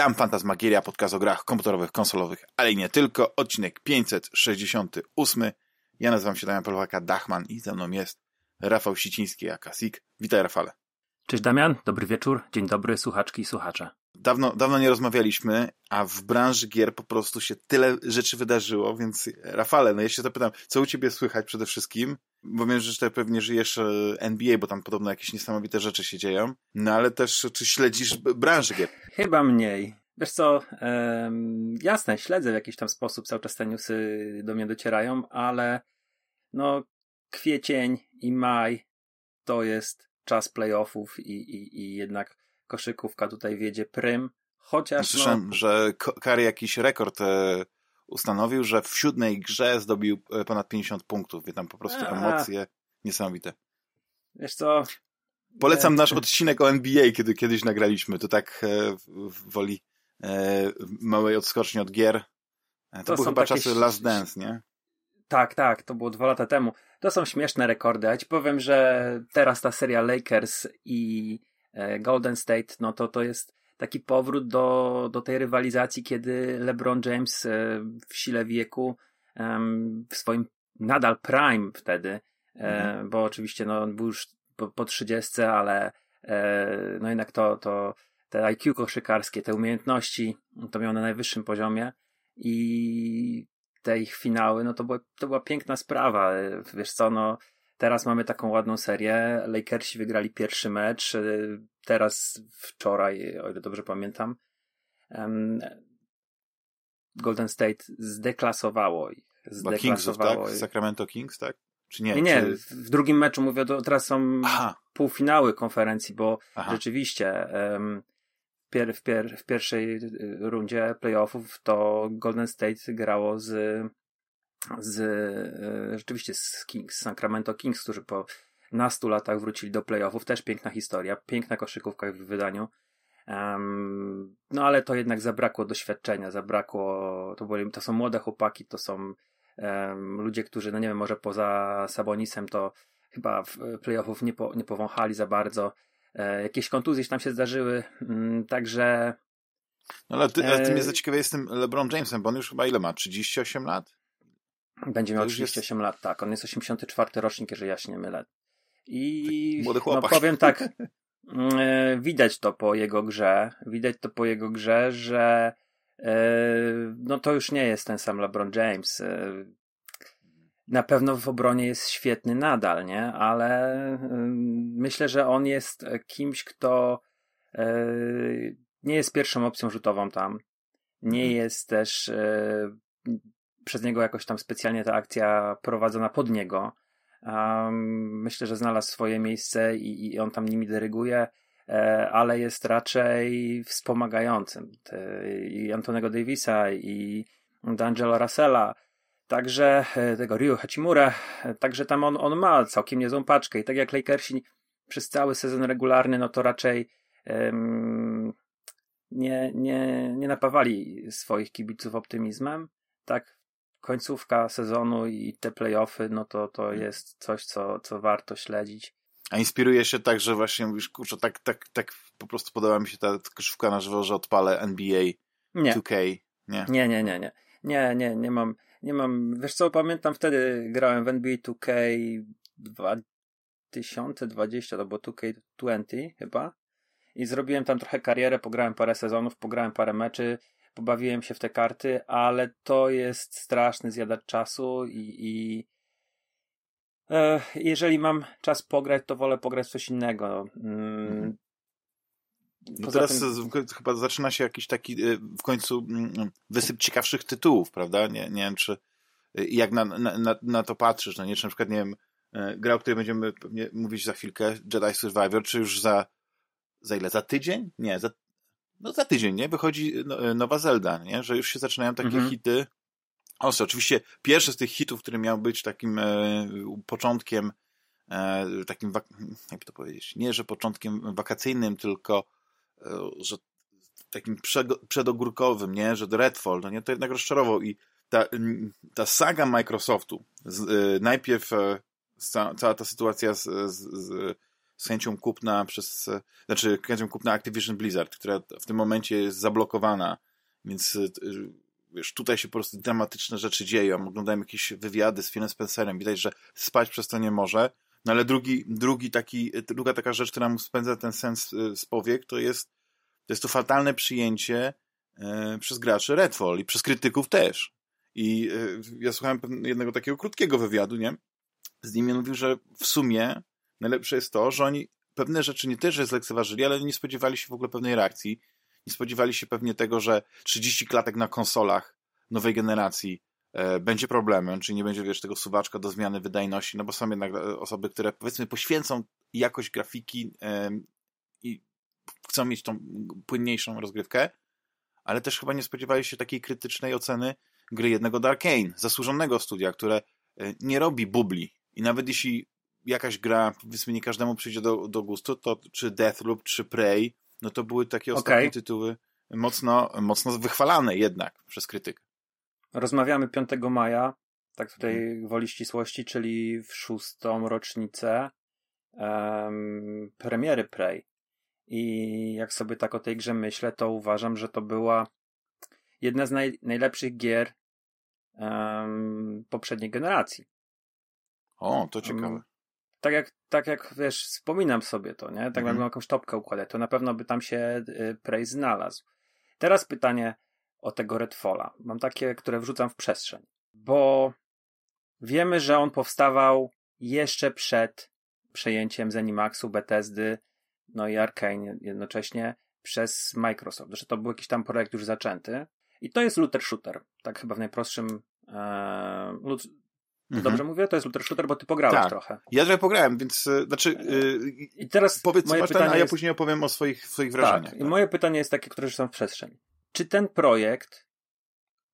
Witam, Fantasmagieria, podcast o grach komputerowych, konsolowych, ale i nie tylko. Odcinek 568. Ja nazywam się Damian Polwaka Dachman i ze mną jest Rafał Siciński, aka Sik. Witaj, Rafale. Cześć Damian, dobry wieczór, dzień dobry słuchaczki i słuchacze. Dawno, dawno nie rozmawialiśmy, a w branży gier po prostu się tyle rzeczy wydarzyło, więc Rafale, no ja się zapytam, co u ciebie słychać przede wszystkim? Bo wiem, że tutaj pewnie żyjesz e, NBA, bo tam podobno jakieś niesamowite rzeczy się dzieją, no ale też czy śledzisz branżę gier? Chyba mniej. Wiesz co, um, jasne, śledzę w jakiś tam sposób, cały czas te newsy do mnie docierają, ale no kwiecień i maj to jest czas playoffów i, i, i jednak koszykówka tutaj wiedzie prym, chociaż... Słyszałem, no, że Kary jakiś rekord e, ustanowił, że w siódmej grze zdobił e, ponad 50 punktów, wie tam po prostu A. emocje niesamowite. Wiesz co... Polecam e, nasz odcinek o NBA, kiedy kiedyś nagraliśmy, to tak e, w, woli e, małej odskoczni od gier. E, to, To były chyba takie czasy Last Dance, nie? Tak, tak, to było dwa lata temu. To są śmieszne rekordy. Ja ci powiem, że teraz ta seria Lakers i e, Golden State, no to to jest taki powrót do, do tej rywalizacji, kiedy LeBron James e, w sile wieku, w swoim nadal prime wtedy, e, bo oczywiście no, on był już po, po 30, ale e, no jednak to, to te IQ koszykarskie, te umiejętności, to miał na najwyższym poziomie i te ich finały, no to, była, to była piękna sprawa. Wiesz co, no teraz mamy taką ładną serię. Lakersi wygrali pierwszy mecz. Teraz wczoraj, o ile dobrze pamiętam, Golden State zdeklasowało ich. Chyba Kingsów, tak? Zdeklasowało. Sacramento Kings, tak? Czy nie? Nie, nie, Czy... w drugim meczu mówię, to teraz są Aha, półfinały konferencji, bo aha. rzeczywiście em, pier, w, pier, w pierwszej y, rundzie playoffów to Golden State grało z, z y, rzeczywiście z Kings, Sacramento Kings, którzy po nastu latach wrócili do playoffów. Też piękna historia, piękna koszykówka w wydaniu. Em, no ale to jednak zabrakło doświadczenia, zabrakło, to, byli, to są młode chłopaki, to są em, ludzie, którzy, no nie wiem, może poza Sabonisem to chyba w playoffów nie, po, nie powąchali za bardzo. E, jakieś kontuzje tam się zdarzyły, mm, także No ale ty, ale ty e- mnie zaciekawię z tym LeBron Jamesem, bo on już chyba ile ma? 38 lat? będzie miał już jest- 38 lat, tak. On jest 84 rocznik, jeżeli ja się nie mylę. I Młody no, chłopak. powiem tak, mm, e, widać to po jego grze, widać to po jego grze, że e, no to już nie jest ten sam LeBron James. E, Na pewno w obronie jest świetny nadal, nie? Ale ym, myślę, że on jest kimś, kto nie jest pierwszą opcją rzutową tam. Nie Mhm. jest też przez niego jakoś tam specjalnie ta akcja prowadzona pod niego. Um, myślę, że znalazł swoje miejsce i, i on tam nimi dyryguje, e, ale jest raczej wspomagającym. Te, I Antonego Davisa, i D'Angelo Russella, także e, tego Ryu Hachimura, e, także tam on, on ma całkiem niezłą paczkę i tak jak Lakersi przez cały sezon regularny, no to raczej em, nie, nie, nie napawali swoich kibiców optymizmem. Tak, końcówka sezonu i te playoffy, no to, to jest coś, co, co warto śledzić. A inspiruje się tak, że właśnie mówisz, kurczę, tak, tak, tak po prostu podoba mi się ta koszówka na żywo, że odpalę NBA Nie, 2K, nie? nie, nie, nie, nie. Nie, nie, nie mam, nie mam, wiesz co, pamiętam wtedy grałem w NBA 2K 2020, to było 2K20 chyba i zrobiłem tam trochę karierę, pograłem parę sezonów, pograłem parę meczy, pobawiłem się w te karty, ale to jest straszny zjadacz czasu i, i e, jeżeli mam czas pograć, to wolę pograć coś innego. Mm, Mhm. No teraz tym- chyba zaczyna się jakiś taki y, w końcu mm, wysyp ciekawszych tytułów, prawda? Nie, nie wiem, czy y, jak na, na, na, to patrzysz, no nie, czy na przykład, nie wiem, y, gra, o której będziemy mówić za chwilkę, Jedi Survivor, czy już za, za ile? Za tydzień? Nie, za, no za tydzień, nie? Wychodzi no, y, nowa Zelda, nie? Że już się zaczynają takie Mhm. hity. Ostre, oczywiście pierwszy z tych hitów, który miał być takim e, początkiem e, takim, jakby to powiedzieć, nie, że początkiem wakacyjnym, tylko e, że takim przedogórkowym, nie, że Redfall, no nie, to jednak rozczarował i ta, ta saga Microsoftu, z, e, najpierw e, ca- cała ta sytuacja z, z, z z chęcią kupna przez, znaczy chęcią kupna Activision Blizzard, która w tym momencie jest zablokowana, więc wiesz, tutaj się po prostu dramatyczne rzeczy dzieją. Oglądałem jakieś wywiady z Philem Spencerem, widać, że spać przez to nie może. No ale drugi, drugi taki, druga taka rzecz, która mu spędza ten sens z powiek, to jest, to jest to fatalne przyjęcie przez graczy Redfall i przez krytyków też. I ja słuchałem jednego takiego krótkiego wywiadu, nie? Z nim mówił, że w sumie najlepsze jest to, że oni pewne rzeczy nie też zlekceważyli, ale nie spodziewali się w ogóle pewnej reakcji. Nie spodziewali się pewnie tego, że 30 klatek na konsolach nowej generacji e, będzie problemem, czyli nie będzie, wiesz, tego suwaczka do zmiany wydajności, no bo są jednak e, osoby, które powiedzmy poświęcą jakość grafiki e, i chcą mieć tą płynniejszą rozgrywkę, ale też chyba nie spodziewali się takiej krytycznej oceny gry jednego Dark zasłużonego studia, które e, nie robi bubli. I nawet jeśli jakaś gra, powiedzmy, nie każdemu przyjdzie do, do gustu, to czy Deathloop, czy Prey, no to były takie ostatnie okay. tytuły mocno, mocno wychwalane jednak przez krytykę. Rozmawiamy 5 maja, tak tutaj hmm. woli ścisłości, czyli w szóstą rocznicę um, premiery Prey. I jak sobie tak o tej grze myślę, to uważam, że to była jedna z naj, najlepszych gier um, poprzedniej generacji. O, to ciekawe tak jak, tak jak wiesz, wspominam sobie to, nie? Tak mhm. jakbym jakąś topkę układać, to na pewno by tam się y, Prey znalazł. Teraz pytanie o tego Redfalla. Mam takie, które wrzucam w przestrzeń. Bo wiemy, że on powstawał jeszcze przed przejęciem Zenimaxu, Bethesdy, no i Arkane jednocześnie przez Microsoft, że to był jakiś tam projekt już zaczęty. I to jest looter shooter, tak chyba w najprostszym e, Mhm. Dobrze mówię? To jest looter shooter, bo ty pograłeś tak. trochę. Ja trochę pograłem, więc e, znaczy yy, I teraz powiedz moje pytanie ten, a ja jest... później opowiem o swoich, swoich wrażeniach. Tak. I tak. moje pytanie jest takie, które już są w przestrzeni. Czy ten projekt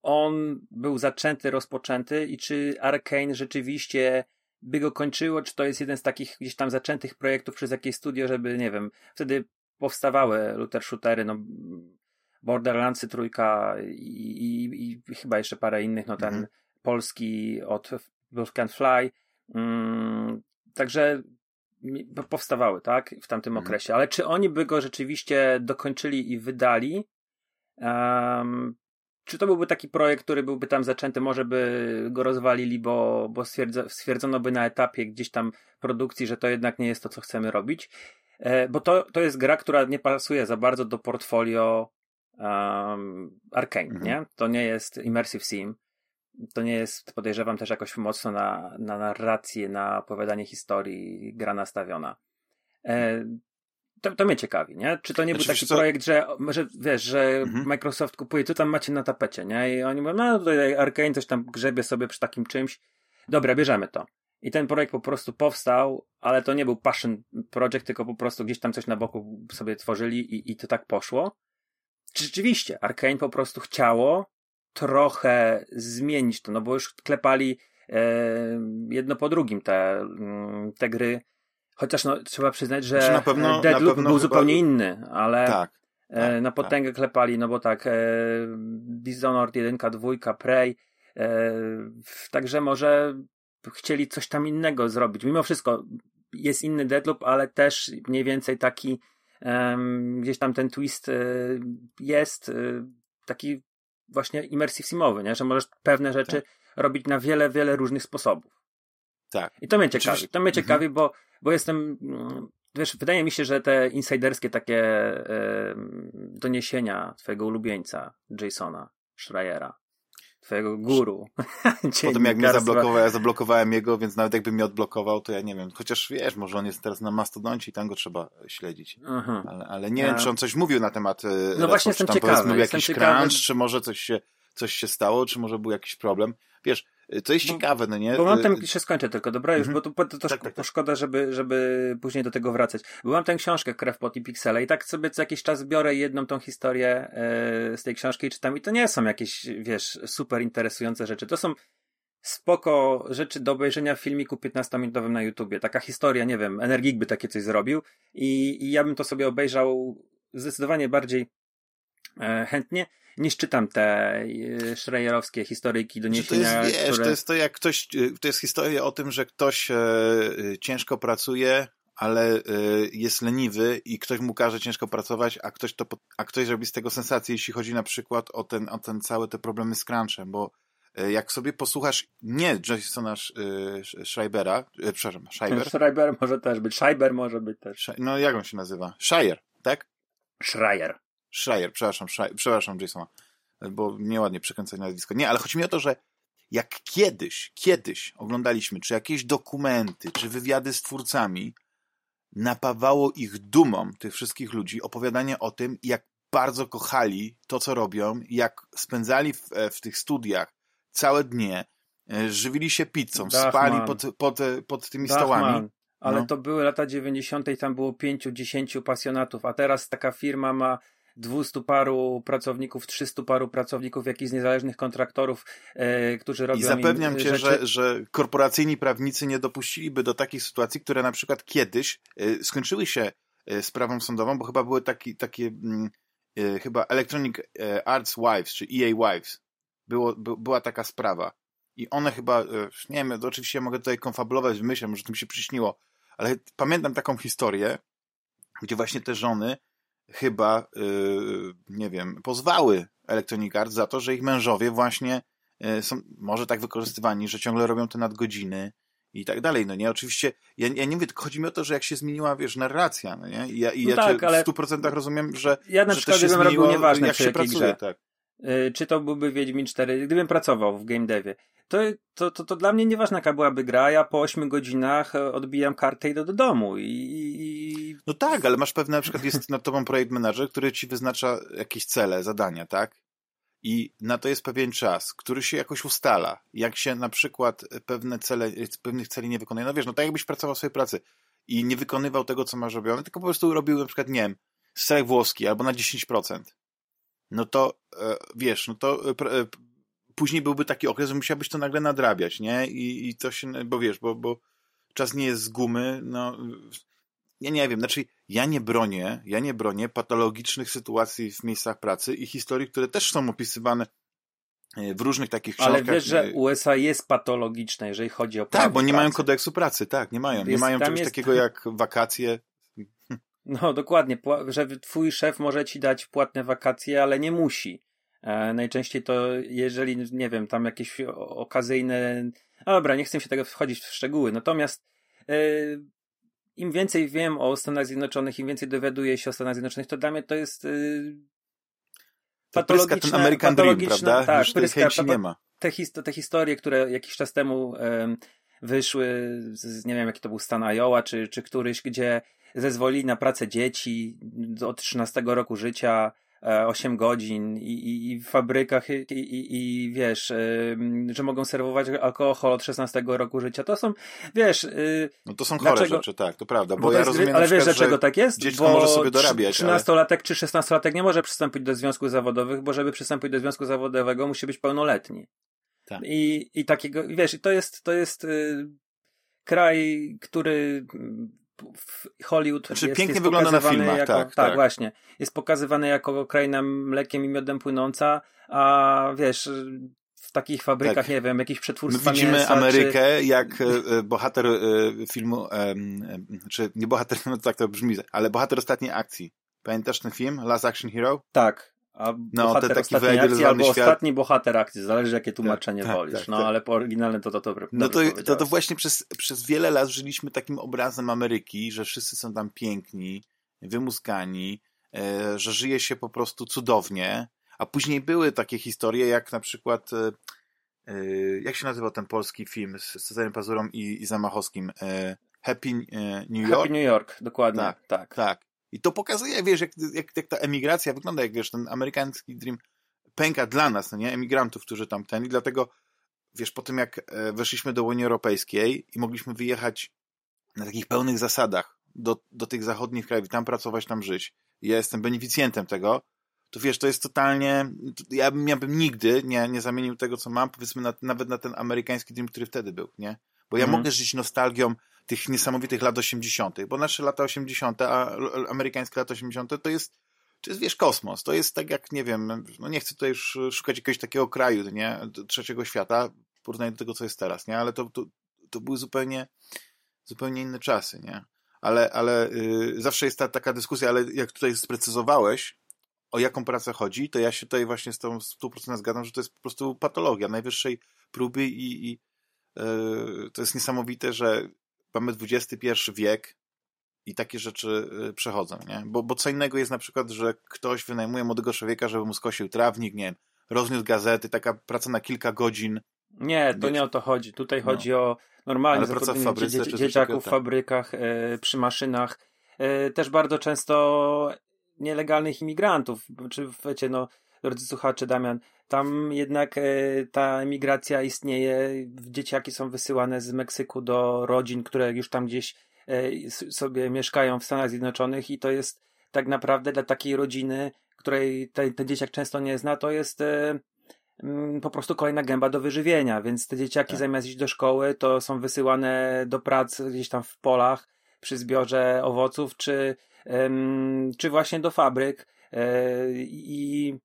on był zaczęty, rozpoczęty i czy Arkane rzeczywiście by go kończyło, czy to jest jeden z takich gdzieś tam zaczętych projektów przez jakieś studio, żeby, nie wiem, wtedy powstawały looter shootery, no Borderlandsy trójka i, i, i chyba jeszcze parę innych, no ten mhm. polski od People Can Fly. Mm, także powstawały, tak, w tamtym mhm. okresie. Ale czy oni by go rzeczywiście dokończyli i wydali? Um, czy to byłby taki projekt, który byłby tam zaczęty, może by go rozwalili, bo, bo stwierdzo, stwierdzono by na etapie gdzieś tam produkcji, że to jednak nie jest to, co chcemy robić? E, bo to, to jest gra, która nie pasuje za bardzo do portfolio um, Arkane, mhm. nie? To nie jest Immersive Sim to nie jest, podejrzewam, też jakoś mocno na, na narrację, na opowiadanie historii gra nastawiona. E, to, to mnie ciekawi, nie? Czy to nie znaczy, był taki co? projekt, że, że wiesz, że mhm. Microsoft kupuje, co tam macie na tapecie, nie? I oni mówią, no tutaj Arkane coś tam grzebie sobie przy takim czymś. Dobra, bierzemy to. I ten projekt po prostu powstał, ale to nie był passion project, tylko po prostu gdzieś tam coś na boku sobie tworzyli i, i to tak poszło. Czy rzeczywiście Arkane po prostu chciało trochę zmienić to, no bo już klepali e, jedno po drugim te, mm, te gry. Chociaż no, trzeba przyznać, że znaczy na pewno, Deadloop był zupełnie inny, ale tak, e, tak, na potęgę tak. klepali, no bo tak, e, Dishonored 1, 2, Prey, także może chcieli coś tam innego zrobić. Mimo wszystko jest inny Deadloop, ale też mniej więcej taki gdzieś tam ten twist jest taki właśnie immersive simowy, nie? że możesz pewne rzeczy tak. robić na wiele, wiele różnych sposobów. Tak. I to mnie ciekawi. Oczywiście. To mnie mhm. ciekawi, bo, bo jestem, mm, wiesz, wydaje mi się, że te insiderskie takie e, doniesienia twojego ulubieńca, Jasona Schreiera, twojego guru. Potem jak mnie zablokował, ja zablokowałem jego, więc nawet jakby mnie odblokował, to ja nie wiem. Chociaż wiesz, może on jest teraz na Mastodoncie i tam go trzeba śledzić. Mhm. Ale, ale, nie wiem, czy on coś mówił na temat e, No właśnie jestem tam ciekawy. Jakiś ciekawy. crunch, czy może coś się, coś się stało, czy może był jakiś problem. Wiesz, Y, to jest bo, ciekawe, no nie? Bo mam y, się skończę tylko, dobra, już, mm -hmm. bo to, to, tak, tak, tak. szkoda, żeby, żeby później do tego wracać. Bo mam tę książkę Krew, Pot i Piksele i tak sobie co jakiś czas biorę jedną tą historię e, z tej książki i czytam i to nie są jakieś, wiesz, super interesujące rzeczy. To są spoko rzeczy do obejrzenia w filmiku 15-minutowym na YouTubie. Taka historia, nie wiem, Energik by takie coś zrobił i, i ja bym to sobie obejrzał zdecydowanie bardziej chętnie niż czytam te e, Schreierowskie historyjki, doniesienia. To jest, wiesz, które... to jest to jak ktoś, e, to jest historia o tym, że ktoś e, ciężko pracuje, ale y, jest leniwy i ktoś mu każe ciężko pracować, a ktoś, to, a ktoś robi z tego sensację, jeśli chodzi na przykład o ten, o ten całe te problemy z crunchem, bo jak sobie posłuchasz nie Jasona Schreibera, przepraszam, Schreiber. Schreiber może też być, Schreiber może być też. No jak on się nazywa? Shire, tak? Schreier. Schreier, przepraszam, Schreier, przepraszam Jasona, bo nieładnie przekręcać nazwisko. Nie, ale chodzi mi o to, że jak kiedyś, kiedyś oglądaliśmy, czy jakieś dokumenty, czy wywiady z twórcami, napawało ich dumą, tych wszystkich ludzi, opowiadanie o tym, jak bardzo kochali to, co robią, jak spędzali w, e, w tych studiach całe dnie, e, żywili się pizzą, Dachman. spali pod, pod, pod tymi Dachman. stołami. Ale no. to były lata 90. i tam było pięciu, dziesięciu pasjonatów, a teraz taka firma ma 200 paru pracowników, 300 paru pracowników, jakichś niezależnych kontraktorów, e, którzy robią. I zapewniam cię, rzeczy... że, że korporacyjni prawnicy nie dopuściliby do takich sytuacji, które na przykład kiedyś e, skończyły się e, sprawą sądową, bo chyba były taki, takie, mm, e, chyba Electronic e, Arts Wives, czy EA Wives. Było, by, była taka sprawa. I one chyba, e, nie wiem, oczywiście mogę tutaj konfabulować w myślach, może to mi się przyśniło, ale pamiętam taką historię, gdzie właśnie te żony chyba, yy, nie wiem, pozwały Electronic Arts za to, że ich mężowie właśnie yy, są może tak wykorzystywani, że ciągle robią te nadgodziny i tak dalej, no nie? Oczywiście, ja, ja nie tylko chodzi mi o to, że jak się zmieniła, wiesz, narracja, no nie? I ja, i no ja tak, ale... w 100% rozumiem, że Ja na że przykład się bym robił nieważne, jak się pracuje, grze. tak. Yy, czy to byłby Wiedźmin 4, gdybym pracował w game devie, to, to, to, to dla mnie nieważna jaka byłaby gra, ja po 8 godzinach e, odbijam kartę i idę do domu i, i... No tak, ale masz pewne, na przykład jest nad tobą projekt manager, który ci wyznacza jakieś cele, zadania, tak? I na to jest pewien czas, który się jakoś ustala. Jak się na przykład pewne cele, pewnych celi nie wykonuje, no wiesz, no tak jakbyś pracował w swojej pracy i nie wykonywał tego, co masz robione, tylko po prostu robił na przykład, nie wiem, włoski albo na 10%. No to, e, wiesz, no to e, później byłby taki okres, że musiałbyś to nagle nadrabiać, nie? I, i to się, bo wiesz, bo, bo czas nie jest z gumy, no ja nie wiem, znaczy ja nie bronię, ja nie bronię patologicznych sytuacji w miejscach pracy i historii, które też są opisywane e, w różnych takich książkach. Ale wiesz, że USA jest patologiczne, jeżeli chodzi o Tak, bo nie pracy. mają kodeksu pracy, tak, nie mają. Jest, nie mają czegoś jest... takiego jak wakacje. No, dokładnie, że twój szef może ci dać płatne wakacje, ale nie musi. E, najczęściej to, jeżeli, nie wiem, tam jakieś okazyjne. Dobra, nie chcę się tego wchodzić w szczegóły. Natomiast e, im więcej wiem o Stanach Zjednoczonych, im więcej dowiaduję się o Stanach Zjednoczonych, to dla mnie to jest e, patologiczne. ten American Dream, prawda? Tak, Już chęci nie ma. Te, te historie, które jakiś czas temu wyszły, z, nie wiem jaki to był stan Iowa, czy, czy któryś, gdzie zezwolili na pracę dzieci od 13 roku życia, 8 e, godzin i, i, i w fabrykach i, i, wiesz, że mogą serwować alkohol od 16 roku życia. To są, wiesz... Y, no to są chore dlaczego? rzeczy, tak, to prawda. Bo, bo ja jest, rozumiem ale wiesz, dlaczego tak jest? Dziecko bo może sobie dorabiać. 13-latek ale... czy 16-latek nie może przystąpić do związków zawodowych, bo żeby przystąpić do związku zawodowego musi być pełnoletni. Tak. I, I takiego, wiesz, to jest, to jest y, kraj, który Hollywood znaczy, jest, pięknie jest wygląda na filmach, jako, tak, tak, tak. właśnie. Jest pokazywany jako kraina mlekiem i miodem płynąca, a wiesz, w takich fabrykach, tak. nie wiem, jakichś przetwórstwa My widzimy mięsa, Amerykę czy... jak e, e, bohater e, filmu, czy nie bohater, no tak to brzmi, ale bohater ostatniej akcji. Pamiętasz ten film? Last Action Hero? Tak. A no, bohater te taki akcji, albo świat... ostatni bohater akcji, zależy jakie tłumaczenie tak, wolisz. Tak, no tak. ale po oryginalne to to dobre. No to, to, to właśnie przez, przez wiele lat żyliśmy takim obrazem Ameryki, że wszyscy są tam piękni, wymuskani, e, że żyje się po prostu cudownie, a później były takie historie, jak na przykład e, e, jak się nazywał ten polski film z Cezarem Pazurą i, i Zamachowskim? E, Happy e, New York? Happy New York, dokładnie. Tak, tak. tak. I to pokazuje, wiesz, jak, jak, jak ta emigracja wygląda, jak wiesz, ten amerykański dream pęka dla nas, no nie, emigrantów, którzy tam ten i dlatego, wiesz, po tym jak e, weszliśmy do Unii Europejskiej i mogliśmy wyjechać na takich pełnych zasadach do, do tych zachodnich krajów, tam pracować, tam żyć. I ja jestem beneficjentem tego, to wiesz, to jest totalnie, ja bym, ja bym nigdy nie, nie zamienił tego, co mam, powiedzmy, na, nawet na ten amerykański dream, który wtedy był, nie? Bo ja mm. mogę żyć nostalgią tych niesamowitych lat 80., bo nasze lata 80., a amerykańskie lata 80. to jest, to jest, wiesz, kosmos. To jest tak jak, nie wiem, no nie chcę tutaj już szukać jakiegoś takiego kraju, nie, trzeciego świata, w porównaniu do tego, co jest teraz, nie, ale to, to, to były zupełnie, zupełnie inne czasy, nie. ale, ale y, zawsze jest ta taka dyskusja, ale jak tutaj sprecyzowałeś, o jaką pracę chodzi, to ja się tutaj właśnie z tą 100% zgadzam, że to jest po prostu patologia najwyższej próby i, i to jest niesamowite, że mamy XXI wiek i takie rzeczy y, przechodzą, nie? Bo, bo co innego jest na przykład, że ktoś wynajmuje młodego człowieka, żeby mu skosił trawnik, nie wiem, rozniósł gazety, taka praca na kilka godzin. Nie, to nie o to chodzi. Tutaj no. chodzi o normalnie zatrudnienie dzie dzie dzieciaków w fabrykach, e, przy maszynach. E, też bardzo często nielegalnych imigrantów. Czy wiecie, no, drodzy słuchacze, Damian, tam jednak e, ta emigracja istnieje. Dzieciaki są wysyłane z Meksyku do rodzin, które już tam gdzieś e, sobie mieszkają w Stanach Zjednoczonych i to jest tak naprawdę dla takiej rodziny, której ten, ten dzieciak często nie zna, to jest e, mm, po prostu kolejna gęba do wyżywienia, więc te dzieciaki tak. zamiast iść do szkoły, to są wysyłane do pracy gdzieś tam w polach przy zbiorze owoców, czy, czy właśnie do fabryk i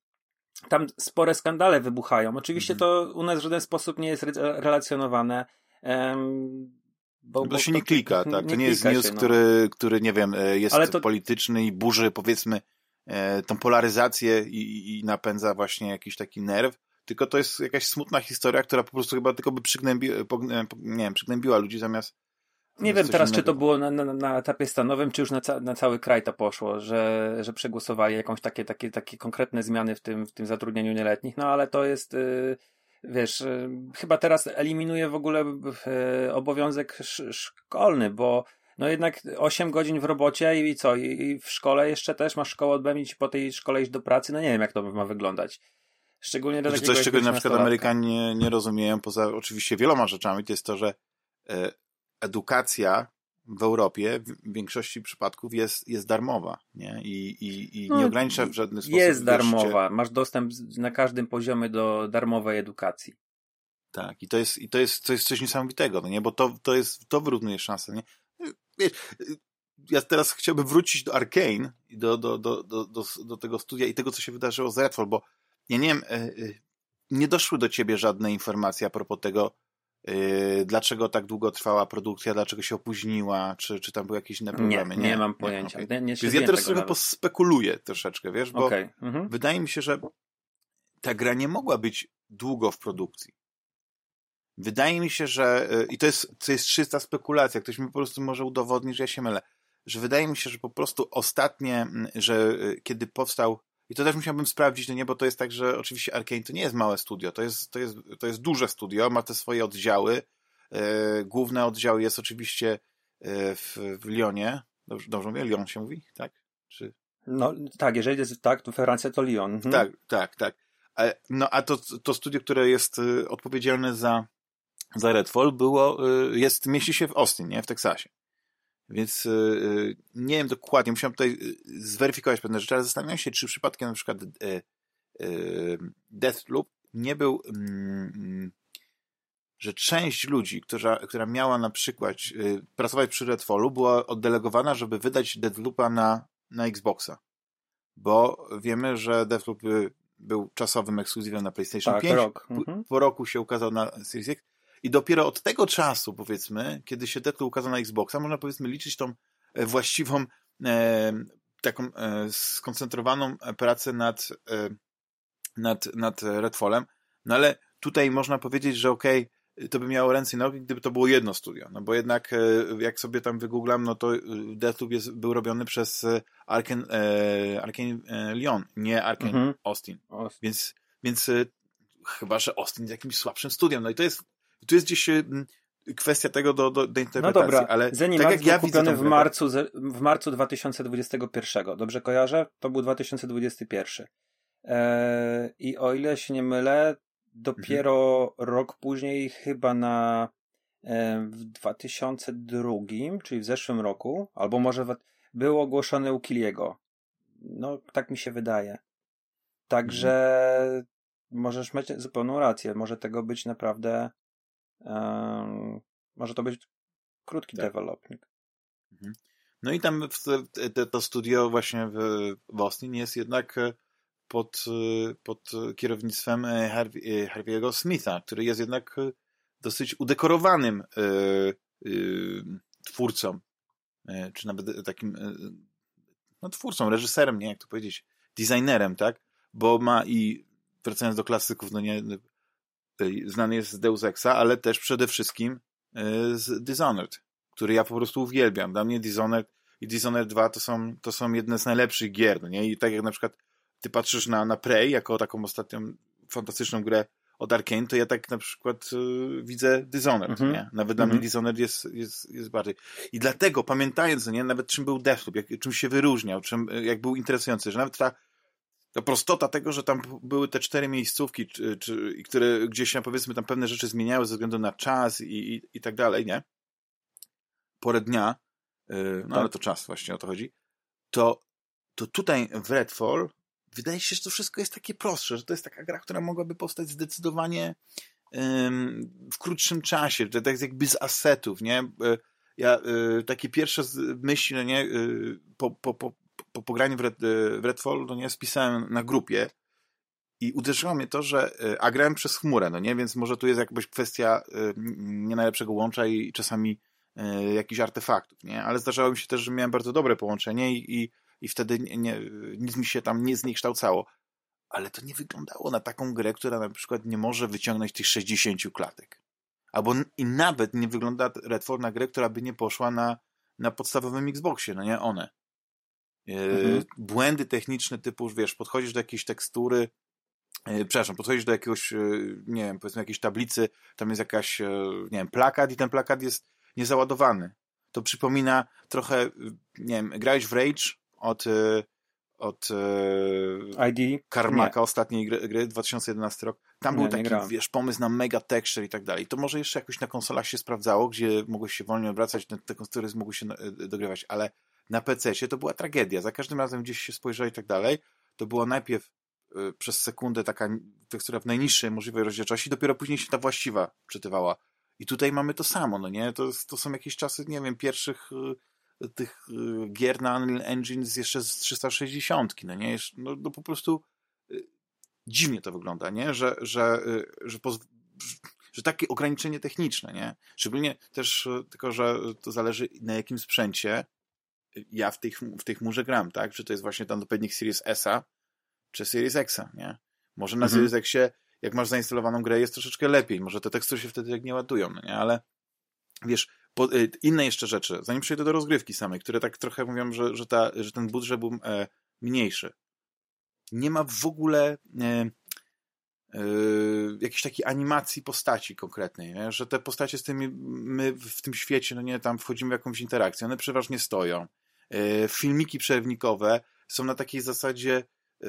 tam spore skandale wybuchają. Oczywiście mhm. to u nas w żaden sposób nie jest relacjonowane. Um, bo, bo, się nie klika, tak? Nie to nie jest news, się, no. który, który, nie wiem, e, jest to... polityczny i burzy, powiedzmy, e, tą polaryzację i, i napędza właśnie jakiś taki nerw, tylko to jest jakaś smutna historia, która po prostu chyba tylko by przygnębi, e, nie wiem, przygnębiła ludzi zamiast nie wiem teraz, innego. czy to było na, na, na, etapie stanowym, czy już na, ca na cały kraj to poszło, że, że przegłosowali jakąś takie, takie, takie konkretne zmiany w tym, w tym zatrudnieniu nieletnich, no ale to jest, yy, wiesz, yy, chyba teraz eliminuje w ogóle yy, obowiązek sz szkolny, bo no jednak 8 godzin w robocie i, co, I, w szkole jeszcze też masz szkołę odbędzić i po tej szkole iść do pracy, no nie wiem jak to ma wyglądać. Szczególnie do znaczy, Coś, czego na przykład Amerykanie nie rozumieją, poza oczywiście wieloma rzeczami, to jest to, że e, edukacja w Europie w większości przypadków jest, jest darmowa nie? I, i, i no, nie ogranicza w żaden sposób. Jest darmowa. Masz dostęp na każdym poziomie do darmowej edukacji. Tak, i to jest, i to jest, to jest coś niesamowitego, no nie? bo to, to, jest, to wyrównuje szanse. Nie? Wiesz, ja teraz chciałbym wrócić do Arkane i do, do, do, do, do, do tego studia i tego, co się wydarzyło z Redfall, bo ja nie wiem, e, e, nie doszły do ciebie żadne informacje a propos tego, Yy, dlaczego tak długo trwała produkcja, dlaczego się opóźniła, czy, czy tam były jakieś inne problemy? Nie, nie, nie mam pojęcia. Nie, okay. nie, Więc ja teraz trochę pospekuluję troszeczkę, wiesz, bo okay. mhm. wydaje mi się, że ta gra nie mogła być długo w produkcji. Wydaje mi się, że yy, i to jest, to jest czysta spekulacja, ktoś mi po prostu może udowodnić, że ja się mylę, że wydaje mi się, że po prostu ostatnie, że yy, kiedy powstał i to też musiałbym sprawdzić, no nie, bo to jest tak, że oczywiście Arkane to nie jest małe studio, to jest, to jest, to jest duże studio, ma te swoje oddziały. E, główny oddział jest oczywiście e, w, w Lyonie. Dobrze, dobrze mówię? Lyon się mówi, tak? Czy... No tak, jeżeli jest tak, to Francja to Lyon. Mhm. Tak, tak, tak. E, no a to, to studio, które jest odpowiedzialne za, za Redfall było, jest, mieści się w Austin, nie? W Teksasie. Więc yy, nie wiem dokładnie, musiałem tutaj y, zweryfikować pewne rzeczy, ale zastanawiam się, czy przypadkiem na przykład yy, yy, Deathloop nie był, mm, że część ludzi, która, która miała na przykład y, pracować przy Redfallu, była oddelegowana, żeby wydać Deathloopa na, na Xboxa. Bo wiemy, że Deathloop y, był czasowym ekskluzywem na PlayStation tak, 5. Rok. Mhm. Po roku się ukazał na Series X i dopiero od tego czasu, powiedzmy, kiedy się Deathloop ukazał na Xboxa, można powiedzmy liczyć tą e, właściwą, e, taką e, skoncentrowaną pracę nad, e, nad, nad Redfallem. No ale tutaj można powiedzieć, że okej, okay, to by miało ręce i nogi, gdyby to było jedno studio. No bo jednak, e, jak sobie tam wygooglam, no to Deathloop jest, był robiony przez Arkane, e, Arkane Lyon, nie Arkane mhm. Austin. Austin. Więc, więc chyba, że Austin jest jakimś słabszym studiem. No i to jest tu jest gdzieś mm, kwestia tego do, do, do interpretacji. No dobra, ale Zenimax tak jak ja kupiony w marcu, w marcu 2021. Dobrze kojarzę? To był 2021. Eee, I o ile się nie mylę, dopiero mhm. rok później, chyba na e, w 2002, czyli w zeszłym roku, albo może w, był ogłoszony u Kiliego. No, tak mi się wydaje. Także mhm. możesz mieć zupełną rację. Może tego być naprawdę Um, może to być krótki tak. Mhm. No i tam w, te, to studio właśnie w, w Austin jest jednak e, pod, e, pod kierownictwem e, Harvey, Harvey'ego Smitha, który jest jednak dosyć udekorowanym twórcą czy nawet takim no, twórcą, reżyserem, nie jak to powiedzieć, designerem, tak? Bo ma i, wracając do klasyków, no nie, znany jest z Deus Exa, ale też przede wszystkim z Dishonored, który ja po prostu uwielbiam. Dla mnie Dishonored i Dishonored 2 to są, to są jedne z najlepszych gier, no nie? I tak jak na przykład ty patrzysz na, na Prey jako taką ostatnią fantastyczną grę od Arkane, to ja tak na przykład y, widzę Dishonored, mm -hmm. nie? Nawet dla mm -hmm. mnie Dishonored jest, jest, jest bardziej. I dlatego, pamiętając, nie? Nawet czym był Deathloop, jak, czym się wyróżniał, czym, jak był interesujący, że nawet ta, ta prostota tego, że tam były te cztery miejscówki, czy, czy, które gdzieś tam powiedzmy tam pewne rzeczy zmieniały ze względu na czas i, i, i tak dalej, nie? Porę dnia, yy, no tak. ale to czas właśnie o to chodzi, to, to tutaj w Redfall wydaje się, że to wszystko jest takie prostsze, że to jest taka gra, która mogłaby powstać zdecydowanie w krótszym czasie, że to jest jakby z asetów, nie? E, ja e, takie pierwsze myśli, no nie, e, po, po, po, po pograniu w, Red, w Redfall, no nie, spisałem na grupie i uderzyło mnie to, że, a grałem przez chmurę, no nie, więc może tu jest jakaś kwestia nie najlepszego łącza i czasami jakichś artefaktów, nie, ale zdarzało mi się też, że miałem bardzo dobre połączenie i, i i wtedy nie, nie, nic mi się tam nie zniekształcało. Ale to nie wyglądało na taką grę, która na przykład nie może wyciągnąć tych 60 klatek. Albo i nawet nie wygląda Redfall na grę, która by nie poszła na, na podstawowym Xboxie, no nie one. E, mhm. Błędy techniczne typu, wiesz, podchodzisz do jakiejś tekstury, yy, przepraszam, podchodzisz do jakiegoś, yy, nie wiem, powiedzmy jakiejś tablicy, tam jest jakaś, nie wiem, plakat i ten plakat jest niezaładowany. To przypomina trochę, nie wiem, grałeś w Rage, od, od e, ID? Karmaka, nie. ostatniej gry, gry, 2011 rok. Tam nie, był taki, wiesz, pomysł na mega texture i tak dalej. To może jeszcze jakoś na konsolach się sprawdzało, gdzie mogłeś się wolniej obracać, te, te mogły się e, dogrywać, ale na PC-cie to była tragedia. Za każdym razem gdzieś się spojrzał i tak dalej, to było najpierw y, przez sekundę taka tekstura w najniższej możliwej rozdzielczości, dopiero później się ta właściwa czytywała. I tutaj mamy to samo, no nie? To, to są jakieś czasy, nie wiem, pierwszych y, tych y, gier na Unreal Engine z jeszcze z 360, no nie? No, no po prostu y, dziwnie to wygląda, nie? Że, że, y, że, że takie ograniczenie techniczne, nie? Szczególnie też tylko, że to zależy na jakim sprzęcie ja w tej, w tej chmurze gram, tak? Czy to jest właśnie tam odpowiednik Series S-a, czy Series X-a, nie? Może na mhm. Series Xie, jak masz zainstalowaną grę, jest troszeczkę lepiej. Może te tekstury się wtedy jak nie ładują, no nie? Ale wiesz, po, y, inne jeszcze rzeczy, zanim przejdę do rozgrywki samej, które tak trochę mówią, że, że, ta, że ten budżet był e, mniejszy. Nie ma w ogóle e, e, jakiejś takiej animacji postaci konkretnej, nie? że te postacie z tymi, my w tym świecie, no nie, tam wchodzimy w jakąś interakcję, one przeważnie stoją. E, filmiki przerywnikowe są na takiej zasadzie e,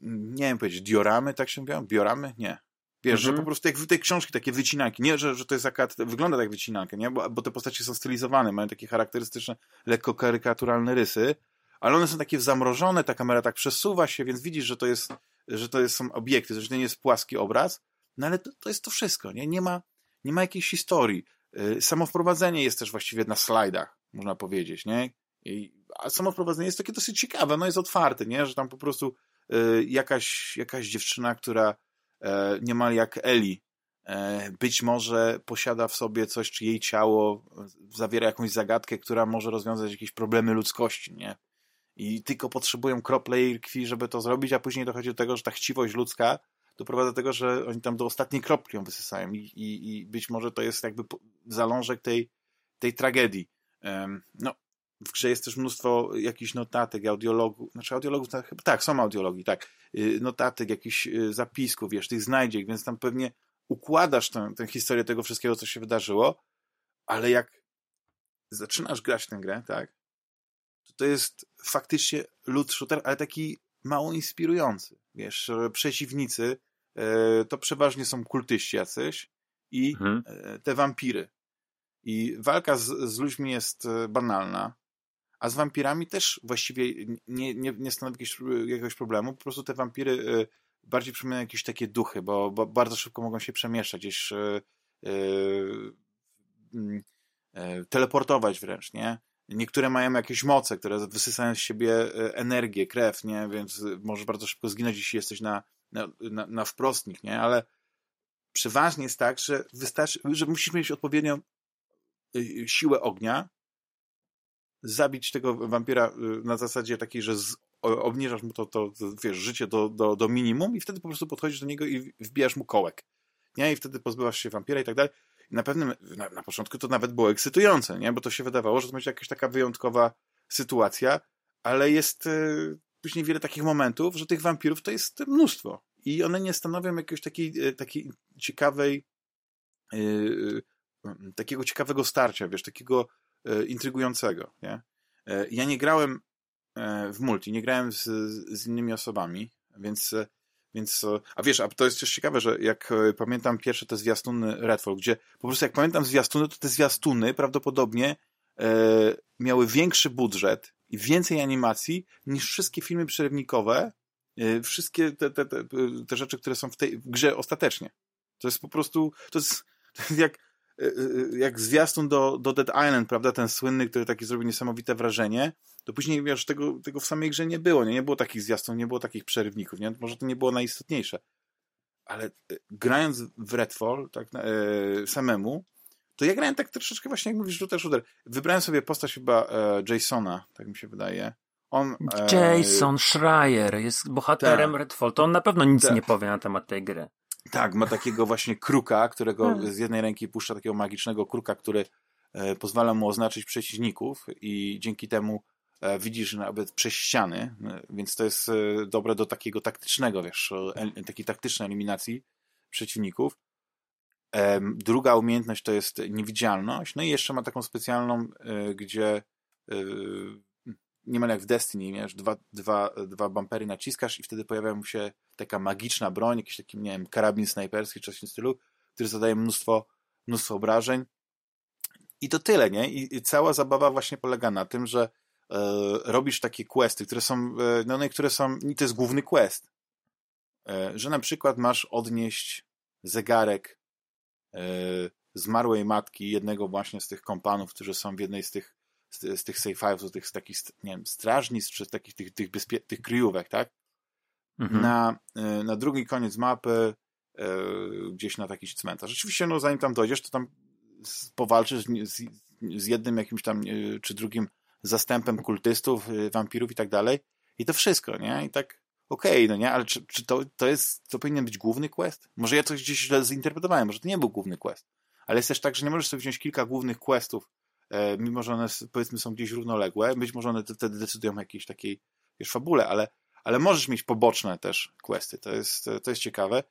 nie wiem powiedzieć, dioramy, tak się mówią? Bioramy? Nie. Wiesz, mhm. że po prostu jak w tej książki takie wycinanki, nie, że, że to jest taka, wygląda tak wycinanka, nie, bo, bo te postacie są stylizowane, mają takie charakterystyczne, lekko karykaturalne rysy, ale one są takie zamrożone, ta kamera tak przesuwa się, więc widzisz, że to jest, że to jest, są obiekty, że to nie jest płaski obraz, no ale to, to jest to wszystko, nie, nie ma, nie ma jakiejś historii. Y, samo wprowadzenie jest też właściwie na slajdach, można powiedzieć, nie, I, a samo wprowadzenie jest takie dosyć ciekawe, no jest otwarte, nie, że tam po prostu y, jakaś, jakaś dziewczyna, która E, niemal jak Eli. E, być może posiada w sobie coś, czy jej ciało zawiera jakąś zagadkę, która może rozwiązać jakieś problemy ludzkości, nie? I tylko potrzebują krople jej krwi, żeby to zrobić, a później dochodzi do tego, że ta chciwość ludzka doprowadza do tego, że oni tam do ostatniej kropli ją wysysają i, i, i być może to jest jakby zalążek tej, tej tragedii. No, w grze jest też mnóstwo jakichś notatek, audiologów, znaczy audiologów, tak, tak, są audiologi, tak, y, notatek, jakichś y, zapisków, wiesz, tych znajdziek, więc tam pewnie układasz tę, tę historię tego wszystkiego, co się wydarzyło, ale jak zaczynasz grać tę grę, tak, to to jest faktycznie loot shooter, ale taki mało inspirujący, wiesz, przeciwnicy e, to przeważnie są kultyści jacyś i mhm. E, te wampiry. I walka z, z ludźmi jest e, banalna, a z wampirami też właściwie nie, nie, nie stanowi jakiegoś, jakiegoś problemu. Po prostu te wampiry y, bardziej przypominają jakieś takie duchy, bo, bo bardzo szybko mogą się przemieszczać, gdzieś y, y, mm, teleportować wręcz, nie? Niektóre mają jakieś moce, które wysysają z siebie energię, krew, nie? Więc możesz bardzo szybko zginąć, jeśli jesteś na, na, na, na wprost nich, nie? Ale przeważnie jest tak, że wystarczy, że musisz mieć odpowiednią siłę ognia, zabić tego wampira y, na zasadzie takiej, że z, obniżasz mu to, to, to wiesz, życie do, do, do minimum i wtedy po prostu podchodzisz do niego i wbijasz mu kołek. Nie? I wtedy pozbywasz się wampira i tak dalej. I na pewnym, na, na początku to nawet było ekscytujące, nie? Bo to się wydawało, że to będzie jakaś taka wyjątkowa sytuacja, ale jest y, później wiele takich momentów, że tych wampirów to jest mnóstwo. I one nie stanowią jakiejś takiej, y, takiej ciekawej, y, takiego ciekawego starcia, wiesz, takiego intrygującego, nie? Ja nie grałem w multi, nie grałem z, z innymi osobami, więc więc, a wiesz, a to jest też ciekawe, że jak pamiętam pierwsze te zwiastuny Redfall, gdzie po prostu jak pamiętam zwiastuny, to te zwiastuny prawdopodobnie e, miały większy budżet i więcej animacji niż wszystkie filmy przerywnikowe, e, wszystkie te, te, te, te, rzeczy, które są w tej grze ostatecznie. To jest po prostu, to jest, to jest jak, e, e, jak zwiastun do, do Dead Island, prawda, ten słynny, który taki zrobił niesamowite wrażenie, to później, wiesz, tego, tego w samej grze nie było, nie? nie było takich zwiastun, nie było takich przerywników, nie? Może to nie było najistotniejsze. Ale grając w Redfall, tak, e, samemu, to ja grałem tak troszeczkę właśnie, jak mówisz, shooter, shooter. Wybrałem sobie postać chyba e, Jasona, tak mi się wydaje. On, e, Jason Schreier jest bohaterem tak. Redfall. To on na pewno nic tak. nie powie na temat tej gry. Tak, ma takiego właśnie kruka, którego hmm. z jednej ręki puszcza takiego magicznego kruka, który e, pozwala mu oznaczyć przeciwników i dzięki temu e, widzisz nawet przez ściany, e, więc to jest dobre do takiego taktycznego, wiesz, takiej taktycznej eliminacji przeciwników. Druga umiejętność to jest niewidzialność, no i jeszcze ma taką specjalną, gdzie niemal jak w Destiny, wiesz, dwa, dwa, dwa bumpery naciskasz i wtedy pojawia mu się taka magiczna broń, jakiś taki, nie wiem, karabin snajperski czy coś w tym stylu, który zadaje mnóstwo, mnóstwo obrażeń. I to tyle, nie? I, i cała zabawa właśnie polega na tym, że e, robisz takie questy, które są, e, no, no i które są, i to jest główny quest, e, że na przykład masz odnieść zegarek E, zmarłej matki jednego właśnie z tych kompanów, którzy są w jednej z tych z, z tych safe house'ów, tych z takich, nie wiem, strażnic, czy takich tych, tych, bezpie- tych kryjówek, tak? Mhm. Na, e, na drugi koniec mapy e, gdzieś na taki cmentarz. Rzeczywiście, no zanim tam dojdziesz, to tam powalczysz z, z jednym jakimś tam, czy drugim zastępem kultystów, wampirów i tak dalej. I to wszystko, nie? I tak okej, okay, no nie, ale czy, czy to, to jest, to powinien być główny quest? Może ja coś gdzieś źle zinterpretowałem, może to nie był główny quest. Ale jest też tak, że nie możesz sobie wziąć kilka głównych questów, mimo że one powiedzmy są gdzieś równoległe, być może one wtedy decydują o jakiejś takiej, wiesz, fabule, ale, ale możesz mieć poboczne też questy, to jest, to jest ciekawe.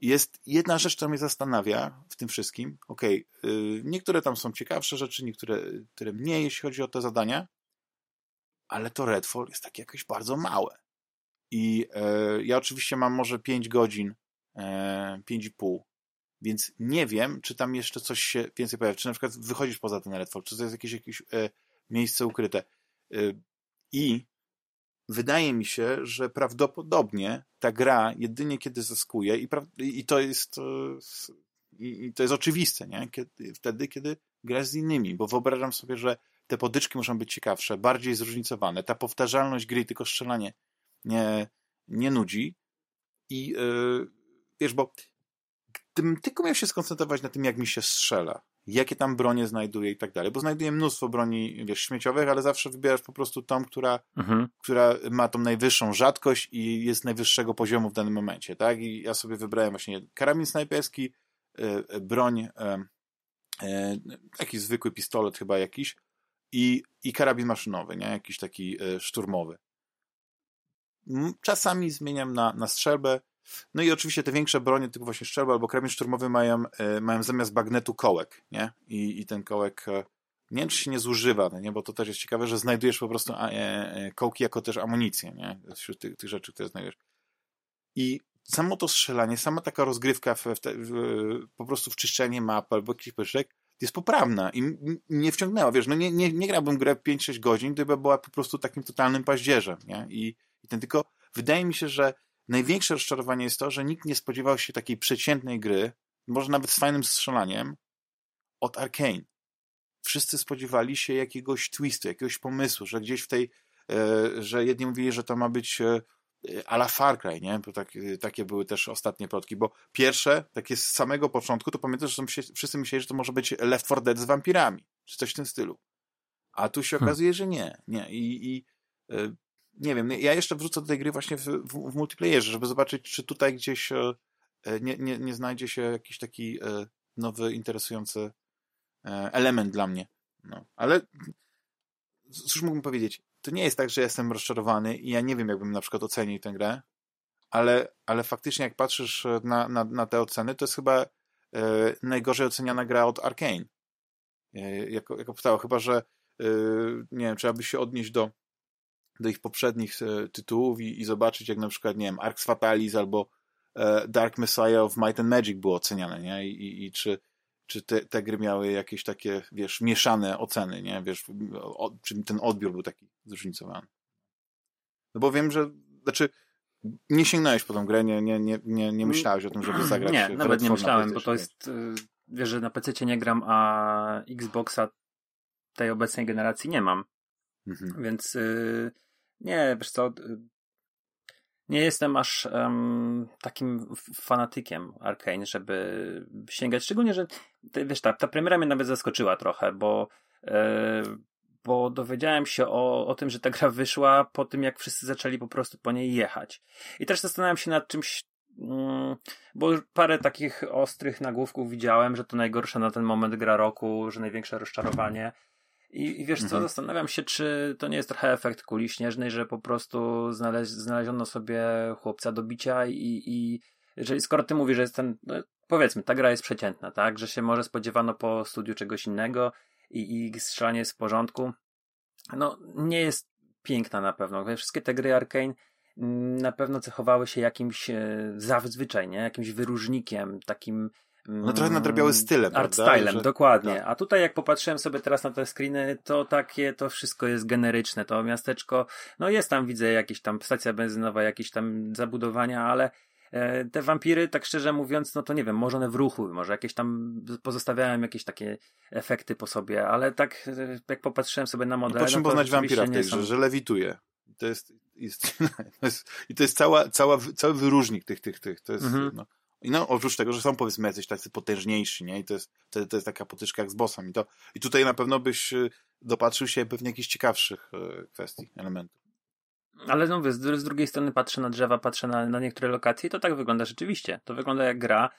Jest jedna rzecz, która mnie zastanawia w tym wszystkim. Okej, okay, niektóre tam są ciekawsze rzeczy, niektóre które mniej, jeśli chodzi o te zadania, ale to Redfall jest takie jakieś bardzo małe. I e, ja oczywiście mam może 5 godzin, e, 5,5, więc nie wiem, czy tam jeszcze coś się więcej pojawia. Czy na przykład wychodzisz poza ten Redfall, czy to jest jakieś, jakieś e, miejsce ukryte. E, I wydaje mi się, że prawdopodobnie ta gra jedynie kiedy zyskuje i, i to jest e, i, to jest oczywiste, nie? Kiedy, wtedy, kiedy grasz z innymi, bo wyobrażam sobie, że te podyczki muszą być ciekawsze, bardziej zróżnicowane, ta powtarzalność gry, tylko strzelanie nie, nie nudzi. I yy, wiesz, bo gdybym tylko miał się skoncentrować na tym, jak mi się strzela, jakie tam bronie znajduję i tak dalej, bo znajduję mnóstwo broni, wiesz, śmieciowych, ale zawsze wybierasz po prostu tą, która, mhm. która ma tą najwyższą rzadkość i jest najwyższego poziomu w danym momencie, tak? I ja sobie wybrałem właśnie karabin snajperski, yy, broń, yy, jakiś zwykły pistolet chyba jakiś i, i karabin maszynowy, nie? Jakiś taki szturmowy. Czasami zmieniam na, na strzelbę. No i oczywiście te większe bronie, typu właśnie strzelba albo karabin szturmowy mają, e, mają zamiast bagnetu kołek, nie? I, i ten kołek e, nie wiem, czy się nie zużywa, no nie? bo to też jest ciekawe, że znajdujesz po prostu e, kołki jako też amunicję, nie? Wśród tych, tych rzeczy, które znajdujesz. I samo to strzelanie, sama taka rozgrywka, w, w, w, po prostu wczyszczenie map albo jakiś pyszek jest poprawna i nie wciągnęła, wiesz, no nie, nie, nie grałbym grę 5-6 godzin, gdyby była po prostu takim totalnym paździerzem, nie? I, i ten tylko, wydaje mi się, że największe rozczarowanie jest to, że nikt nie spodziewał się takiej przeciętnej gry, może nawet z fajnym strzelaniem, od Arkane. Wszyscy spodziewali się jakiegoś twistu, jakiegoś pomysłu, że gdzieś w tej, e, że jedni mówili, że to ma być e, a la Far Cry, nie? Bo tak, takie były też ostatnie plotki, bo pierwsze, takie z samego początku, to pamiętam, że wszyscy myśleli, że to może być Left 4 Dead z wampirami, czy coś w tym stylu. A tu się hmm. okazuje, że nie. Nie. I, i y, nie wiem, ja jeszcze wrzucę do tej gry właśnie w, w, w multiplayerze, żeby zobaczyć, czy tutaj gdzieś y, nie, nie, nie znajdzie się jakiś taki y, nowy, interesujący element dla mnie. No. Ale cóż mógłbym powiedzieć? To nie jest tak, że jestem rozczarowany i ja nie wiem, jakbym na przykład ocenił tę grę, ale, ale faktycznie jak patrzysz na, na, na te oceny, to jest chyba e, najgorzej oceniana gra od Arkane. E, jako, jako chyba że e, nie wiem, trzeba by się odnieść do, do ich poprzednich e, tytułów i, i zobaczyć, jak na przykład, nie wiem, Arx Fatalis albo e, Dark Messiah of Might and Magic było oceniane, nie? I, i, i czy, czy te, te gry miały jakieś takie, wiesz, mieszane oceny, nie? Wiesz, o, czy ten odbiór był taki zróżnicowany. No bo wiem, że, znaczy, nie sięgnąłeś po tą grę, nie, nie, nie, nie, nie myślałeś o tym, żeby zagrać Nie, nawet nie myślałem, bo to jest, y, wiesz, że na PC nie gram, a Xboxa tej obecnej generacji nie mam. Mhm. Więc yy, nie, wiesz co, nie jestem aż um, takim fanatykiem Arkane, żeby sięgać. Szczególnie, że wiesz, ta, ta premiera mnie nawet zaskoczyła trochę, bo yy, bo dowiedziałem się o, o tym, że ta gra wyszła po tym, jak wszyscy zaczęli po prostu po niej jechać. I też zastanawiam się nad czymś, mm, bo parę takich ostrych nagłówków widziałem, że to najgorsza na ten moment gra roku, że największe rozczarowanie. I, i wiesz mhm. co, zastanawiam się, czy to nie jest trochę efekt kuli śnieżnej, że po prostu znaleź, znaleziono sobie chłopca do bicia i, i jeżeli, skoro ty mówisz, że jest ten, no, powiedzmy, ta gra jest przeciętna, tak, że się może spodziewano po studiu czegoś innego i, i strzelanie jest w porządku. No, nie jest piękna na pewno. Wszystkie te gry Arkane mm, na pewno cechowały się jakimś e, zazwyczaj, nie? Jakimś wyróżnikiem, takim no trochę nadrabiały stylem, Art stylem, że... dokładnie. Tak. A tutaj jak popatrzyłem sobie teraz na te screeny, to takie, to wszystko jest generyczne. To miasteczko, no jest tam, widzę jakieś tam stacja benzynowa, jakieś tam zabudowania, ale E, te wampiry, tak szczerze mówiąc, no to nie wiem, może one w ruchu, może jakieś tam pozostawiałem jakieś takie efekty po sobie, ale tak e, jak popatrzyłem sobie na model. Po czym no poznać wampira w tej grze, że lewituje. To jest, jest, to jest, I to jest cała, cała, cały wyróżnik tych, tych, tych. To jest, mhm. no. I no, oprócz tego, że są powiedzmy jacyś tacy potężniejsi, nie? I to jest, to, to jest taka potyczka jak z bossem. I, to, I tutaj na pewno byś e, dopatrzył się pewnie jakichś ciekawszych kwestii, elementów. Ale no, z, z drugiej strony patrzę na drzewa, patrzę na, na niektóre lokacje i to tak wygląda rzeczywiście. To wygląda jak gra,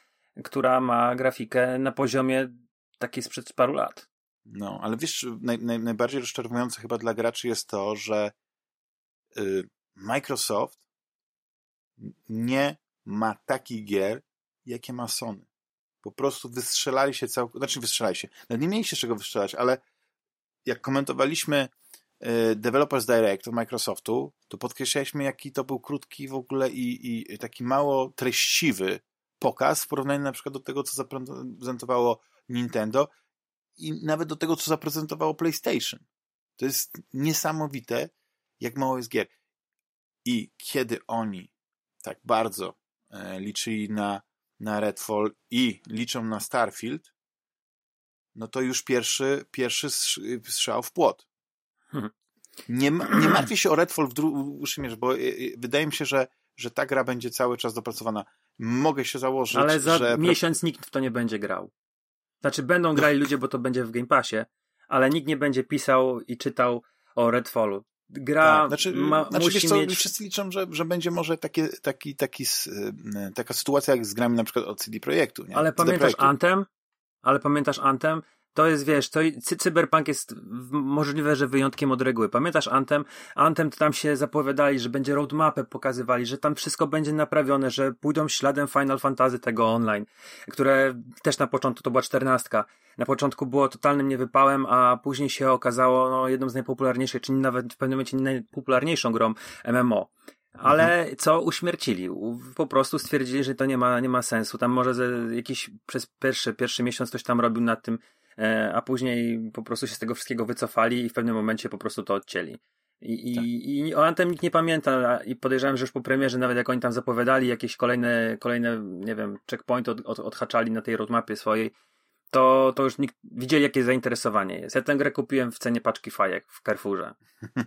która ma grafikę na poziomie takiej sprzed paru lat. No, ale wiesz, naj, naj, najbardziej rozczarowujące chyba dla graczy jest to, że y, Microsoft nie ma takich gier, jakie ma Sony. Po prostu wystrzelali się całkowicie, znaczy wystrzelali się. No nie mieliście czego wystrzelać, ale jak komentowaliśmy E, Developers Direct od Microsoftu, to podkreślaliśmy, jaki to był krótki w ogóle i, i taki mało treściwy pokaz w porównaniu na przykład do tego, co zaprezentowało Nintendo i nawet do tego, co zaprezentowało PlayStation. To jest niesamowite, jak mało jest gier. I kiedy oni tak bardzo e, liczyli na, na Redfall i liczą na Starfield, no to już pierwszy, pierwszy strzał w płot. Nie, nie martwię się o Redfall w dłuższym bo y, y, wydaje mi się, że, że ta gra będzie cały czas dopracowana. Mogę się założyć, Ale za że... miesiąc nikt w to nie będzie grał. Znaczy będą grali ludzie, bo to będzie w Game Passie, ale nikt nie będzie pisał i czytał o Redfallu. Gra tak, znaczy, ma, znaczy, musi wiesz co, mieć... Wszyscy liczą, że, że będzie może takie, taki, taki, y, taka sytuacja jak z grami na przykład od CD Projektu. Nie? Ale CD pamiętasz Projektu. Anthem? Ale pamiętasz Anthem? To jest, wiesz, to cyberpunk jest możliwe, że wyjątkiem od reguły. Pamiętasz? Anthem to tam się zapowiadali, że będzie roadmapę pokazywali, że tam wszystko będzie naprawione, że pójdą śladem Final Fantasy tego online, które też na początku to była czternastka. Na początku było totalnym niewypałem, a później się okazało no, jedną z najpopularniejszych, czy nawet w pewnym momencie najpopularniejszą grą MMO. Ale mhm. co uśmiercili? Po prostu stwierdzili, że to nie ma, nie ma sensu. Tam może jakiś przez pierwszy, pierwszy miesiąc ktoś tam robił nad tym a później po prostu się z tego wszystkiego wycofali i w pewnym momencie po prostu to odcięli. I, tak. i, i o Anthem nikt nie pamięta i podejrzewam, że już po premierze, nawet jak oni tam zapowiadali jakieś kolejne, kolejne nie wiem, checkpointy od, od, odhaczali na tej roadmapie swojej, to, to już nikt widzieli, jakie zainteresowanie jest. Ja tę grę kupiłem w cenie paczki fajek w Carrefourze.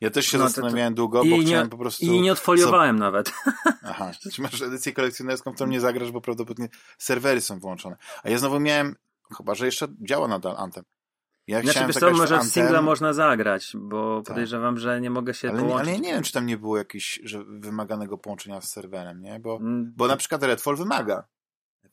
Ja też się no, zastanawiałem to, to... długo, bo I chciałem po prostu... I nie odfoliowałem nawet. Aha, czy masz edycję kolekcjonerską, którą nie zagrasz, bo prawdopodobnie serwery są włączone. A ja znowu miałem Chyba, że jeszcze działa nadal Anthem. Ja znaczy, chciałem wiesz co, może w Anthem, singla można zagrać, bo Tak. podejrzewam, że nie mogę się ale, połączyć. ale ja nie wiem, czy tam nie było jakiegoś że wymaganego połączenia z serwerem, nie? Bo, Mm, bo na przykład Redfall wymaga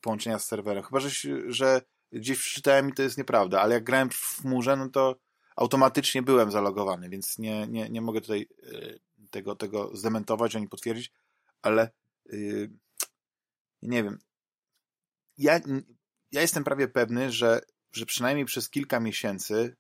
połączenia z serwerem. Chyba, że, że gdzieś przeczytałem i to jest nieprawda, ale jak grałem w chmurze, no to automatycznie byłem zalogowany, więc nie, nie, nie mogę tutaj y, tego, tego zdementować ani potwierdzić, ale y, nie wiem. Ja, ja jestem prawie pewny, że, że przynajmniej przez kilka miesięcy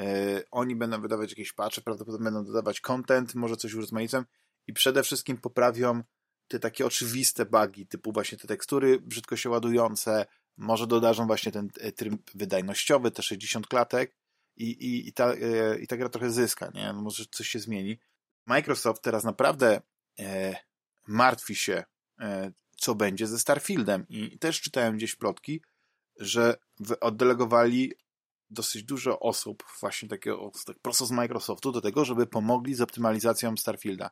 y, oni będą wydawać jakieś patche, prawdopodobnie będą dodawać content, może coś urozmaicą i przede wszystkim poprawią te takie oczywiste bugi, typu właśnie te tekstury brzydko się ładujące, może dodarzą właśnie ten e, tryb wydajnościowy, te 60 klatek i, i, i, ta, e, i ta gra trochę zyska, nie? No może coś się zmieni. Microsoft teraz naprawdę e, martwi się, co będzie ze Starfieldem i też czytałem gdzieś plotki, że oddelegowali dosyć dużo osób, właśnie takiego tak prosto z Microsoftu, do tego, żeby pomogli z optymalizacją Starfielda.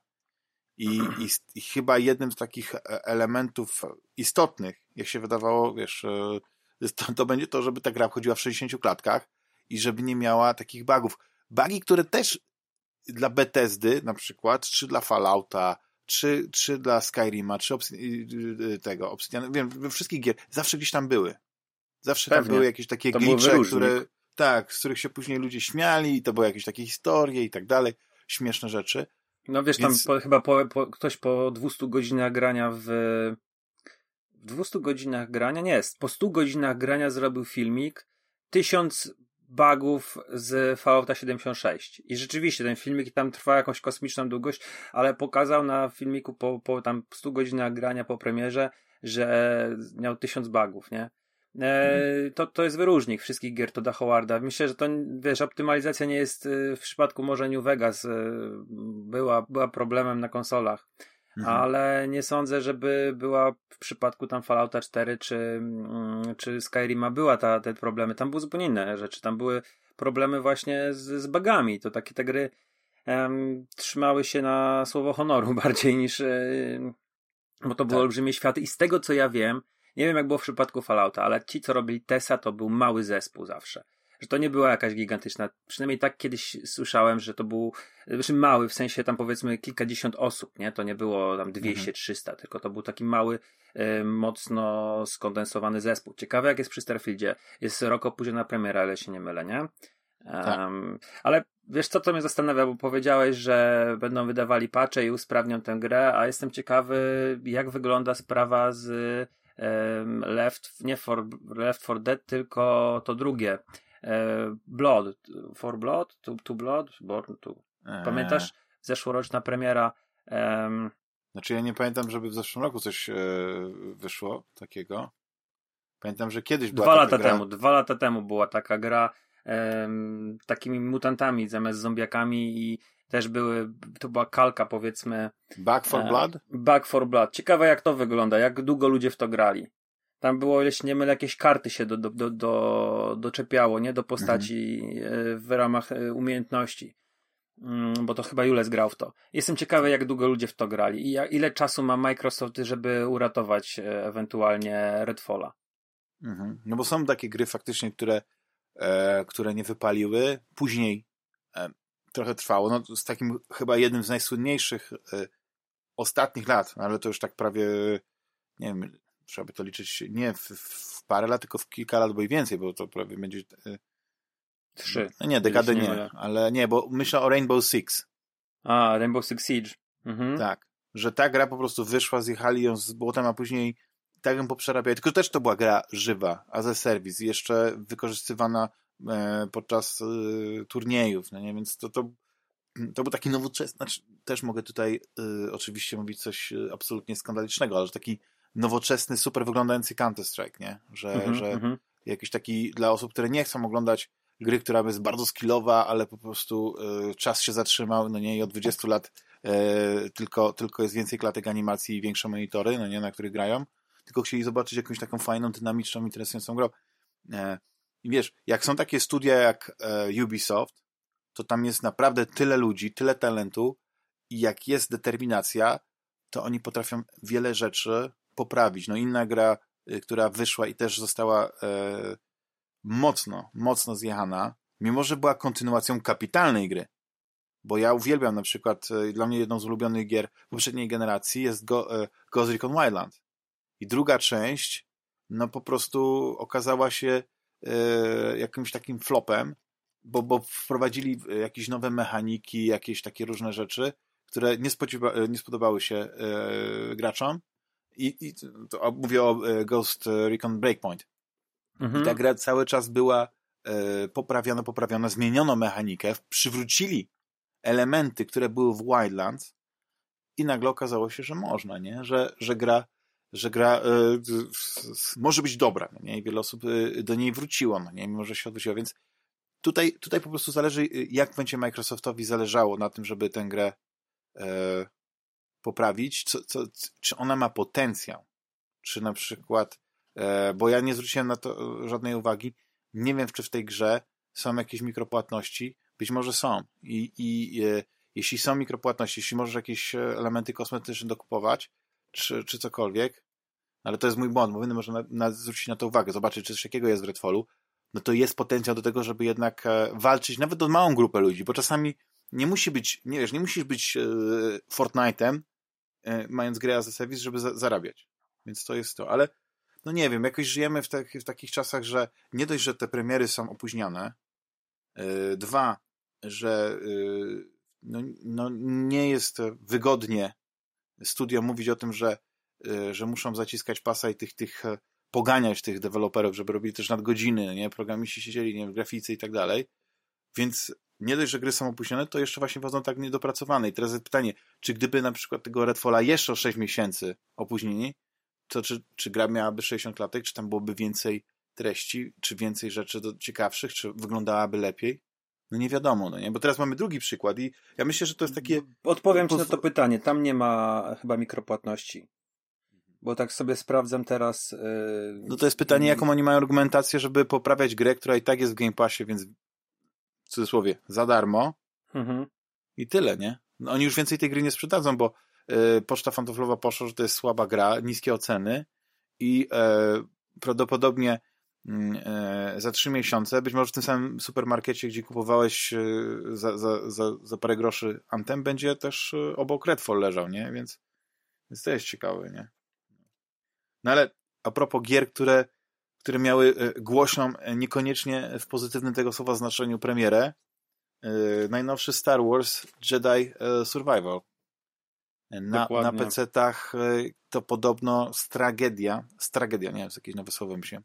I, i, I chyba jednym z takich e, elementów istotnych, jak się wydawało, wiesz, e, to, to będzie to, żeby ta gra chodziła w 60 klatkach i żeby nie miała takich bugów. Bugi, które też dla Bethesdy na przykład, czy dla Fallouta, czy, czy dla Skyrima, czy Obs- tego, Obsidian, wiem, wszystkich gier, zawsze gdzieś tam były. Zawsze tam Pewnie. były jakieś takie wyróżnik. które, tak, z których się później ludzie śmiali i to były jakieś takie historie i tak dalej, śmieszne rzeczy. No wiesz, Więc- tam po, chyba po, po, ktoś po 200 godzinach grania w... W 200 godzinach grania? Nie, po 100 godzinach grania zrobił filmik 1000 bugów z Fallouta 76. I rzeczywiście ten filmik tam trwa jakąś kosmiczną długość, ale pokazał na filmiku po, po tam 100 godzinach grania po premierze, że miał 1000 bugów, nie? E, to, to jest wyróżnik wszystkich gier Toda Howarda. Myślę, że to, wiesz, optymalizacja nie jest y, w przypadku może New Vegas y, była, była problemem na konsolach, Mhm. ale nie sądzę, żeby była w przypadku tam Fallouta 4 czy, mm, czy Skyrima była ta, te problemy. Tam były zupełnie inne rzeczy. Tam były problemy właśnie z, z bugami. To takie te gry em, trzymały się na słowo honoru bardziej niż bo to były Tak. olbrzymie światy i z tego co ja wiem, nie wiem jak było w przypadku Fallouta, ale ci co robili Tesa to był mały zespół zawsze. Że to nie była jakaś gigantyczna, przynajmniej tak kiedyś słyszałem, że to był znaczy mały, w sensie tam powiedzmy kilkadziesiąt osób, nie? To nie było tam 200-300, tylko to był taki mały, e, mocno skondensowany zespół. Ciekawe jak jest przy Starfieldzie. Jest rok opóźniona premiera, ale się nie mylę, nie? Um, ale wiesz co, to mnie zastanawia, bo powiedziałeś, że będą wydawali patche i usprawnią tę grę, a jestem ciekawy, jak wygląda sprawa z Left, nie for, Left 4 Dead, tylko to drugie. Blood, For Blood, To, to Blood, Born to. Eee, Pamiętasz? Zeszłoroczna premiera. em, Znaczy ja nie pamiętam, żeby w zeszłym roku coś e, wyszło takiego. Pamiętam, że kiedyś była dwa taka lata gra, temu, dwa lata temu była taka gra em, takimi mutantami zamiast zombiakami i też były, to była kalka powiedzmy Back for E, Blood? Back for Blood. Ciekawe jak to wygląda, jak długo ludzie w to grali. Tam było, jeśli nie mylę, jakieś karty się do, do, do, do, doczepiało, nie? Do postaci e, w ramach e, umiejętności. Mm, Bo to chyba Jules grał w to. Jestem ciekawy, jak długo ludzie w to grali i jak, ile czasu ma Microsoft, żeby uratować e, ewentualnie Redfalla. Mhm. No bo są takie gry faktycznie, które, e, które nie wypaliły. Później e, trochę trwało. No, z takim chyba jednym z najsłynniejszych e, ostatnich lat, ale to już tak prawie, nie wiem, trzeba by to liczyć nie w, w parę lat, tylko w kilka lat, bo i więcej, bo to prawie będzie... E, Trzy. no nie, dekadę nie nie, ale nie, bo myślę o Rainbow Six. A, Rainbow Six Siege. Mhm. Tak. Że ta gra po prostu wyszła, zjechali ją z błotem, a później tak ją poprzerabiali. Tylko też to była gra żywa, a service, jeszcze wykorzystywana podczas e, turniejów, no nie? Więc to, to, to był taki nowoczesny, znaczy, też mogę tutaj e, oczywiście mówić coś e, absolutnie skandalicznego, ale że taki nowoczesny, super wyglądający Counter-Strike, nie? Że, Mhm, że mhm. jakiś taki dla osób, które nie chcą oglądać gry, która jest bardzo skillowa, ale po prostu e, czas się zatrzymał, no nie, i od 20 lat e, tylko, tylko jest więcej klatek animacji i większe monitory, no nie, na których grają, tylko chcieli zobaczyć jakąś taką fajną, dynamiczną, interesującą grę. E, I wiesz, jak są takie studia jak e, Ubisoft, to tam jest naprawdę tyle ludzi, tyle talentu i jak jest determinacja, to oni potrafią wiele rzeczy poprawić. No inna gra, y, która wyszła i też została e, mocno, mocno zjechana, mimo że była kontynuacją kapitalnej gry, bo ja uwielbiam na przykład, e, dla mnie jedną z ulubionych gier poprzedniej generacji jest Go, Ghost Recon Wildland. I druga część, no po prostu okazała się jakimś takim flopem, bo, bo wprowadzili e, jakieś nowe mechaniki, jakieś takie różne rzeczy, które nie, spodziewa, nie spodobały się e, graczom. I, i to, mówię o e, Ghost Recon Breakpoint. Mhm. I ta gra cały czas była e, poprawiona, poprawiona, zmieniono mechanikę, przywrócili elementy, które były w Wildlands i nagle okazało się, że można, nie? Że, że gra, że gra e, może być dobra, no nie? I wiele osób e, do niej wróciło, no nie? Mimo, że się odwróciło, więc tutaj, tutaj po prostu zależy, jak będzie Microsoftowi zależało na tym, żeby tę grę e, poprawić, co, co, czy ona ma potencjał, czy na przykład, e, bo ja nie zwróciłem na to żadnej uwagi, nie wiem, czy w tej grze są jakieś mikropłatności, być może są. I, i e, jeśli są mikropłatności, jeśli możesz jakieś elementy kosmetyczne dokupować, czy, czy cokolwiek, ale to jest mój błąd, bo może na, na, zwrócić na to uwagę, zobaczyć, czy coś takiego jest w Redfallu, no to jest potencjał do tego, żeby jednak e, walczyć nawet o małą grupę ludzi, bo czasami nie musi być, nie wiesz, nie musisz być e, Fortnite'em, e, mając grę as a service, żeby za zarabiać. Więc to jest to, ale no nie wiem, jakoś żyjemy w, tak, w takich czasach, że nie dość, że te premiery są opóźnione, e, dwa, że e, no, no, nie jest wygodnie studio mówić o tym, że, e, że muszą zaciskać pasa i tych, tych poganiać tych deweloperów, żeby robili też nadgodziny, nie? Programiści siedzieli, nie wiem, graficy i tak dalej. Więc nie dość, że gry są opóźnione, to jeszcze właśnie wchodzą tak niedopracowane. I teraz jest pytanie, czy gdyby na przykład tego Redfalla jeszcze o 6 miesięcy opóźnili, to czy, czy gra miałaby 60 latek, czy tam byłoby więcej treści, czy więcej rzeczy do, ciekawszych, czy wyglądałaby lepiej? No nie wiadomo, no nie? Bo teraz mamy drugi przykład i ja myślę, że to jest takie... Odpowiem ci na to pytanie. Tam nie ma chyba mikropłatności. Bo tak sobie sprawdzam teraz. Yy... No to jest pytanie, jaką oni mają argumentację, żeby poprawiać grę, która i tak jest w Game Passie, więc w cudzysłowie za darmo. Mhm. I tyle, nie? No, oni już więcej tej gry nie sprzedadzą, bo yy, Poczta Fantoflowa poszła, że to jest słaba gra, niskie oceny i yy, prawdopodobnie za trzy miesiące, być może w tym samym supermarkecie, gdzie kupowałeś e, za, za, za, za parę groszy Antem, będzie też obok Redfall leżał, nie? Więc, więc to jest ciekawe, nie? No ale a propos gier, które, które miały e, głośną, e, niekoniecznie w pozytywnym tego słowa znaczeniu premierę, e, najnowszy Star Wars Jedi Survival. Na, na PC-tach to podobno stragedia, stragedia, nie wiem, jakieś nowe słowo myślę,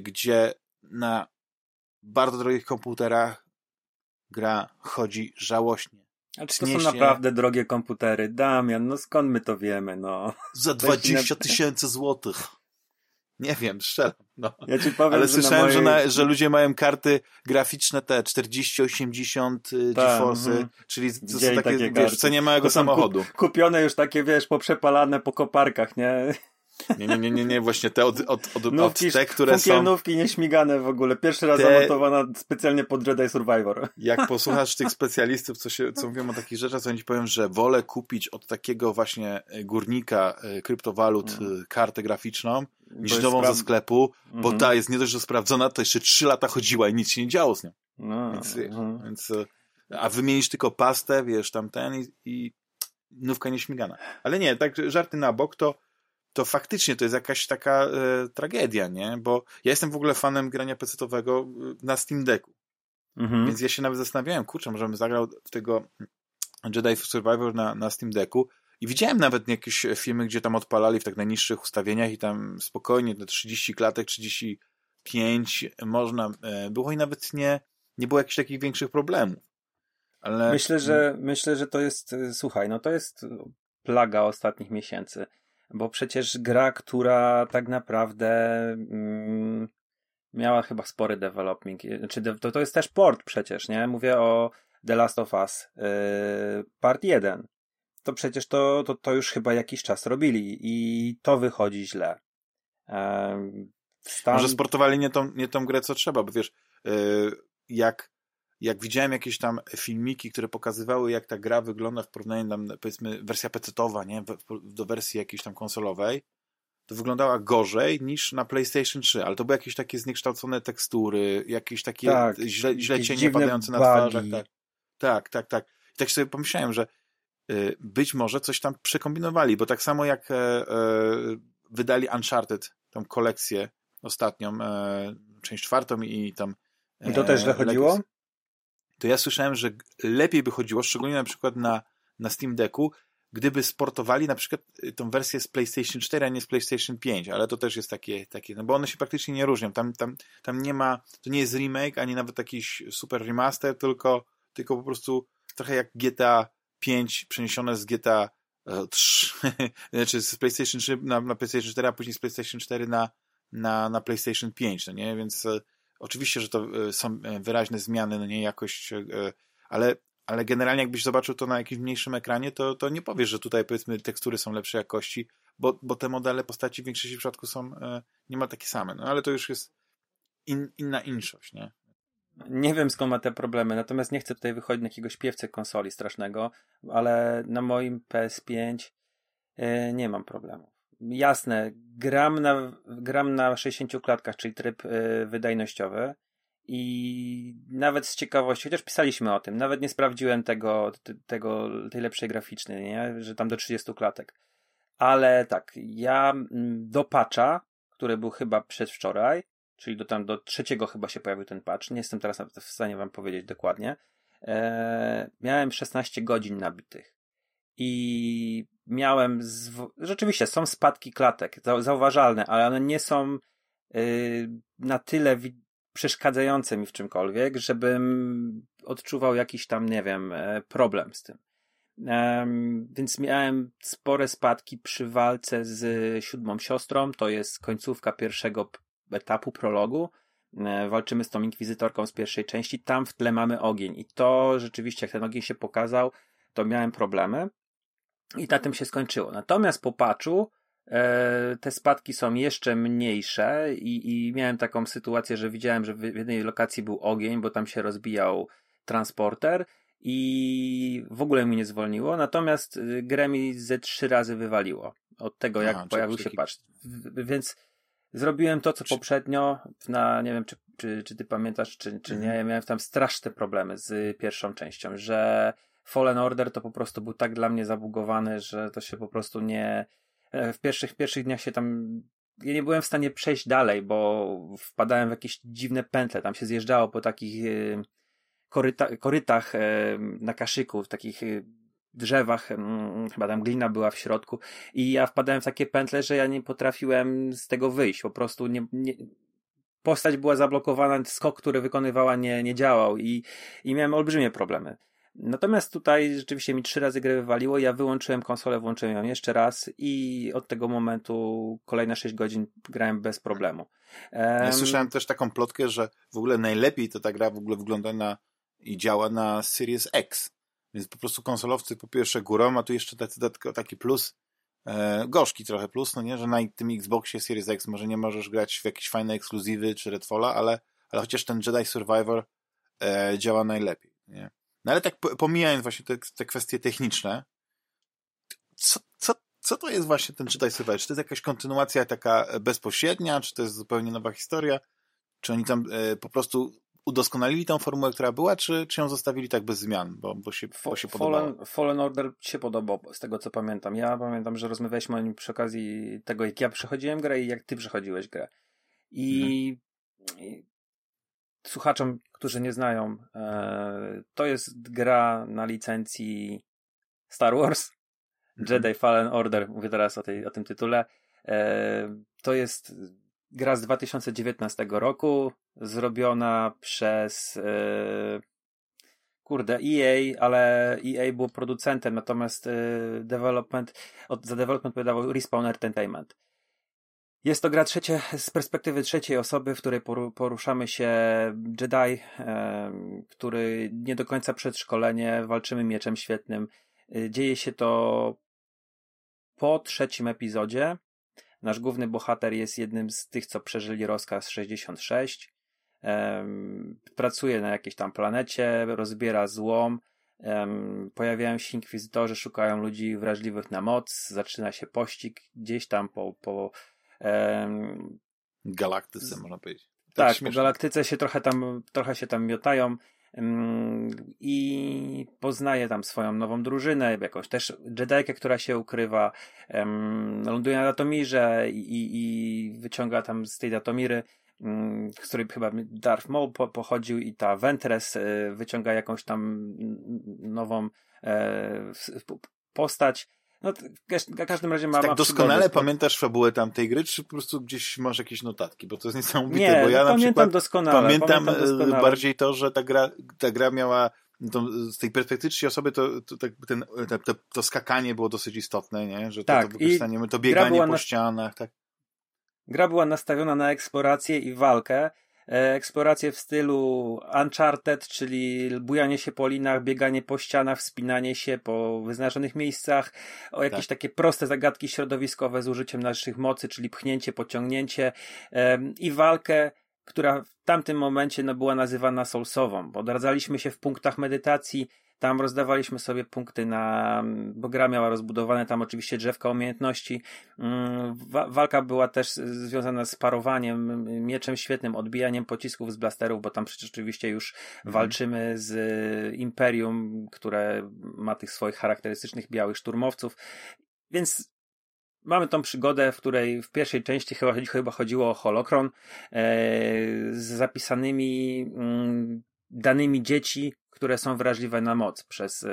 gdzie na bardzo drogich komputerach gra chodzi żałośnie. A czy to są naprawdę drogie komputery? Damian, no skąd my to wiemy, no? Za 20 tysięcy złotych. Nie wiem, strzelam. No. Ja ci powiem, Ale że słyszałem, mojej... że, na, że ludzie mają karty graficzne te 40-80 y, tak, GeForce'y, mm, czyli to są takie, takie wiesz, cenie małego samochodu. Kup, kupione już takie, wiesz, poprzepalane po koparkach, nie? Nie, nie, nie, nie, nie, właśnie te od, od, od, nówki, od te, które są... nówki nieśmigane w ogóle. Pierwszy raz te... zamontowana specjalnie pod Jedi Survivor. Jak posłuchasz tych specjalistów, co, się, co mówią o takich rzeczach, to oni ci powiem, że wolę kupić od takiego właśnie górnika e, kryptowalut hmm. kartę graficzną, niż nową ze sklepu, bo mhm. ta jest nie dość, że sprawdzona, to jeszcze trzy lata chodziła i nic się nie działo z nią. No, więc, mhm. więc, e, a wymienisz tylko pastę, wiesz, tam ten i, i nówka nieśmigana. Ale nie, tak żarty na bok, to to faktycznie to jest jakaś taka e, tragedia, nie? Bo ja jestem w ogóle fanem grania pecetowego e, na Steam Decku. Mhm. Więc ja się nawet zastanawiałem, kurczę, możemy zagrał w tego Jedi Survivor na, na Steam Decku i widziałem nawet jakieś filmy, gdzie tam odpalali w tak najniższych ustawieniach i tam spokojnie te 30 klatek, 35 można e, było i nawet nie, nie było jakichś takich większych problemów. Ale... Myślę, że myślę, że to jest, słuchaj, no to jest plaga ostatnich miesięcy. Bo przecież gra, która tak naprawdę mm, miała chyba spory development, znaczy to, to jest też port przecież, nie? Mówię o The Last of Us yy, part 1. To przecież to, to, to już chyba jakiś czas robili i to wychodzi źle. Stan... Może sportowali nie tą, nie tą grę, co trzeba, bo wiesz, yy, jak jak widziałem jakieś tam filmiki, które pokazywały, jak ta gra wygląda w porównaniu tam, powiedzmy, wersja pecetowa, nie, do wersji jakiejś tam konsolowej, to wyglądała gorzej niż na PlayStation 3, ale to były jakieś takie zniekształcone tekstury, jakieś takie tak, źle, źle cienie padające na twarzach. Tak. tak, tak, tak. I tak sobie pomyślałem, że y, być może coś tam przekombinowali, bo tak samo jak e, e, wydali Uncharted, tą kolekcję ostatnią, e, część czwartą i tam i to też źle chodziło? To ja słyszałem, że lepiej by chodziło, szczególnie na przykład na, na Steam Decku, gdyby sportowali na przykład y, tą wersję z PlayStation 4, a nie z PlayStation 5, ale to też jest takie, takie no bo one się praktycznie nie różnią. Tam, tam, tam nie ma, to nie jest remake, ani nawet jakiś super remaster, tylko, tylko po prostu trochę jak GTA 5 przeniesione z GTA 3, e, znaczy z PlayStation 3 na, na PlayStation 4, a później z PlayStation 4 na, na, na PlayStation 5, no nie? Więc e, oczywiście, że to e, są wyraźne zmiany, no nie jakość, ale ale generalnie jakbyś zobaczył to na jakimś mniejszym ekranie, to, to nie powiesz, że tutaj powiedzmy tekstury są lepszej jakości, bo, bo te modele postaci w większości przypadków są e, niemal takie same. No ale to już jest in, inna inszość, nie? Nie wiem skąd ma te problemy, natomiast nie chcę tutaj wychodzić na jakiegoś śpiewcy konsoli strasznego, ale na moim PS5 e, nie mam problemu. Jasne, gram na, gram na 60 klatkach, czyli tryb e, wydajnościowy, i nawet z ciekawości, chociaż pisaliśmy o tym, nawet nie sprawdziłem tego, tego tej lepszej graficznej, nie? że tam do 30 klatek. Ale tak, ja mm, do patcha, który był chyba przedwczoraj, czyli do tam do trzeciego chyba się pojawił ten patch, nie jestem teraz w stanie wam powiedzieć dokładnie, e, miałem 16 godzin nabitych. I miałem, rzeczywiście są spadki klatek, zauważalne, ale one nie są y, na tyle przeszkadzające mi w czymkolwiek, żebym odczuwał jakiś tam, nie wiem, e, problem z tym. Więc miałem spore spadki przy walce z siódmą siostrą. To jest końcówka pierwszego etapu prologu. E, walczymy z tą inkwizytorką z pierwszej części. Tam w tle mamy ogień. I to rzeczywiście, jak ten ogień się pokazał, to miałem problemy. I na tym się skończyło. Natomiast po patchu E, te spadki są jeszcze mniejsze i, i miałem taką sytuację, że widziałem, że w jednej lokacji był ogień, bo tam się rozbijał transporter i w ogóle mi nie zwolniło, natomiast y, grę mi ze trzy razy wywaliło od tego, jak Aha, pojawił się patch. Więc zrobiłem to, co poprzednio, na, nie wiem, czy, czy, czy ty pamiętasz, czy, czy nie, mhm. ja miałem tam straszne problemy z pierwszą częścią, że Fallen Order to po prostu był tak dla mnie zabugowany, że to się po prostu nie, E, w pierwszych, pierwszych dniach się tam ja nie byłem w stanie przejść dalej, bo wpadałem w jakieś dziwne pętle, tam się zjeżdżało po takich e, koryta, korytach e, na kaszyku, w takich drzewach, chyba tam glina była w środku. I ja wpadałem w takie pętle, że ja nie potrafiłem z tego wyjść, po prostu nie, nie postać była zablokowana, skok, który wykonywała nie, nie działał. I, i miałem olbrzymie problemy. Natomiast tutaj rzeczywiście mi trzy razy grę wywaliło, ja wyłączyłem konsolę, włączyłem ją jeszcze raz i od tego momentu kolejne 6 godzin grałem bez problemu. Um... Ja słyszałem też taką plotkę, że w ogóle najlepiej to ta gra w ogóle wygląda na i działa na Series X. Więc po prostu konsolowcy po pierwsze górą, a tu jeszcze taki, taki plus, e, gorzki trochę plus, no nie, że na tym Xboxie Series X może nie możesz grać w jakieś fajne ekskluzywy czy Redfalla, ale, ale chociaż ten Jedi Survivor e, działa najlepiej, nie? No ale tak pomijając właśnie te, te kwestie techniczne, co, co, co to jest właśnie ten Jedi Survivor? Czy to jest jakaś kontynuacja taka bezpośrednia, czy to jest zupełnie nowa historia? Czy oni tam e, po prostu udoskonalili tą formułę, która była, czy, czy ją zostawili tak bez zmian, bo, bo, się, bo się podobało? Fallen, Fallen Order się podobał, z tego co pamiętam. Ja pamiętam, że rozmawialiśmy o nim przy okazji tego, jak ja przechodziłem grę i jak ty przechodziłeś grę. I, mhm. i słuchaczom, którzy nie znają, e, to jest gra na licencji Star Wars, mhm. Jedi Fallen Order, mówię teraz o, tej, o tym tytule. E, to jest gra z 2019 roku, zrobiona przez e, kurde, EA, ale EA był producentem, natomiast development, od, za development odpowiadał Respawn Entertainment. Jest to gra trzecie, z perspektywy trzeciej osoby, w której poruszamy się Jedi, który nie do końca przedszkolenie, walczymy mieczem świetnym. Y, dzieje się to po trzecim epizodzie. Nasz główny bohater jest jednym z tych, co przeżyli rozkaz 66. Pracuje na jakiejś tam planecie, rozbiera złom. Pojawiają się inkwizytorzy, szukają ludzi wrażliwych na moc. Zaczyna się pościg gdzieś tam po, po Um, Galaktyce, można powiedzieć. Tak, tak po galaktyce się trochę tam, trochę się tam miotają i poznaje tam swoją nową drużynę, jakąś też Jedikę, która się ukrywa, ląduje na Datomirze i, i wyciąga tam z tej Datomiry z której chyba Darth Maul po, pochodził i ta Ventress e, wyciąga jakąś tam nową e, postać. No, w każdym razie ma. Tak doskonale przygody. pamiętasz fabułę tamtej gry, czy po prostu gdzieś masz jakieś notatki? Bo to jest niesamowite. Nie, bo ja pamiętam na przykład doskonale. Pamiętam, pamiętam e, doskonale. bardziej to, że ta gra, ta gra miała. To, z tej perspektywy trzeciej osoby to, to, tak, ten, to, to, to, skakanie było dosyć istotne, nie? że to, tak, to wykorzystanie, to bieganie po na... ścianach. Tak. Gra była nastawiona na eksplorację i walkę. E, eksplorację w stylu Uncharted, czyli bujanie się po linach, bieganie po ścianach, wspinanie się po wyznaczonych miejscach, o jakieś tak. takie proste zagadki środowiskowe z użyciem naszych mocy, czyli pchnięcie, pociągnięcie i walkę która w tamtym momencie no, była nazywana soulsową, bo odradzaliśmy się w punktach medytacji, tam rozdawaliśmy sobie punkty na, bo gra miała rozbudowane tam oczywiście drzewka umiejętności. Mm, walka była też związana z parowaniem, mieczem świetnym, odbijaniem pocisków z blasterów, bo tam przecież oczywiście już mhm. walczymy z Imperium, które ma tych swoich charakterystycznych białych szturmowców. Więc mamy tą przygodę, w której w pierwszej części chyba, chyba chodziło o holokron e, z zapisanymi mm, danymi dzieci, które są wrażliwe na moc przez e,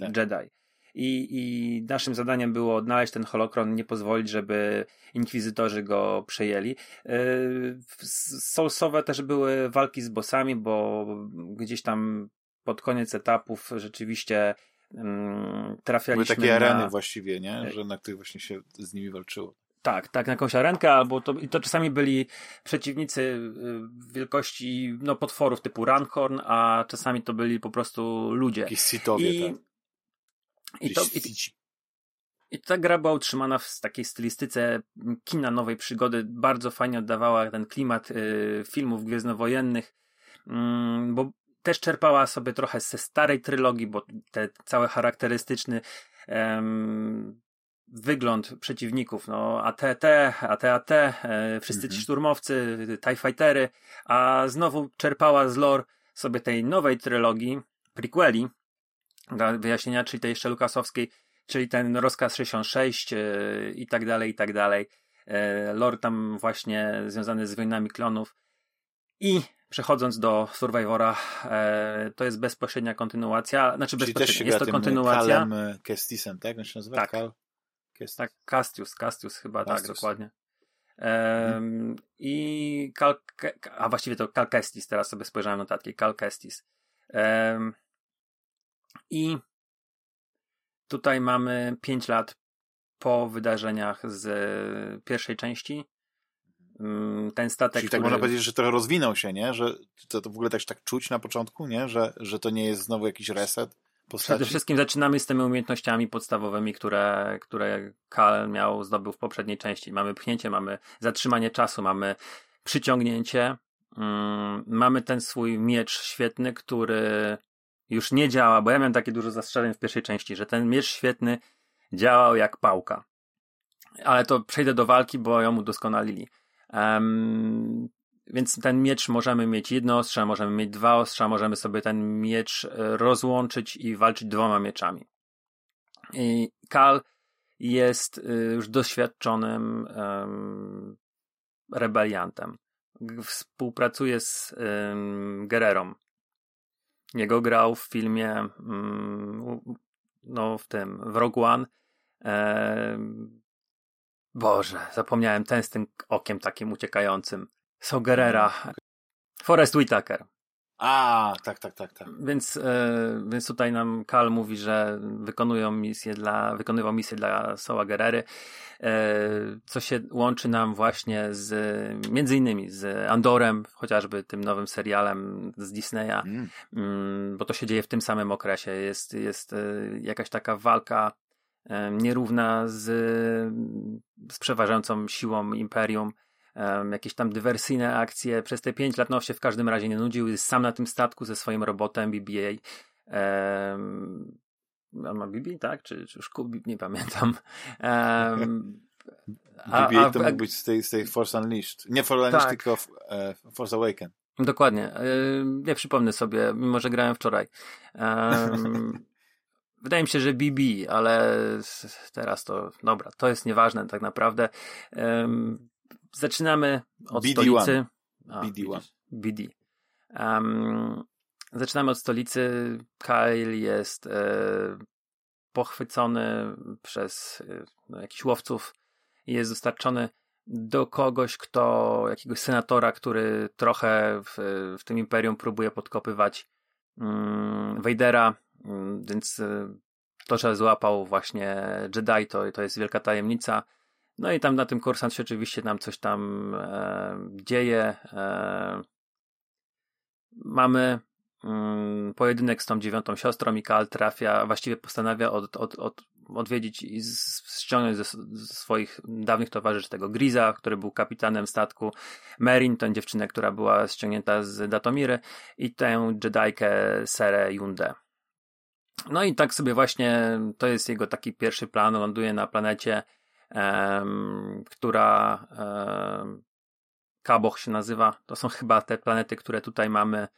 tak. Jedi. I, I naszym zadaniem było odnaleźć ten holokron, nie pozwolić, żeby inkwizytorzy go przejęli. E, Soulsowe też były walki z bossami, bo gdzieś tam pod koniec etapów rzeczywiście um, trafialiśmy Były takie na... areny właściwie, nie? Że na których właśnie się z nimi walczyło. Tak, tak, na jakąś arenkę, albo to, i to czasami byli przeciwnicy y, wielkości no, potworów typu Rancorn, a czasami to byli po prostu ludzie. Jakieś sitowie, I, tak. I, to, i, I ta gra była utrzymana w takiej stylistyce kina nowej przygody. Bardzo fajnie oddawała ten klimat y, filmów gwiezdnowojennych, y, bo też czerpała sobie trochę ze starej trylogii, bo te całe charakterystyczny wygląd przeciwników, no ATT, ATAT, e, wszyscy ci mhm. szturmowcy, TIE Fightery, a znowu czerpała z lore sobie tej nowej trylogii, prequeli, dla wyjaśnienia, czyli tej jeszcze lukasowskiej, czyli ten rozkaz 66 e, i tak dalej, i tak dalej. E, lore tam właśnie związany z wojnami klonów i Przechodząc do Survivora, e, to jest bezpośrednia kontynuacja. Znaczy Czyli bezpośrednia, jest to kontynuacja. Kalem Kestisem, tak? On się nazywa? Tak. Kal? Kestis. Tak, Castius, Castius chyba, tak, Castius. tak, dokładnie. Mhm. I Cal, a właściwie to Cal Kestis, teraz sobie spojrzałem notatki, Cal Kestis. I tutaj mamy 5 lat po wydarzeniach z pierwszej części Mm, ten statek. Czyli tak można powiedzieć, że trochę rozwinął się, nie? Że to, to w ogóle też tak czuć na początku, nie? Że, że to nie jest znowu jakiś reset. Postaci. Przede wszystkim zaczynamy z tymi umiejętnościami podstawowymi, które, które Kal miał, zdobył w poprzedniej części. Mamy pchnięcie, mamy zatrzymanie czasu, mamy przyciągnięcie, mm, mamy ten swój miecz świetny, który już nie działa, bo ja miałem takie dużo zastrzeżeń w pierwszej części, że ten miecz świetny działał jak pałka. Ale to przejdę do walki, bo ją udoskonalili. Um, więc ten miecz możemy mieć jedno ostrze, możemy mieć dwa ostrza, możemy sobie ten miecz e, rozłączyć i walczyć dwoma mieczami. I Kal jest e, już doświadczonym um, rebeliantem. Współpracuje z um, Gererą. Jego grał w filmie um, no w tym, w Rogue One Boże, zapomniałem ten z tym okiem takim uciekającym. Sogerera. Mm. Forest Whitaker. A, tak, tak, tak, tak. Więc, e, więc tutaj nam Kal mówi, że wykonują misję dla, wykonywał misję dla Soła Gerery, e, co się łączy nam właśnie z, między innymi z Andorem, chociażby tym nowym serialem z Disneya, mm. Mm, bo to się dzieje w tym samym okresie. Jest, jest e, jakaś taka walka nierówna z, z przeważającą siłą imperium. Jakieś tam dywersyjne akcje. Przez te pięć lat no się w każdym razie nie nudził. Jest sam na tym statku ze swoim robotem BBA. Um, on ma BB, tak? Czy, czy już Kubi? Nie pamiętam. Um, BB-8 to mógł być z tej, z tej Force Unleashed. Nie Force Unleashed, tak. tylko e, Force Awaken. Dokładnie. Nie przypomnę sobie, mimo że grałem wczoraj. Wydaje mi się, że BB, ale teraz to, dobra, to jest nieważne tak naprawdę. Zaczynamy od BD1. stolicy. A, BD1. BD. Um, zaczynamy od stolicy. Kyle jest e, pochwycony przez e, no, jakichś łowców i jest dostarczony do kogoś, kto, jakiegoś senatora, który trochę w, w tym imperium próbuje podkopywać um, Vadera, um, więc e, to, że złapał właśnie Jedi, to, to jest wielka tajemnica. No i tam na tym kursancie oczywiście nam coś tam e, dzieje. E, mamy mm, pojedynek z tą dziewiątą siostrą. Mikael trafia, właściwie postanawia od, od, od, odwiedzić i ściągnąć ze, ze, swoich dawnych towarzyszy tego Griza, który był kapitanem statku, Merin, tę dziewczynę, która była ściągnięta z Datomiry i tę Jedikę Serę Jundę. No i tak sobie właśnie, to jest jego taki pierwszy plan, ląduje na planecie, która Kaboch się nazywa. To są chyba te planety, które tutaj mamy.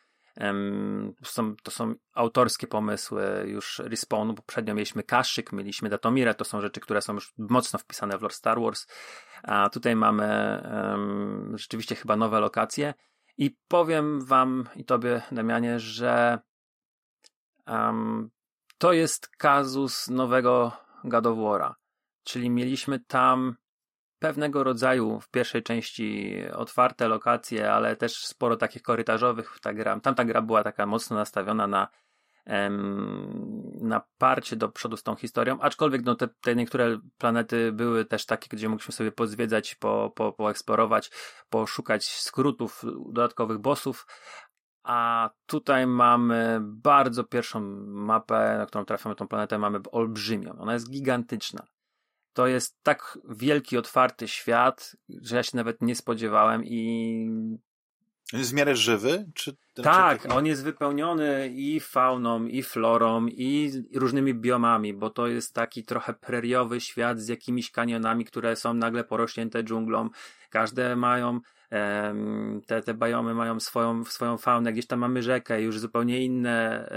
Są, to są autorskie pomysły już Respawnu. Poprzednio mieliśmy Kashyk, mieliśmy Datomirę. To są rzeczy, które są już mocno wpisane w lore Star Wars. A tutaj mamy um, rzeczywiście chyba nowe lokacje. I powiem wam i tobie, Damianie, że um, to jest kazus nowego God of War'a. Czyli mieliśmy tam pewnego rodzaju w pierwszej części otwarte lokacje, ale też sporo takich korytarzowych. Ta gra, tamta gra była taka mocno nastawiona na na parcie do przodu z tą historią, aczkolwiek no, te, te niektóre planety były też takie, gdzie mogliśmy sobie pozwiedzać, po, po, poeksplorować, poszukać skrótów dodatkowych bossów, a tutaj mamy bardzo pierwszą mapę, na którą trafiamy tą planetę, mamy olbrzymią. Ona jest gigantyczna. To jest tak wielki, otwarty świat, że ja się nawet nie spodziewałem i. Jest w miarę żywy? Czy tak, on jest wypełniony i fauną, i florą, i różnymi biomami, bo to jest taki trochę preriowy świat z jakimiś kanionami, które są nagle porośnięte dżunglą. Każde mają te, te bajomy mają swoją, swoją faunę, gdzieś tam mamy rzekę, już zupełnie inne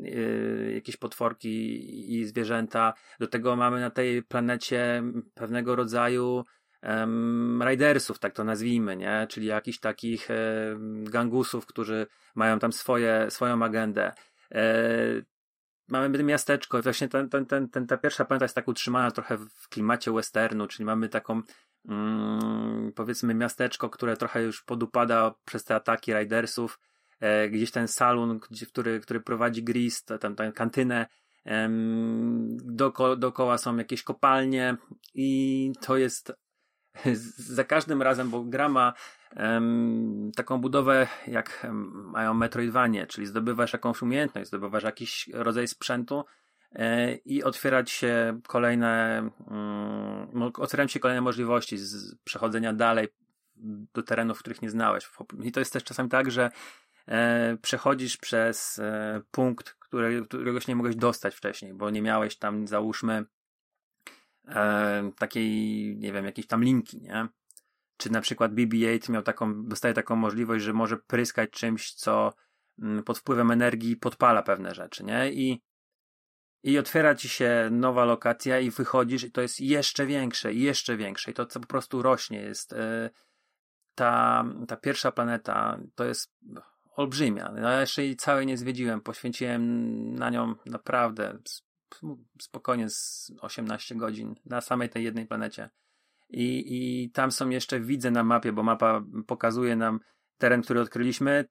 y, jakieś potworki i zwierzęta. Do tego mamy na tej planecie pewnego rodzaju um, ridersów, tak to nazwijmy, nie? Czyli jakichś takich um, gangusów, którzy mają tam swoje, swoją agendę. E, mamy miasteczko, właśnie ten, ten, ten, ten, ta pierwsza planeta jest tak utrzymana trochę w klimacie westernu, czyli mamy taką mm, powiedzmy miasteczko, które trochę już podupada przez te ataki Ridersów, gdzieś ten salon, który, który prowadzi Gris, tam tę kantynę, doko, dookoła są jakieś kopalnie i to jest za każdym razem, bo gra ma um, taką budowę jak mają Metroidvanie, czyli zdobywasz jakąś umiejętność, zdobywasz jakiś rodzaj sprzętu E, i otwierać się kolejne, mm, otwierają się kolejne możliwości z przechodzenia dalej do terenów, których nie znałeś. I to jest też czasami tak, że e, przechodzisz przez e, punkt, który, którego się nie mogłeś dostać wcześniej, bo nie miałeś tam, załóżmy, takiej, nie wiem, jakiejś tam linki, nie? Czy na przykład BB-8 miał taką, dostaje taką możliwość, że może pryskać czymś, co mm, pod wpływem energii podpala pewne rzeczy, nie? I i otwiera ci się nowa lokacja i wychodzisz i to jest jeszcze większe i jeszcze większe i to co po prostu rośnie jest e, ta, ta pierwsza planeta to jest olbrzymia. Ja jeszcze jej całej nie zwiedziłem. Poświęciłem na nią naprawdę spokojnie z 18 godzin na samej tej jednej planecie. I, I tam są jeszcze, widzę na mapie, bo mapa pokazuje nam teren, który odkryliśmy,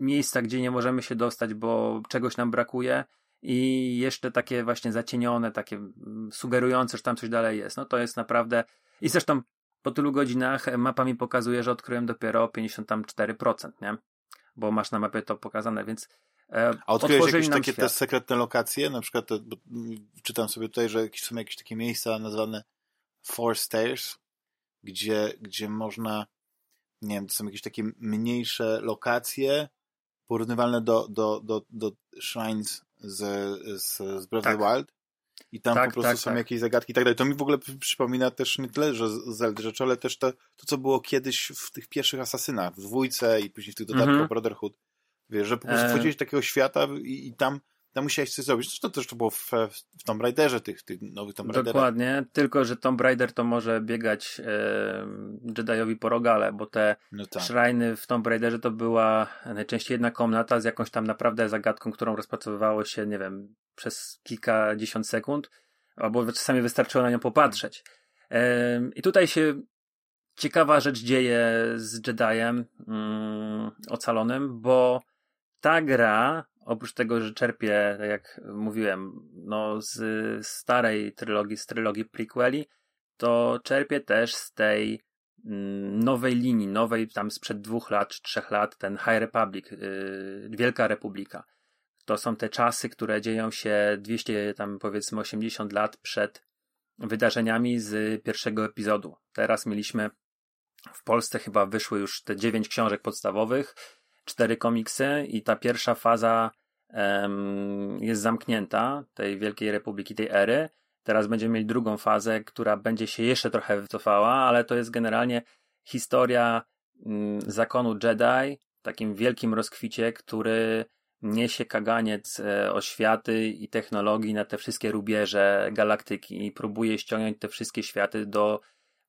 miejsca, gdzie nie możemy się dostać, bo czegoś nam brakuje i jeszcze takie właśnie zacienione, takie sugerujące, że tam coś dalej jest. No to jest naprawdę. I zresztą po tylu godzinach mapa mi pokazuje, że odkryłem dopiero 54%, nie? Bo masz na mapie to pokazane, więc. E, A odkryłeś jakieś takie te sekretne lokacje? Na przykład, czytam sobie tutaj, że są jakieś takie miejsca nazwane Four Stairs, gdzie, gdzie można, nie wiem, to są jakieś takie mniejsze lokacje, porównywalne do, do, do, do Shrines z, z, z Breath tak. of the Wild. I tam tak, po prostu tak, są tak. jakieś zagadki i tak dalej. To mi w ogóle przypomina też nie tyle, że Zelda rzeczy, ale też to, to, co było kiedyś w tych pierwszych Asasynach, w dwójce i później w tych dodatkach mm -hmm. Brotherhood. Wiesz, że po prostu e... wchodziłeś do takiego świata i, i tam tam musiałeś coś zrobić. Zresztą też to było w, w Tomb Raiderze, tych, tych nowych Tomb Raiderach. Dokładnie, tylko że Tomb Raider to może biegać e, Jediowi po rogale, bo te no tak. szrajny w Tomb Raiderze to była najczęściej jedna komnata z jakąś tam naprawdę zagadką, którą rozpracowywało się, nie wiem, przez kilkadziesiąt sekund, albo czasami wystarczyło na nią popatrzeć. E, I tutaj się ciekawa rzecz dzieje z Jediem mm, ocalonym, bo ta gra oprócz tego, że czerpie, tak jak mówiłem, no z starej trylogii, z trylogii prequeli, to czerpie też z tej mm, nowej linii, nowej tam sprzed dwóch lat czy trzech lat, ten High Republic, yy, Wielka Republika. To są te czasy, które dzieją się 200, tam powiedzmy 80 lat przed wydarzeniami z pierwszego epizodu. Teraz mieliśmy w Polsce chyba wyszły już te dziewięć książek podstawowych, cztery komiksy i ta pierwsza faza jest zamknięta, tej Wielkiej Republiki, tej ery. Teraz będziemy mieli drugą fazę, która będzie się jeszcze trochę wycofała, ale to jest generalnie historia um, zakonu Jedi, takim wielkim rozkwicie, który niesie kaganiec e, oświaty i technologii na te wszystkie rubieże galaktyki i próbuje ściągnąć te wszystkie światy do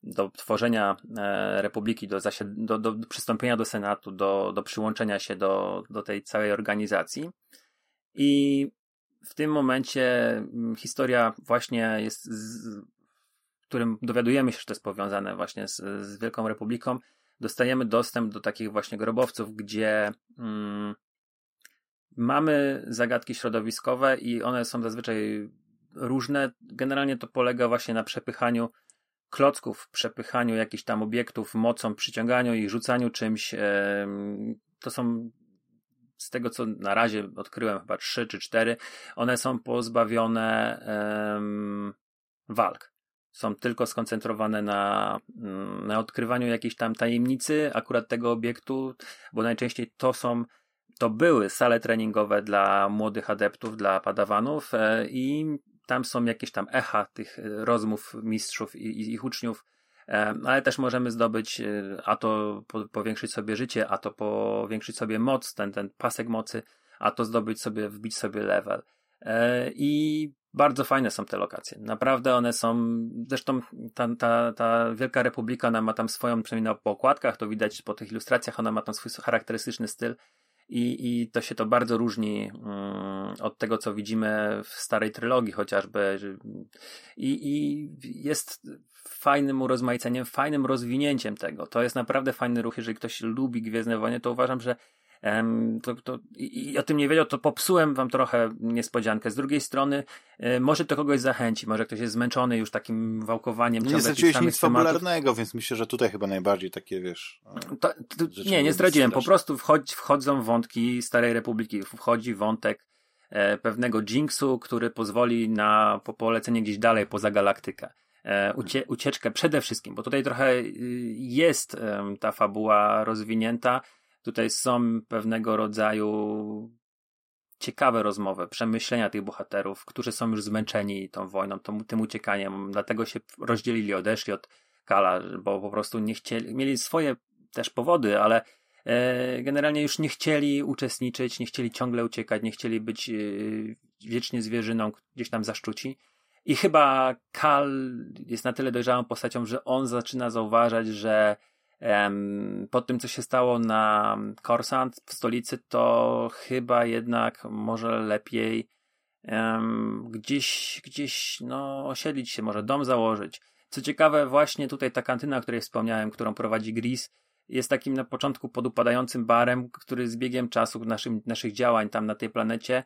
do tworzenia e, republiki, do, do, do przystąpienia do Senatu, do, do przyłączenia się do, do tej całej organizacji. I w tym momencie mm, historia właśnie jest, z, którym dowiadujemy się, że to jest powiązane właśnie z, z Wielką Republiką. Dostajemy dostęp do takich właśnie grobowców, gdzie mm, mamy zagadki środowiskowe i one są zazwyczaj różne. Generalnie to polega właśnie na przepychaniu klocków, przepychaniu jakichś tam obiektów mocą, przyciąganiu i rzucaniu czymś. To są z tego co na razie odkryłem chyba trzy czy cztery, one są pozbawione walk. Są tylko skoncentrowane na, mm, na odkrywaniu jakiejś tam tajemnicy akurat tego obiektu, bo najczęściej to są to były sale treningowe dla młodych adeptów, dla padawanów e, i tam są jakieś tam echa tych e, rozmów mistrzów i, i ich uczniów, ale też możemy zdobyć, e, a to powiększyć sobie życie, a to powiększyć sobie moc, ten, ten pasek mocy, a to zdobyć sobie, wbić sobie level. I bardzo fajne są te lokacje. Naprawdę one są, zresztą ta, ta, ta Wielka Republika, ona ma tam swoją, przynajmniej na pokładkach, to widać po tych ilustracjach, ona ma tam swój charakterystyczny styl i, i to się to bardzo różni um, od tego, co widzimy w starej trylogii chociażby. I, I jest fajnym urozmaiceniem, fajnym rozwinięciem tego. To jest naprawdę fajny ruch. Jeżeli ktoś lubi Gwiezdne Wojny, to uważam, że to, to, i, o tym nie wiedział, to popsułem wam trochę niespodziankę. Z drugiej strony, y, może to kogoś zachęci, może ktoś jest zmęczony już takim wałkowaniem. Nie zdradziłeś nic fabularnego, więc myślę, że tutaj chyba najbardziej takie, wiesz... To, to, nie, nie zdradziłem. Po prostu wchodź, wchodzą wątki Starej Republiki. Wchodzi wątek e, pewnego Jinxu, który pozwoli na po, polecenie gdzieś dalej poza galaktykę. E, ucie, ucieczkę przede wszystkim, bo tutaj trochę y, jest ta fabuła rozwinięta, Tutaj są pewnego rodzaju ciekawe rozmowy, przemyślenia tych bohaterów, którzy są już zmęczeni tą wojną, tą, tym uciekaniem, dlatego się rozdzielili, odeszli od Kala, bo po prostu nie chcieli, mieli swoje też powody, ale e, generalnie już nie chcieli uczestniczyć, nie chcieli ciągle uciekać, nie chcieli być e, wiecznie zwierzyną gdzieś tam zaszczuci. I chyba Kal jest na tyle dojrzałą postacią, że on zaczyna zauważać, że po tym, co się stało na Korsant w stolicy, to chyba jednak może lepiej gdzieś, gdzieś no, osiedlić się, może dom założyć. Co ciekawe, właśnie tutaj ta kantyna, o której wspomniałem, którą prowadzi Gris, jest takim na początku podupadającym barem, który z biegiem czasu naszym, naszych działań tam na tej planecie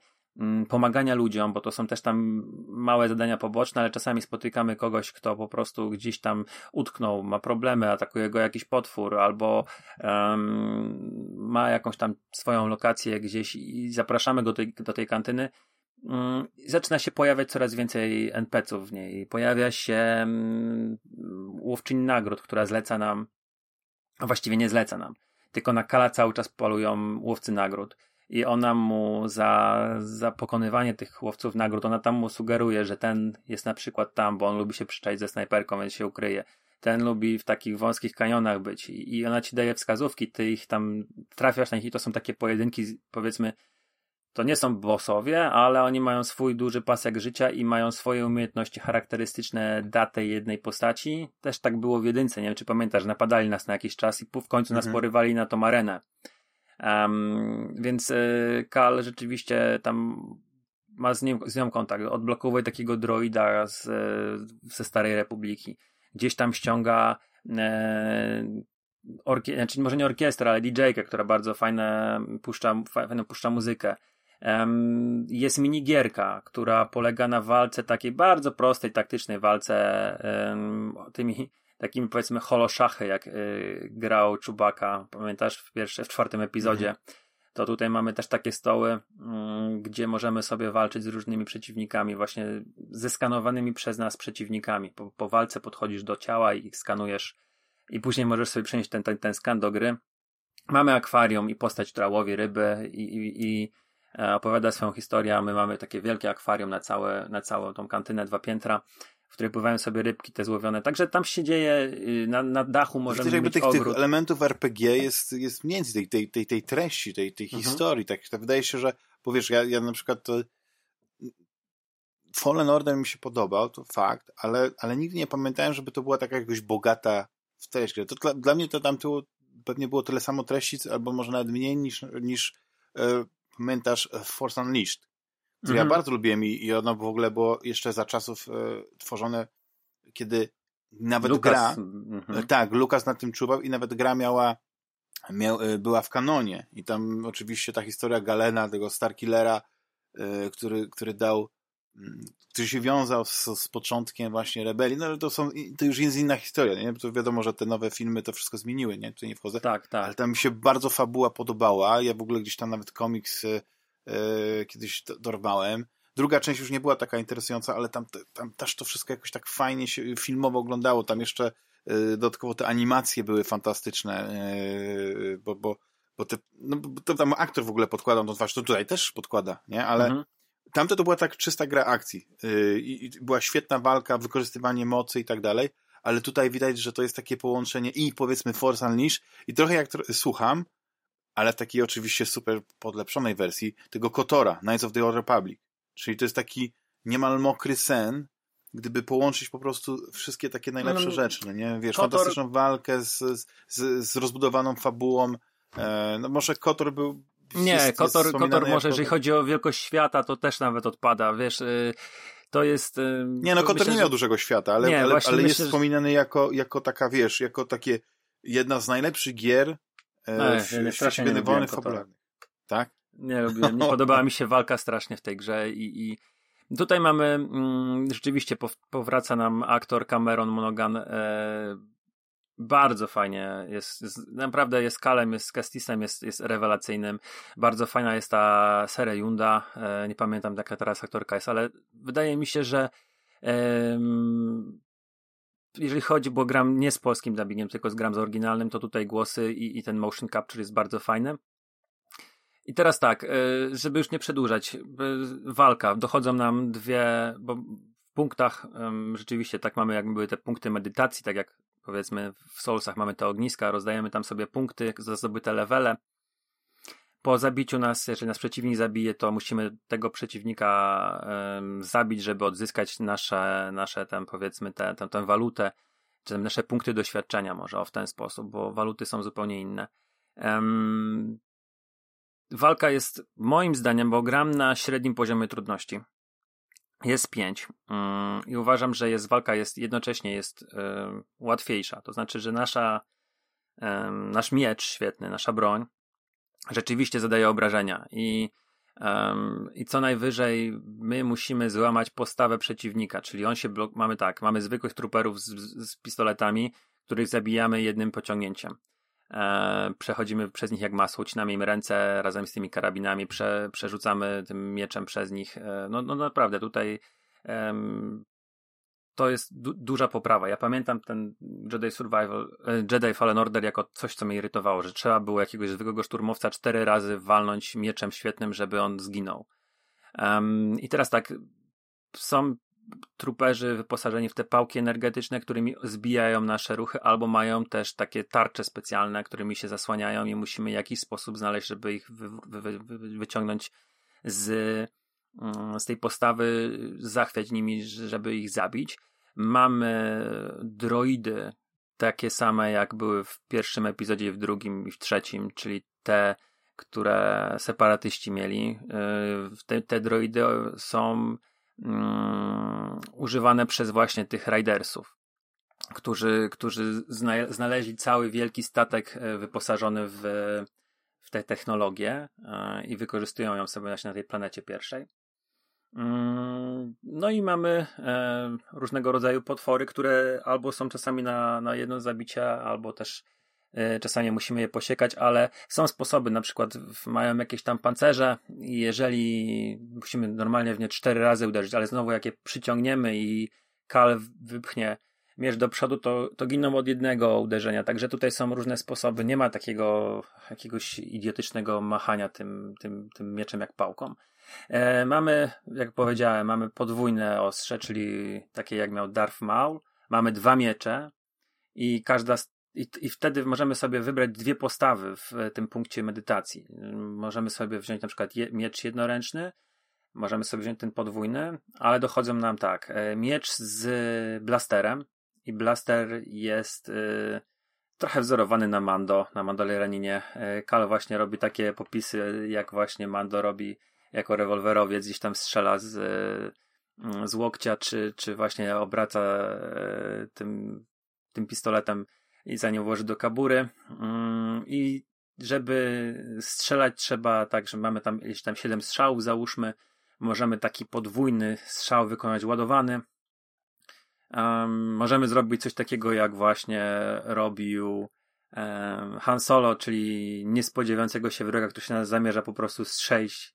pomagania ludziom, bo to są też tam małe zadania poboczne, ale czasami spotykamy kogoś, kto po prostu gdzieś tam utknął, ma problemy, atakuje go jakiś potwór, albo um, ma jakąś tam swoją lokację gdzieś i zapraszamy go do tej, do tej kantyny. Um, zaczyna się pojawiać coraz więcej NPC-ów w niej. Pojawia się um, nagród, która zleca nam, a właściwie nie zleca nam, tylko na kala cały czas polują łowcy nagród i ona mu za, za pokonywanie tych łowców nagród, ona tam mu sugeruje, że ten jest na przykład tam, bo on lubi się przyczaić ze snajperką, więc się ukryje. Ten lubi w takich wąskich kanionach być i, i ona ci daje wskazówki, ty ich tam trafiasz na nich i to są takie pojedynki, powiedzmy, to nie są bossowie, ale oni mają swój duży pasek życia i mają swoje umiejętności charakterystyczne datej jednej postaci. Też tak było w jedynce, nie wiem czy pamiętasz, napadali nas na jakiś czas i w końcu nas mhm. porywali na tą arenę. Um, więc y, Kal rzeczywiście tam ma z, nim, z nią kontakt, odblokowuje takiego droida z, ze Starej Republiki. Gdzieś tam ściąga e, orkie- znaczy może nie orkiestrę, ale DJ-kę, która bardzo fajne puszcza, fajną puszcza muzykę. Um, jest minigierka, która polega na walce takiej bardzo prostej, taktycznej walce um, tymi takimi powiedzmy holoszachy, jak y, grał Czubaka, pamiętasz w pierwszym, w czwartym epizodzie. Mhm. To tutaj mamy też takie stoły, y, gdzie możemy sobie walczyć z różnymi przeciwnikami, właśnie zeskanowanymi przez nas przeciwnikami. Po, po walce podchodzisz do ciała i ich skanujesz i później możesz sobie przenieść ten, ten, ten skan do gry. Mamy akwarium i postać, która łowi ryby i, i, i e, opowiada swoją historię. My mamy takie wielkie akwarium na, całe, na całą tą kantynę, dwa piętra w której pływają sobie rybki te złowione. Także tam się dzieje, y, na, na dachu możemy jakby mieć tych, tych elementów RPG jest, jest mniej tej, tej, tej, tej treści, tej, tej mhm. historii. Tak, tak wydaje się, że, powiesz, ja, ja na przykład to, Fallen Order mi się podobał, to fakt, ale, ale nigdy nie pamiętałem, żeby to była taka jakoś bogata w treść. To dla, dla mnie to tam było, pewnie było tyle samo treści, albo może nawet mniej niż, niż e, pamiętasz Force Unleashed które mhm. ja bardzo lubiłem i, i ono w ogóle było jeszcze za czasów e, tworzone, kiedy nawet Lucas. gra, mhm. E, tak, Lukas nad tym czuwał i nawet gra miała, miał, e, była w kanonie i tam oczywiście ta historia Galena, tego Starkillera, e, który, który dał mm, który się wiązał z, z początkiem właśnie rebelii, no ale to są, to już jest inna historia, nie? To wiadomo, że te nowe filmy to wszystko zmieniły, nie? Tutaj nie wchodzę. Tak, tak. Ale tam mi się bardzo fabuła podobała, ja w ogóle gdzieś tam nawet komiks e, kiedyś dorwałem. Druga część już nie była taka interesująca, ale tam, tam też to wszystko jakoś tak fajnie się filmowo oglądało. Tam jeszcze e, dodatkowo te animacje były fantastyczne, e, bo, bo, bo, te, no, bo to tam aktor w ogóle podkładał tą twarz, to tutaj też podkłada, nie? Ale mhm. tamte to była tak czysta gra akcji. E, I była świetna walka, wykorzystywanie mocy i tak dalej, ale tutaj widać, że to jest takie połączenie i powiedzmy Force Unleashed i trochę jak słucham, ale w takiej oczywiście super podlepszonej wersji tego Kotora, Knights of the Old Republic. Czyli to jest taki niemal mokry sen, gdyby połączyć po prostu wszystkie takie najlepsze no, no rzeczy, no nie? Wiesz, Kotor... fantastyczną walkę z, z, z rozbudowaną fabułą. E, no może Kotor był nie, jest, Kotor, jest Kotor może, jeżeli chodzi o wielkość świata, to też nawet odpada, wiesz, y, to jest... Y, nie, no Kotor myślę, nie miał że... dużego świata, ale, nie, ale, ale myślę, jest że... wspominany jako, jako taka, wiesz, jako takie jedna z najlepszych gier e, w, w świecie wojny fabularnych. Tak? Nie lubiłem, nie podobała mi się walka strasznie w tej grze i, i tutaj mamy, mm, rzeczywiście powraca nam aktor Cameron Monaghan, e, bardzo fajnie jest, jest, naprawdę jest Kalem, jest Kestisem, jest, jest rewelacyjnym. Bardzo fajna jest ta seria Junda. E, nie pamiętam jaka teraz aktorka jest, ale wydaje mi się, że e, jeżeli chodzi, bo gram nie z polskim dubbingiem, tylko z gram z oryginalnym, to tutaj głosy i, i ten motion capture jest bardzo fajny. I teraz tak, e, żeby już nie przedłużać, e, walka, dochodzą nam dwie, bo w punktach rzeczywiście tak mamy, jak były te punkty medytacji, tak jak powiedzmy w Soulsach mamy te ogniska, rozdajemy tam sobie punkty zdobyte levele. Po zabiciu nas, jeżeli nas przeciwnik zabije, to musimy tego przeciwnika um, zabić, żeby odzyskać nasze, nasze tam powiedzmy tę tę tę walutę, czy nasze punkty doświadczenia może o w ten sposób, bo waluty są zupełnie inne. Um, walka jest moim zdaniem, bo gram na średnim poziomie trudności. Jest pięć um, i uważam, że jest walka jest jednocześnie jest łatwiejsza. To znaczy, że nasza nasz miecz świetny, nasza broń rzeczywiście zadaje obrażenia i Um, I co najwyżej my musimy złamać postawę przeciwnika, czyli on się blok... mamy tak, mamy zwykłych truperów z, z pistoletami, których zabijamy jednym pociągnięciem. E, przechodzimy przez nich jak masło, ucinamy im ręce razem z tymi karabinami, prze, przerzucamy tym mieczem przez nich. E, no, no naprawdę, tutaj to jest du duża poprawa. Ja pamiętam ten Jedi Survival, e, Jedi Fallen Order jako coś, co mnie irytowało, że trzeba było jakiegoś zwykłego szturmowca cztery razy walnąć mieczem świetnym, żeby on zginął. Um, I teraz tak, są truperzy wyposażeni w te pałki energetyczne, którymi zbijają nasze ruchy, albo mają też takie tarcze specjalne, którymi się zasłaniają i musimy w jakiś sposób znaleźć, żeby ich wy, wy, wy, wyciągnąć z, z tej postawy, zachwiać nimi, żeby ich zabić. Mamy droidy takie same, jak były w pierwszym epizodzie, w drugim i w trzecim, czyli te, które separatyści mieli. Y, te, te droidy są um, używane przez właśnie tych ridersów, którzy, którzy zna, znaleźli cały wielki statek e, wyposażony w, w tę technologię e, i wykorzystują ją sobie właśnie na tej planecie pierwszej. Mm, no i mamy e, różnego rodzaju potwory, które albo są czasami na, na jedno zabicie, albo też E, czasami musimy je posiekać, ale są sposoby, na przykład mają jakieś tam pancerze i jeżeli musimy normalnie w nie cztery razy uderzyć, ale znowu jak je przyciągniemy i kal wypchnie miecz do przodu, to, to giną od jednego uderzenia. Także tutaj są różne sposoby. Nie ma takiego jakiegoś idiotycznego machania tym, tym, tym mieczem jak pałką. E, mamy, jak powiedziałem, mamy podwójne ostrze, czyli takie jak miał Darth Maul. Mamy dwa miecze i każda i, I wtedy możemy sobie wybrać dwie postawy w tym punkcie medytacji. Możemy sobie wziąć na przykład je, miecz jednoręczny, możemy sobie wziąć ten podwójny, ale dochodzą nam tak. E, miecz z blasterem i blaster jest y, trochę wzorowany na Mando, na Mandalorianinie. E, Kal właśnie robi takie popisy, jak właśnie Mando robi jako rewolwerowiec, gdzieś tam strzela z, z łokcia, czy, czy właśnie obraca tym, tym pistoletem i za nią włoży do kabury. Mm, I żeby strzelać trzeba tak, że mamy tam jeśli tam 7 strzałów, załóżmy, możemy taki podwójny strzał wykonać ładowany. Um, możemy zrobić coś takiego, jak właśnie robił um, Han Solo, czyli niespodziewającego się wroga, który się zamierza po prostu strzelić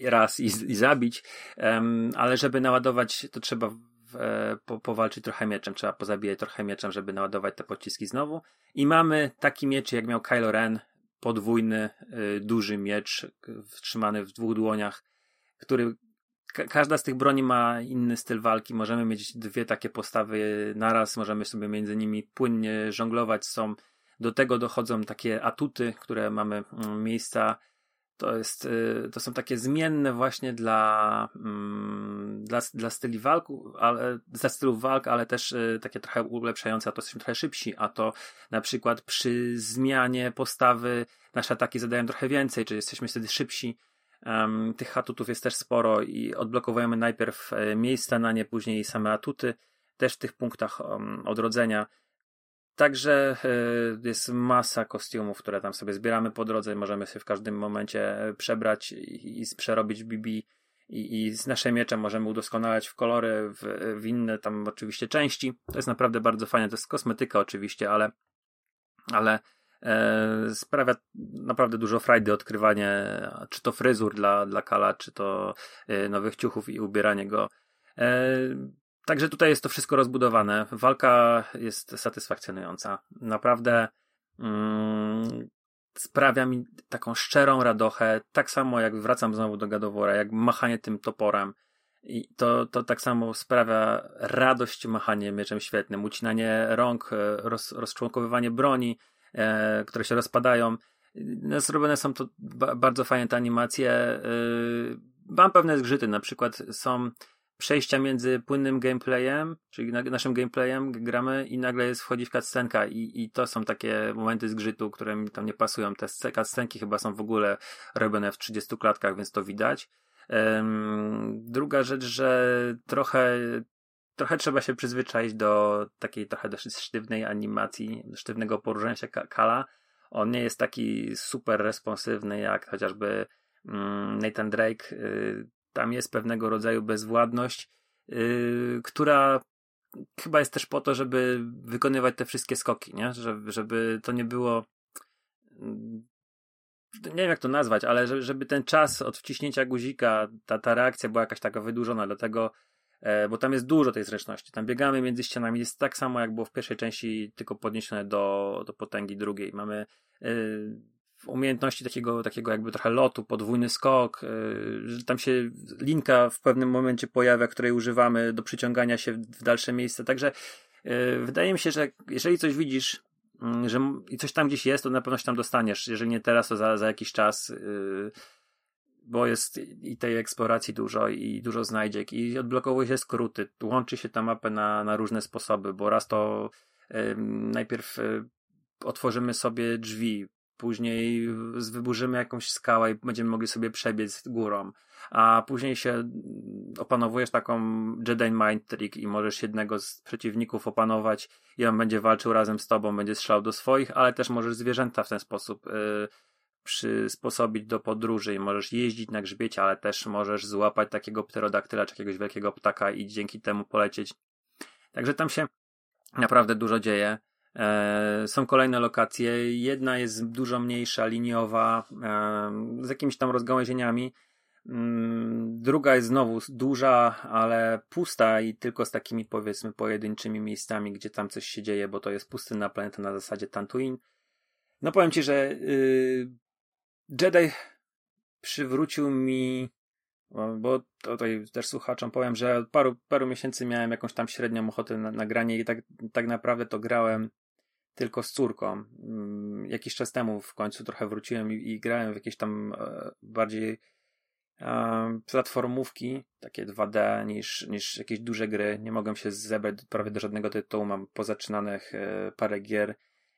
raz i, i zabić. Um, ale żeby naładować, to trzeba e, po, powalczyć trochę mieczem, trzeba pozabijać trochę mieczem, żeby naładować te pociski znowu. I mamy taki miecz, jak miał Kylo Ren, podwójny, y, duży miecz, trzymany w dwóch dłoniach, który ka każda z tych broni ma inny styl walki. Możemy mieć dwie takie postawy naraz, możemy sobie między nimi płynnie żonglować. Są do tego dochodzą takie atuty, które mamy mm, miejsca to jest, y, to są takie zmienne właśnie dla, mm, dla, dla styli walk, ale, dla stylów walk, ale też y, takie trochę ulepszające, a to jesteśmy trochę szybsi, a to na przykład przy zmianie postawy nasze ataki zadają trochę więcej, czy jesteśmy wtedy szybsi. Tych atutów jest też sporo i odblokowujemy najpierw e, miejsca na nie, później same atuty, też w tych punktach odrodzenia. Także e, jest masa kostiumów, które tam sobie zbieramy po drodze. Możemy się w każdym momencie e, przebrać i, i przerobić BB. I, I z naszym mieczem możemy udoskonalać w kolory, w, w inne tam oczywiście części. To jest naprawdę bardzo fajne. To jest kosmetyka oczywiście, ale, ale e, sprawia naprawdę dużo frajdy odkrywanie czy to fryzur dla, dla Kala, czy to nowych ciuchów i ubieranie go. Także tutaj jest to wszystko rozbudowane. Walka jest satysfakcjonująca. Naprawdę mm, sprawia mi taką szczerą radochę. Tak samo jak wracam znowu do Gadowora, jak machanie tym toporem. I to, to tak samo sprawia radość machanie mieczem świetnym, ucinanie rąk, e, roz, rozczłonkowywanie broni, e, które się rozpadają. No, zrobione są to ba bardzo fajne te animacje. E, mam pewne zgrzyty, na przykład są przejścia między płynnym gameplayem, czyli naszym gameplayem gramy i nagle jest wchodzi w cutscenka i, i to są takie momenty zgrzytu, które mi tam nie pasują. Te cutscenki chyba są w ogóle robione w 30 klatkach, więc to widać. Um, druga rzecz, że trochę trochę trzeba się przyzwyczaić do takiej trochę dosyć sztywnej animacji, sztywnego poruszania się Kala. On nie jest taki super responsywny jak chociażby mm, Nathan Drake. Tam jest pewnego rodzaju bezwładność, yy, która chyba jest też po to, żeby wykonywać te wszystkie skoki, nie? Żeby, żeby to nie było. Mm, nie wiem jak to nazwać, ale żeby ten czas od wciśnięcia guzika, ta, ta reakcja była jakaś taka wydłużona, dlatego e, bo tam jest dużo tej zręczności. Tam biegamy między ścianami, jest tak samo jak było w pierwszej części, tylko podniesione do, do potęgi drugiej. Mamy e, umiejętności takiego, takiego jakby trochę lotu, podwójny skok, e, że tam się linka w pewnym momencie pojawia, której używamy do przyciągania się w dalsze miejsce. Także wydaje mi się, że jeżeli coś widzisz, mm, że i coś tam gdzieś jest, to na pewno się tam dostaniesz. Jeżeli nie teraz, to za, za jakiś czas bo jest i tej eksploracji dużo i dużo znajdziek i odblokowuje się skróty, łączy się ta mapę na, na różne sposoby, bo raz to y, najpierw y, otworzymy sobie drzwi, później wyburzymy jakąś skałę i będziemy mogli sobie przebiec górą, a później się opanowujesz taką Jedi Mind Trick i możesz jednego z przeciwników opanować i on będzie walczył razem z tobą, będzie strzelał do swoich, ale też możesz zwierzęta w ten sposób y, przysposobić do podróży i możesz jeździć na grzbiecie, ale też możesz złapać takiego pterodaktyla czy jakiegoś wielkiego ptaka i dzięki temu polecieć. Także tam się naprawdę dużo dzieje. E, są kolejne lokacje. Jedna jest dużo mniejsza, liniowa, e, z jakimiś tam rozgałęzieniami. Mm, druga jest znowu duża, ale pusta i tylko z takimi powiedzmy pojedynczymi miejscami, gdzie tam coś się dzieje, bo to jest pustynna planeta na zasadzie Tantuin. No powiem ci, że yy, Jedi przywrócił mi, bo tutaj też słuchaczom powiem, że od paru, paru miesięcy miałem jakąś tam średnią ochotę na, na granie i tak, tak naprawdę to grałem tylko z córką. Mm, jakiś czas temu w końcu trochę wróciłem i, i grałem w jakieś tam e, bardziej e, platformówki, takie 2D niż, niż jakieś duże gry. Nie mogłem się zebrać prawie do żadnego tytułu, mam pozaczynanych e, parę gier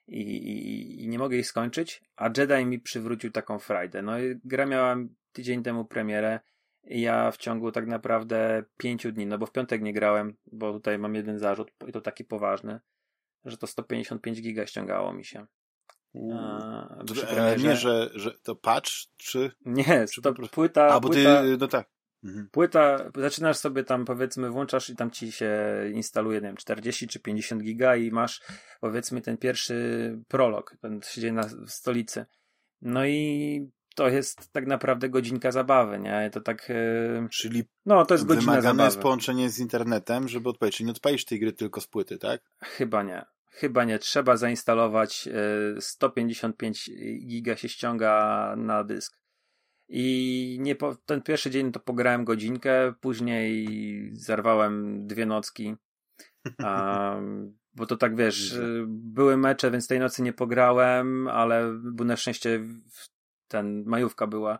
i, i, i nie mogę jej skończyć, a Jedi mi przywrócił taką frajdę. No i gra miała tydzień temu premierę i ja w ciągu tak naprawdę pięciu dni, no bo w piątek nie grałem, bo tutaj mam jeden zarzut i to taki poważny, że to 155 giga ściągało mi się. A, e, nie, że, że to patch, czy... Nie, czy to płyta... A, bo płyta, ty, no tak. Mhm. Płyta, zaczynasz sobie tam powiedzmy, włączasz i tam ci się instaluje, nie wiem, 40 czy 50 giga i masz powiedzmy ten pierwszy prolog, ten się dzieje na stolicy. No i to jest tak naprawdę godzinka zabawy, nie? To tak. Yy... Czyli no, to jest godzina wymagane zabawy. jest połączenie z internetem, żeby odpalić. Czyli nie odpalisz tej gry tylko z płyty, tak? Chyba nie. Chyba nie. Trzeba zainstalować. Yy, 155 giga się ściąga na dysk. I nie po, ten pierwszy dzień to pograłem godzinkę, później zerwałem dwie nocki. Um, bo to tak wiesz, były mecze, więc tej nocy nie pograłem, ale na szczęście ten majówka była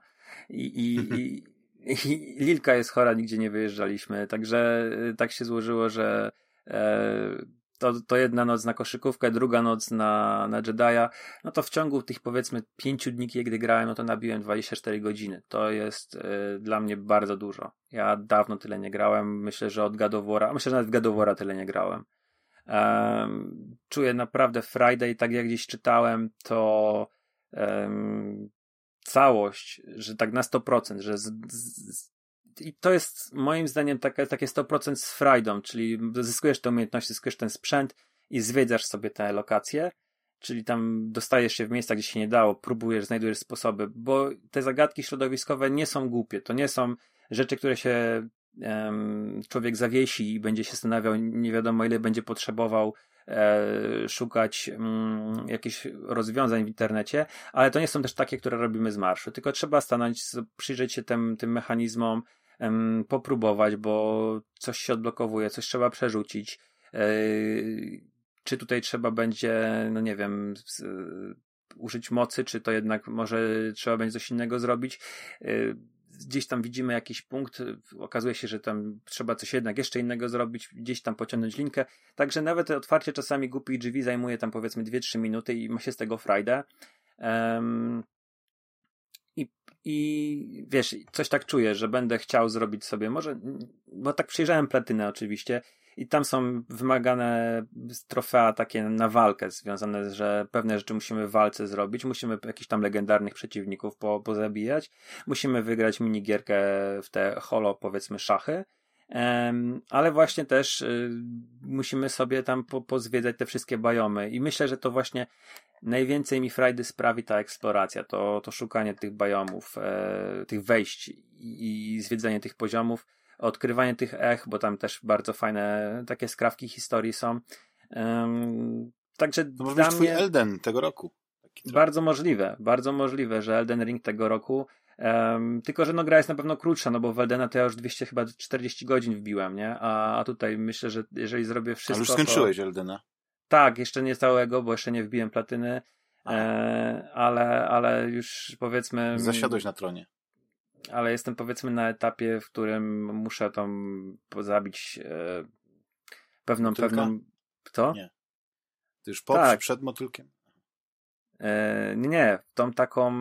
i, i, i, i Lilka jest chora, nigdzie nie wyjeżdżaliśmy, także tak się złożyło, że e, to, to jedna noc na koszykówkę, druga noc na, na Jedi'a, no to w ciągu tych powiedzmy pięciu dni, kiedy grałem, no to nabiłem 24 godziny. To jest y, dla mnie bardzo dużo. Ja dawno tyle nie grałem, myślę, że od Gadowora, myślę, że nawet w Gadowora tyle nie grałem. Um, czuję naprawdę Friday, tak jak gdzieś czytałem, to um, całość, że tak na 100%, że z, z, i to jest moim zdaniem takie, takie 100% z frajdą, czyli zyskujesz tę umiejętność, zyskujesz ten sprzęt i zwiedzasz sobie te lokacje, czyli tam dostajesz się w miejsca, gdzie się nie dało, próbujesz, znajdujesz sposoby, bo te zagadki środowiskowe nie są głupie, to nie są rzeczy, które się um, człowiek zawiesi i będzie się zastanawiał, nie wiadomo ile będzie potrzebował e, szukać mm, jakichś rozwiązań w internecie, ale to nie są też takie, które robimy z marszu, tylko trzeba stanąć, przyjrzeć się tym, tym mechanizmom, popróbować, bo coś się odblokowuje, coś trzeba przerzucić. E, czy tutaj trzeba będzie, no nie wiem, z, użyć mocy, czy to jednak może trzeba będzie coś innego zrobić. E, gdzieś tam widzimy jakiś punkt, okazuje się, że tam trzeba coś jednak jeszcze innego zrobić, gdzieś tam pociągnąć linkę. Także nawet otwarcie czasami głupich drzwi zajmuje tam powiedzmy 2-3 minuty i ma się z tego frajdę. Um, i wiesz, coś tak czuję, że będę chciał zrobić sobie, może, bo tak przyjrzałem platynę oczywiście i tam są wymagane trofea takie na walkę związane, że pewne rzeczy musimy w walce zrobić, musimy jakichś tam legendarnych przeciwników po, pozabijać, musimy wygrać minigierkę w te holo, powiedzmy, szachy, ale właśnie też y, musimy sobie tam po, pozwiedzać te wszystkie bajomy i myślę, że to właśnie najwięcej mi frajdy sprawi ta eksploracja, to, to szukanie tych bajomów, e, tych wejść i, i zwiedzanie tych poziomów, odkrywanie tych ech, bo tam też bardzo fajne takie skrawki historii są. Także to może być twój mnie... Elden tego roku. Bardzo możliwe, bardzo możliwe, że Elden Ring tego roku. Um, tylko, że no gra jest na pewno krótsza, no bo w Eldena to ja już 200 chyba 40 godzin wbiłem, nie? A, a tutaj myślę, że jeżeli zrobię wszystko. Ale już skończyłeś to... Eldena. Tak, jeszcze nie całego, bo jeszcze nie wbiłem platyny, e, ale, ale już powiedzmy. Zasiadłeś na tronie. Ale jestem powiedzmy na etapie, w którym muszę tam zabić e, pewną, Motylka? pewną. Kto? Nie. Ty już po, tak. przed motylkiem? E, nie, nie, tą taką,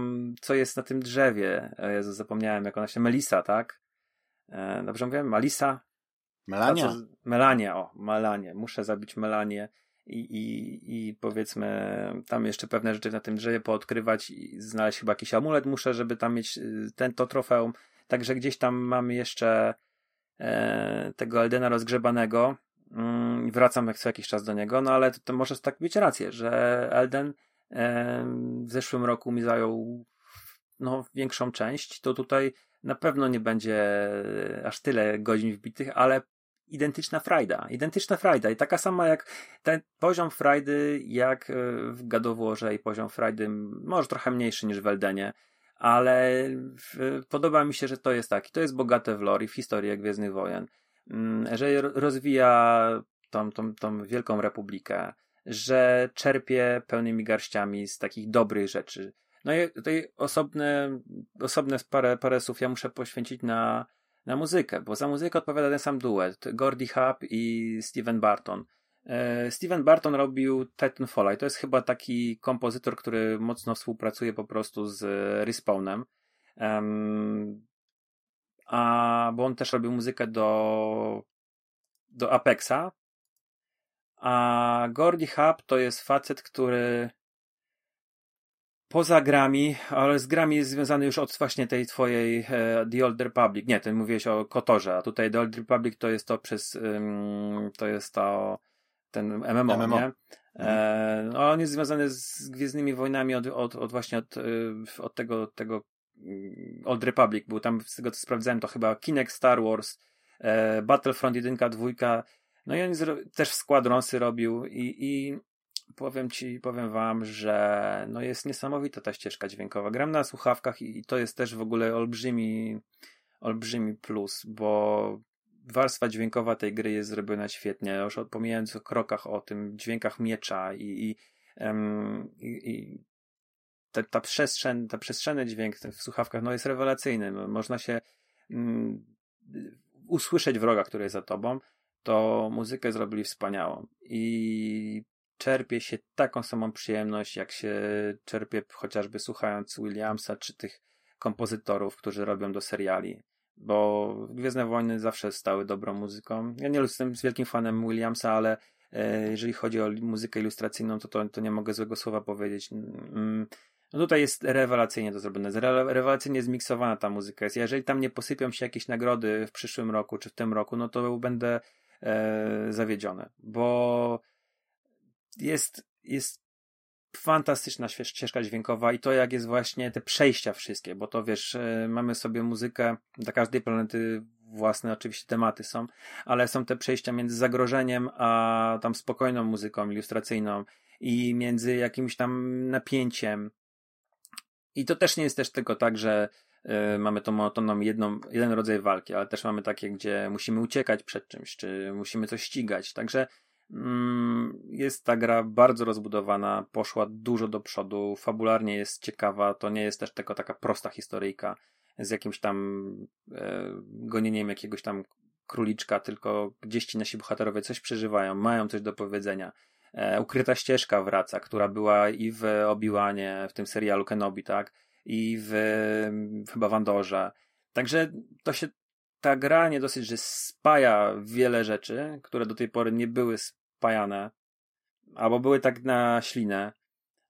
co jest na tym drzewie. E, Jezu, zapomniałem, jak ona się. Melisa, tak? E, dobrze mówię? Malisa? Melania? Co, Melania, o, Melanie. Muszę zabić Melanię i, i, i powiedzmy tam jeszcze pewne rzeczy na tym drzewie poodkrywać i znaleźć chyba jakiś amulet muszę, żeby tam mieć y, ten to trofeum. Także gdzieś tam mamy jeszcze e, tego Eldena rozgrzebanego. Mm, wracam jak co jakiś czas do niego, no ale to, to może tak mieć rację, że Elden w zeszłym roku mi zajął no, większą część, to tutaj na pewno nie będzie aż tyle godzin wbitych, ale identyczna frajda. Identyczna frajda i taka sama jak ten poziom frajdy jak e, w Gadoworze i poziom frajdy może trochę mniejszy niż w Eldenie, ale podoba mi się, że to jest tak. to jest bogate w lore w historię Gwiezdnych Wojen. Że rozwija tą, tą, tą wielką republikę, że czerpie pełnymi garściami z takich dobrych rzeczy. No i tutaj osobne, osobne parę, parę słów ja muszę poświęcić na na muzykę, bo za muzykę odpowiada ten sam duet, Gordy Hub i Steven Barton. E, Steven Barton robił Titanfall i to jest chyba taki kompozytor, który mocno współpracuje po prostu z Respawnem. Um, a, bo on też robił muzykę do, do Apexa. A Gordy Hub to jest facet, który poza grami, ale z grami jest związany już od właśnie tej twojej e, The Old Republic. Nie, ty mówiłeś o Kotorze, a tutaj The Old Republic to jest to przez, um, to jest to ten MMO, MMO. nie? E, no, on jest związany z Gwiezdnymi Wojnami od, od, od właśnie od, e, od tego, tego mm, Old Republic, był tam, z tego co sprawdzałem, to chyba Kinect Star Wars, e, Battlefront 1, 2, no i on też Squadronsy robił i, i powiem ci, powiem wam, że no jest niesamowita ta ścieżka dźwiękowa. Gram na słuchawkach i to jest też w ogóle olbrzymi, olbrzymi plus, bo warstwa dźwiękowa tej gry jest zrobiona świetnie, już pomijając o krokach, o tym dźwiękach miecza i, i, i, i ta, ta przestrzeń, ta przestrzenny dźwięk w słuchawkach no jest rewelacyjny. Można się um, usłyszeć wroga, który jest za tobą, to muzykę zrobili wspaniałą. I czerpie się taką samą przyjemność, jak się czerpie chociażby słuchając Williamsa czy tych kompozytorów, którzy robią do seriali. Bo Gwiezdne Wojny zawsze stały dobrą muzyką. Ja nie jestem wielkim fanem Williamsa, ale e, jeżeli chodzi o muzykę ilustracyjną, to, to, to nie mogę złego słowa powiedzieć. Mm, no tutaj jest rewelacyjnie to zrobione. Rewelacyjnie zmiksowana ta muzyka jest. Jeżeli tam nie posypią się jakieś nagrody w przyszłym roku czy w tym roku, no to będę e. Bo jest, jest fantastyczna ścieżka dźwiękowa i to jak jest właśnie te przejścia wszystkie, bo to wiesz, e, mamy sobie muzykę dla każdej planety własne oczywiście tematy są, ale są te przejścia między zagrożeniem a tam spokojną muzyką ilustracyjną i między jakimś tam napięciem. I to też nie jest też tylko tak, że mamy tą monotonną jedną, jeden rodzaj walki, ale też mamy takie, gdzie musimy uciekać przed czymś, czy musimy coś ścigać. Także Mm, jest ta gra bardzo rozbudowana, poszła dużo do przodu, fabularnie jest ciekawa, to nie jest też tylko taka prosta historyjka z jakimś tam e, gonieniem jakiegoś tam króliczka, tylko gdzieś ci nasi bohaterowie coś przeżywają, mają coś do powiedzenia. E, ukryta ścieżka wraca, która była i w Obiłanie, w tym serialu Kenobi, tak? I w, chyba Wandorze. Także to się ta gra nie dosyć, że spaja wiele rzeczy, które do tej pory nie były spajane, albo były tak na ślinę,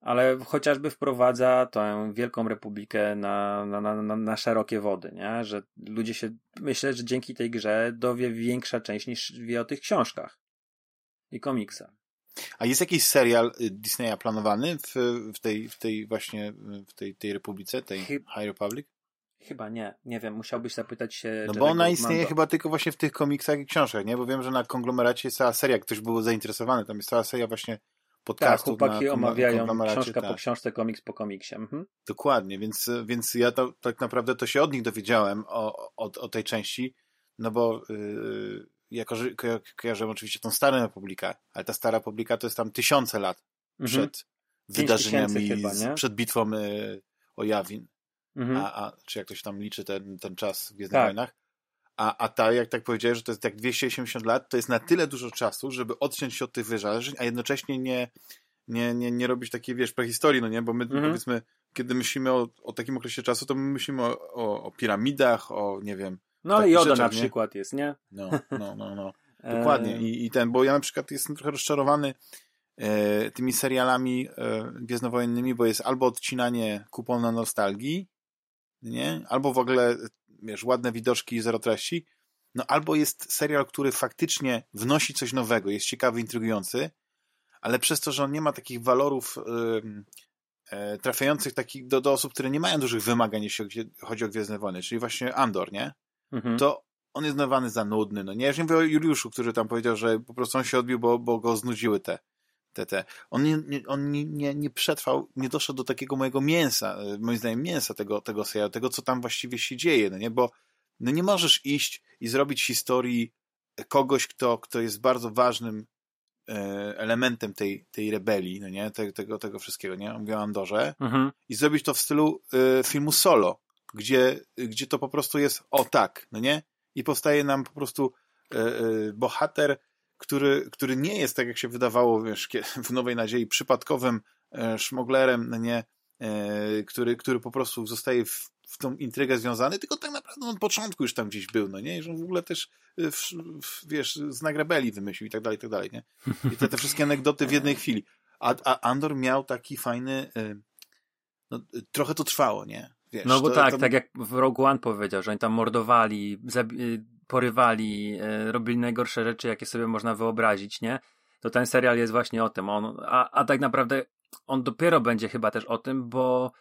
ale chociażby wprowadza tę Wielką Republikę na, na, na, na szerokie wody, nie? że ludzie się, myślę, że dzięki tej grze dowie większa część niż wie o tych książkach i komiksach. A jest jakiś serial y, Disneya planowany w, w, tej, w tej właśnie w tej, tej Republice, tej High Republic? Chyba nie, nie wiem, musiałbyś zapytać się. No bo ona istnieje chyba tylko właśnie w tych komiksach i książkach, nie? Bo wiem, że na konglomeracie jest cała seria, ktoś był zainteresowany, tam jest cała seria właśnie podcastów. Tak, chłopaki omawiają książka tak. po książce, komiks po komiksie. Mhm. Dokładnie, więc, więc ja to, tak naprawdę to się od nich dowiedziałem o, o, o tej części, no bo yy, ja kojarzę oczywiście tą starą Republikę, ale ta stara Republika to jest tam tysiące lat mhm. przed wydarzeniami, chyba, przed bitwą yy, o Jawin. Mhm. A, a, czy jak to się tam liczy ten, ten czas w Gwiezdnych tak. Wojnach. A, a ta, jak tak powiedziałeś, że to jest jak 280 lat, to jest na tyle dużo czasu, żeby odciąć się od tych wydarzeń, a jednocześnie nie, nie, nie, nie robić takiej, wiesz, prehistorii, no nie? Bo my, mhm. powiedzmy, kiedy myślimy o, o takim okresie czasu, to my myślimy o, o, o piramidach, o, nie wiem... No ale Joda na przykład jest, nie? No, no, no, no. Dokładnie. I, I ten, bo ja na przykład jestem trochę rozczarowany e, tymi serialami e, gwiezdnowojennymi, bo jest albo odcinanie kupona nostalgii, nie? Albo w ogóle, wiesz, ładne widoczki i zero treści, no albo jest serial, który faktycznie wnosi coś nowego, jest ciekawy, intrygujący, ale przez to, że on nie ma takich walorów yy, trafiających takich do, do osób, które nie mają dużych wymagań, jeśli chodzi o Gwiezdne Wojny, czyli właśnie Andor, nie? Mhm. To on jest nazwany za nudny, no nie? Ja już nie mówię o Juliuszu, który tam powiedział, że po prostu on się odbił, bo, bo go znudziły te, te, te. On, nie, nie, on nie, nie, nie przetrwał, nie doszedł do takiego mojego mięsa, e, moim zdaniem mięsa tego, tego serialu, tego, co tam właściwie się dzieje, no nie? Bo no nie możesz iść i zrobić historii kogoś, kto, kto jest bardzo ważnym e, elementem tej, tej rebelii, no nie? Tego, tego, tego wszystkiego, nie? Mówię o Andorze. Mhm. I zrobić to w stylu e, filmu solo, gdzie, gdzie to po prostu jest o tak, no nie? I powstaje nam po prostu bohater, który, który nie jest, tak jak się wydawało wiesz, w Nowej Nadziei, przypadkowym e, szmoglerem, no nie, e, który, który po prostu zostaje w, w tą intrygę związany, tylko tak naprawdę od początku już tam gdzieś był, no nie, I że on w ogóle też, e, w, w, wiesz, znak rebelii wymyślił i tak dalej, i tak dalej, nie? I te, te wszystkie anegdoty w jednej chwili. A, a Andor miał taki fajny, no, trochę to trwało, nie? Wiesz, no bo to, tak, to... tak jak w Rogue One powiedział, że oni tam mordowali, porywali, e, robili najgorsze rzeczy, jakie sobie można wyobrazić, nie? To ten serial jest właśnie o tym. On, a, a tak naprawdę on dopiero będzie chyba też o tym, bo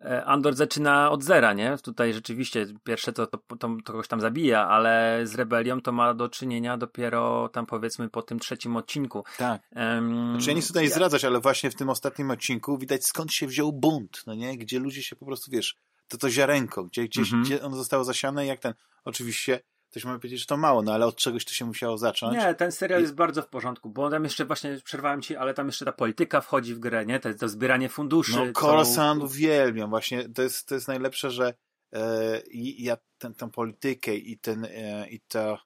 e, Andor zaczyna od zera, nie? Tutaj rzeczywiście pierwsze to, to, to, to kogoś tam zabija, ale z rebelią to ma do czynienia dopiero tam powiedzmy po tym trzecim odcinku. Tak. Um, znaczy ja nie chcę tutaj ja... zdradzać, ale właśnie w tym ostatnim odcinku widać skąd się wziął bunt, no nie? Gdzie ludzie się po prostu, wiesz, to to ziarenko, gdzie, gdzieś, -hmm. gdzie ono zostało zasiane jak ten, oczywiście Ktoś może powiedzieć, że to mało, no ale od czegoś to się musiało zacząć. Nie, ten serial I... jest bardzo w porządku, bo tam jeszcze właśnie, przerwałem ci, ale tam jeszcze ta polityka wchodzi w grę, nie? To, to zbieranie funduszy. No, Coruscant co... uwielbiam, właśnie, to jest, to jest najlepsze, że e, ja ten, tę politykę i ten, e, i to,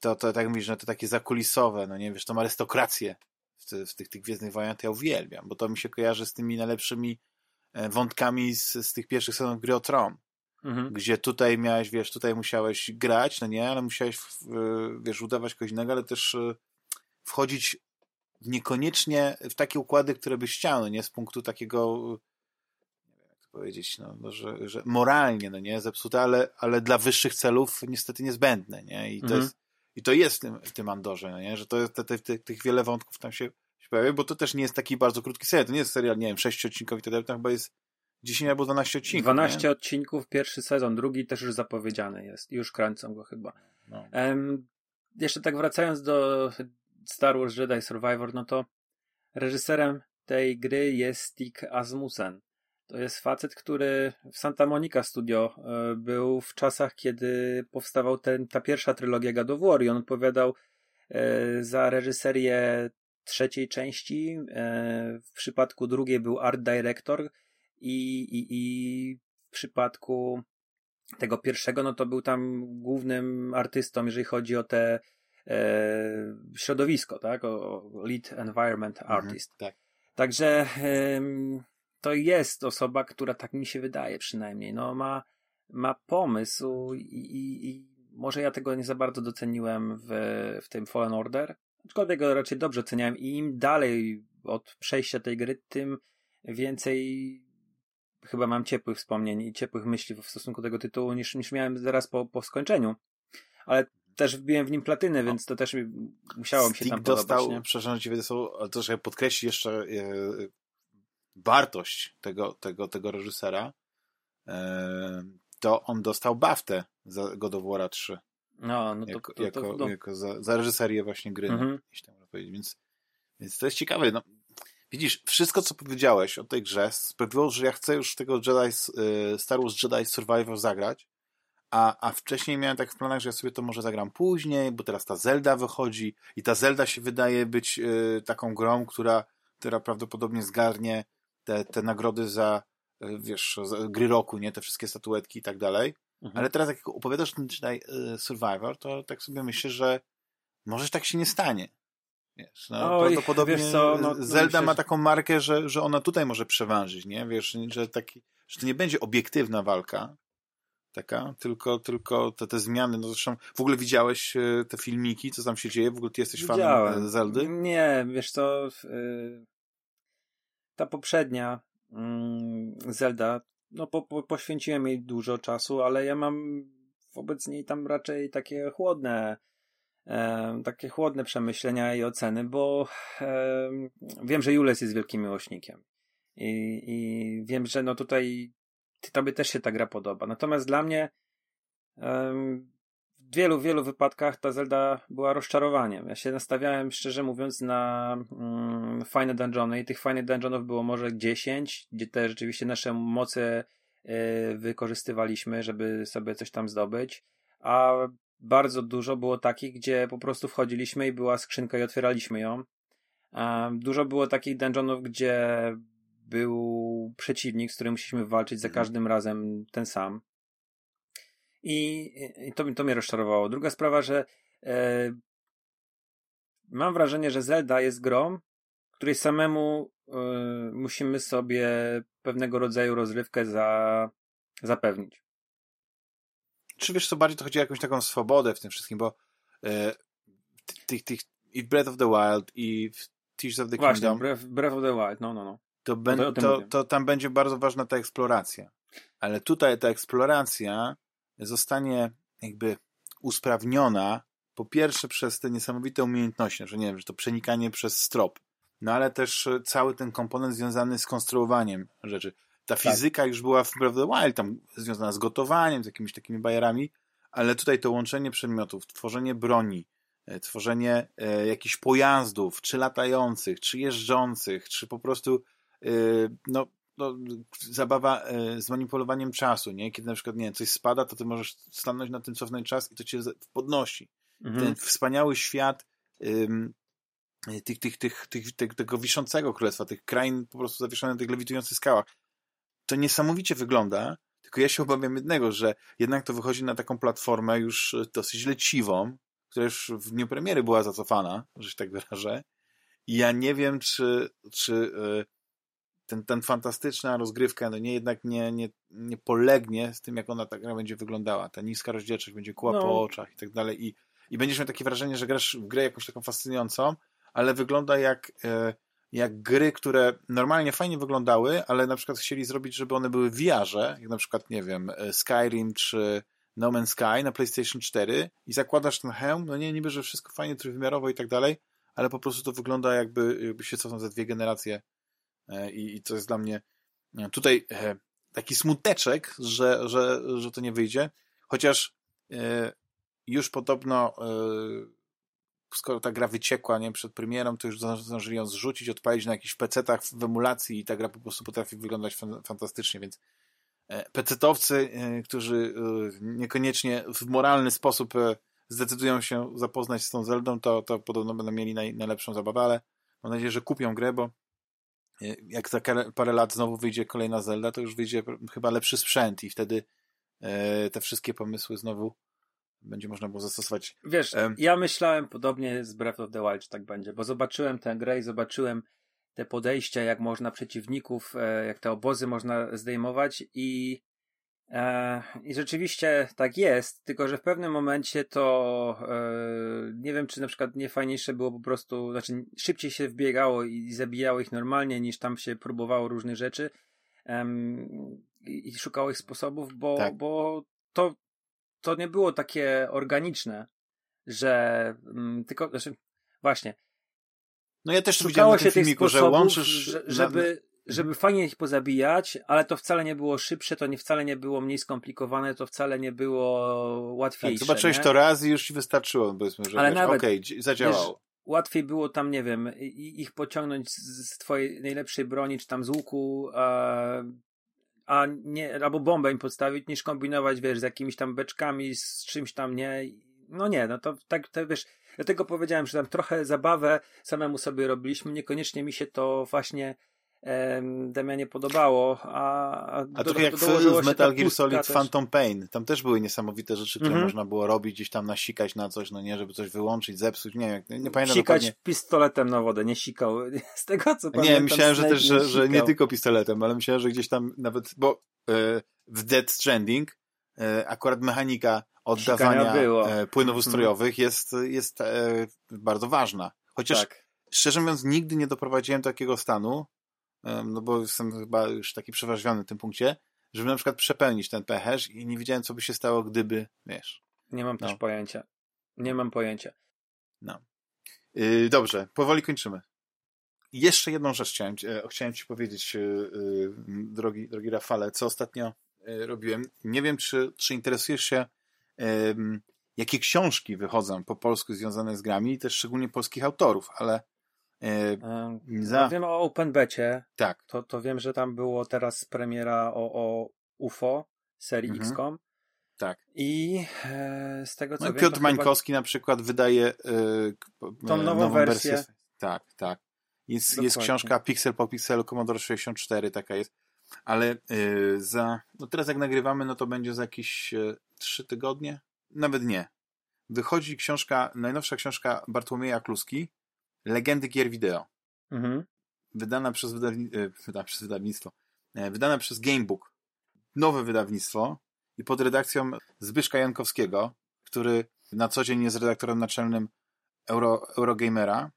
to, to, tak mówisz, że to takie zakulisowe, no nie wiesz, tą arystokrację w, te, w tych, tych Gwiezdnych Wojnach, to ja uwielbiam, bo to mi się kojarzy z tymi najlepszymi wątkami z, z tych pierwszych sezonów gry o Tron mhm. gdzie tutaj miałeś, wiesz, tutaj musiałeś grać, no nie, ale musiałeś, wiesz, udawać kogoś innego, ale też e, wchodzić niekoniecznie w takie układy, które byś chciał, no nie, z punktu takiego nie wiem, jak to powiedzieć, no, no, że, że moralnie, no nie, zepsute, ale, ale dla wyższych celów niestety niezbędne, nie, i to mhm. jest i to jest w tym, w tym Andorze, no nie? że to, te, te, te, tych wiele wątków tam się, się pojawia, bo to też nie jest taki bardzo krótki serial, to nie jest serial, nie wiem, sześciodcinkowy, to chyba jest 10 albo 12 odcinków. 12 nie? odcinków, pierwszy sezon, drugi też już zapowiedziany jest. Już kręcą go chyba. No. Um, jeszcze tak wracając do Star Wars Jedi Survivor, no to reżyserem tej gry jest Stig Asmussen. To jest facet, który w Santa Monica Studio e, był w czasach, kiedy powstawał ten, ta pierwsza trylogia God of War i on odpowiadał e, za reżyserię trzeciej części. E, w przypadku drugiej był art director, i, i, i w przypadku tego pierwszego, no to był tam głównym artystą, jeżeli chodzi o te e, środowisko, tak? O, o lead environment mhm, artist. Mhm, tak. Także e, to jest osoba, która tak mi się wydaje przynajmniej, no ma, ma pomysł i, i, i może ja tego nie za bardzo doceniłem w, w tym Fallen Order, aczkolwiek go raczej dobrze oceniałem i im dalej od przejścia tej gry, tym więcej chyba mam ciepłych wspomnień i ciepłych myśli w stosunku do tego tytułu niż, niż miałem zaraz po, po skończeniu. Ale też wbiłem w nim platynę, więc to też musiało mi się tam podobać. dostał, nie? przepraszam, ci ale to, żeby podkreślić jeszcze e, wartość tego, tego, tego reżysera, e, to on dostał baftę za God of War 3. No, no to, jako, to, jako, to, jako za, za reżyserię właśnie gry, Mhm. no, jeśli tak można powiedzieć. Więc, więc to jest ciekawe. No, widzisz, wszystko, co powiedziałeś o tej grze sprawiło, że ja chcę już tego Jedi, y, Star Wars Jedi Survivor zagrać, a, a wcześniej miałem tak w planach, że ja sobie to może zagram później, bo teraz ta Zelda wychodzi i ta Zelda się wydaje być y, taką grą, która, która prawdopodobnie zgarnie te, te nagrody za, y, wiesz, za gry roku, nie? Te wszystkie statuetki i tak dalej. Mhm. Ale teraz jak opowiadasz ten Jedi y, Survivor, to tak sobie myślę, że może tak się nie stanie. Wiesz, no, Oj, prawdopodobnie wiesz co, no, Zelda ma taką markę, że, że ona tutaj może przeważyć, nie? Wiesz, że, taki, że to nie będzie obiektywna walka taka, tylko, tylko te, te zmiany, no zresztą w ogóle widziałeś e, te filmiki, co tam się dzieje? W ogóle ty jesteś fanem Widziałem. e, Zeldy? Nie, wiesz co, y, ta poprzednia mm, Zelda, no po, po, poświęciłem jej dużo czasu, ale ja mam wobec niej tam raczej takie chłodne e, takie chłodne przemyślenia i oceny, bo e, wiem, że Jules jest wielkim miłośnikiem i, i wiem, że no tutaj tobie też się ta gra podoba. Natomiast dla mnie w wielu, wielu wypadkach ta Zelda była rozczarowaniem. Ja się nastawiałem, szczerze mówiąc, na mm, fajne dungeony i tych fajnych dungeonów było może 10, gdzie te rzeczywiście nasze moce y, wykorzystywaliśmy, żeby sobie coś tam zdobyć, a bardzo dużo było takich, gdzie po prostu wchodziliśmy i była skrzynka i otwieraliśmy ją. A dużo było takich dungeonów, gdzie był przeciwnik, z którym musieliśmy walczyć za każdym razem ten sam. I, i to, to mnie rozczarowało. Druga sprawa, że e, mam wrażenie, że Zelda jest grą, której samemu e, musimy sobie pewnego rodzaju rozrywkę za, zapewnić. Czy wiesz co, bardziej to chodzi o jakąś taką swobodę w tym wszystkim, bo e, tych, tych, i w Breath of the Wild, i w Tears of the Właśnie, Kingdom, Breath, Breath of the Wild, no, no, no. to, ben, to, mówię. to tam będzie bardzo ważna ta eksploracja. Ale tutaj ta eksploracja zostanie jakby usprawniona po pierwsze przez te niesamowite umiejętności, że nie wiem, że to przenikanie przez strop, no ale też e, cały ten komponent związany z konstruowaniem rzeczy. Ta fizyka już była w Breath Wild, tam związana z gotowaniem, z jakimiś takimi bajerami, ale tutaj to łączenie przedmiotów, tworzenie broni, e, tworzenie e, jakichś pojazdów, czy latających, czy jeżdżących, czy po prostu e, no, no, zabawa e, z manipulowaniem czasu, nie? Kiedy na przykład, nie wiem, coś spada, to ty możesz stanąć na tym, cofnąć czas i to cię podnosi. Mhm. Ten wspaniały świat ym, tych, tych, tych, tych, tych, tego wiszącego królestwa, tych krain po prostu zawieszonych na tych lewitujących skałach. To niesamowicie wygląda, tylko ja się obawiam jednego, że jednak to wychodzi na taką platformę już e, dosyć leciwą, która już w dniu premiery była zacofana, że się tak wyrażę. I ja nie wiem, czy, czy e, ten, ten fantastyczna rozgrywka no nie, jednak nie, nie, nie polegnie z tym, jak ona ta gra będzie wyglądała. Ta niska rozdzielczość będzie kła No. po oczach i tak dalej. I, I będziesz miał takie wrażenie, że grasz w grę jakąś taką fascynującą, ale wygląda jak, e, jak gry, które normalnie fajnie wyglądały, ale na przykład chcieli zrobić, żeby one były w VR-ze, jak na przykład, nie wiem, e, Skyrim czy No Man's Sky na PlayStation 4 i zakładasz ten hełm, no nie, niby, że wszystko fajnie, trójwymiarowo i tak dalej, ale po prostu to wygląda jakby, jakby się cofnął za dwie generacje i, i to jest dla mnie nie, tutaj e, taki smuteczek, że, że, że to nie wyjdzie, chociaż e, już podobno e, skoro ta gra wyciekła nie, przed premierą, to już zdążyli ją zrzucić, odpalić na jakichś pecetach w emulacji i ta gra po prostu potrafi wyglądać fan, fantastycznie, więc e, pecetowcy, e, którzy e, niekoniecznie w moralny sposób e, zdecydują się zapoznać z tą Zeldą, to, to podobno będą mieli naj, najlepszą zabawę, ale mam nadzieję, że kupią grę, bo e, jak za parę- lat znowu wyjdzie kolejna Zelda, to już wyjdzie chyba lepszy sprzęt i wtedy e, te wszystkie pomysły znowu będzie można było zastosować. Wiesz, Em. ja myślałem podobnie z Breath of the Wild, że tak będzie, bo zobaczyłem tę grę i zobaczyłem te podejścia, jak można przeciwników, e, jak te obozy można zdejmować i, i rzeczywiście tak jest, tylko że w pewnym momencie to e, nie wiem, czy na przykład nie fajniejsze było po prostu, znaczy szybciej się wbiegało i zabijało ich normalnie, niż tam się próbowało różnych rzeczy i, szukało ich sposobów, bo, Tak. bo to to nie było takie organiczne, że mm, tylko, znaczy, właśnie, No ja też szukało się tym tych sposobów, łączysz... że- żeby, żeby fajnie ich pozabijać, ale to wcale nie było szybsze, to nie wcale nie było mniej skomplikowane, to wcale nie było łatwiejsze. Tak, zobaczyłeś nie? to raz i już ci wystarczyło, powiedzmy, że Ale wiesz, nawet, okej, dzi- zadziałało. Wiesz, łatwiej było tam, nie wiem, ich pociągnąć z, z twojej najlepszej broni, czy tam z łuku, a, a nie, albo bombę im podstawić, niż kombinować, wiesz, z jakimiś tam beczkami, z czymś tam, nie. No nie, no to tak, to wiesz, dlatego powiedziałem, że tam trochę zabawę samemu sobie robiliśmy, niekoniecznie mi się to właśnie Damianie podobało, a, a, trochę jak w Metal ta Gear Solid też. Phantom Pain. Tam też były niesamowite rzeczy, które Mhm. można było robić, gdzieś tam nasikać na coś, no nie, żeby coś wyłączyć, zepsuć, nie wiem, nie pamiętam Sikać dokładnie. pistoletem na wodę, nie sikał. Z tego co Nie, pamiętam. myślałem, że też, że, że nie tylko pistoletem, ale myślałem, że gdzieś tam nawet, bo e, w Dead Stranding e, akurat mechanika oddawania e, płynów ustrojowych jest, jest e, bardzo ważna. Chociaż Tak. szczerze mówiąc, nigdy nie doprowadziłem do takiego stanu, no bo jestem chyba już taki przeważony w tym punkcie, żeby na przykład przepełnić ten pęcherz i nie wiedziałem, co by się stało, gdyby, wiesz. Nie mam No. też pojęcia. Nie mam pojęcia. Yy, dobrze, powoli kończymy. Jeszcze jedną rzecz chciałem, ci- e, chciałem Ci powiedzieć, e, e, drogi, drogi Rafale, co ostatnio e, robiłem. Nie wiem, czy, czy interesujesz się, jakie książki wychodzą po polsku związane z grami, też szczególnie polskich autorów, ale za... no wiem o OpenBecie, tak, to, to wiem, że tam było teraz premiera o, o UFO serii Mhm. XCOM tak. i e, z tego co No, wiem, Piotr to chyba- Mańkowski na przykład wydaje e, k- Tą e, nową wersję. Tak, tak. Jest, jest książka Pixel po Pixelu Commodore 64, taka jest. Ale e, za. No teraz jak nagrywamy, no to będzie za jakieś e, trzy tygodnie? Nawet nie. Wychodzi książka, najnowsza książka Bartłomieja Kluski, Legendy gier wideo. Mhm. Wydana przez, wydawni... e, wydana przez wydawnictwo. E, wydana przez Gamebook. Nowe wydawnictwo i pod redakcją Zbyszka Jankowskiego, który na co dzień jest redaktorem naczelnym Euro, Eurogamera.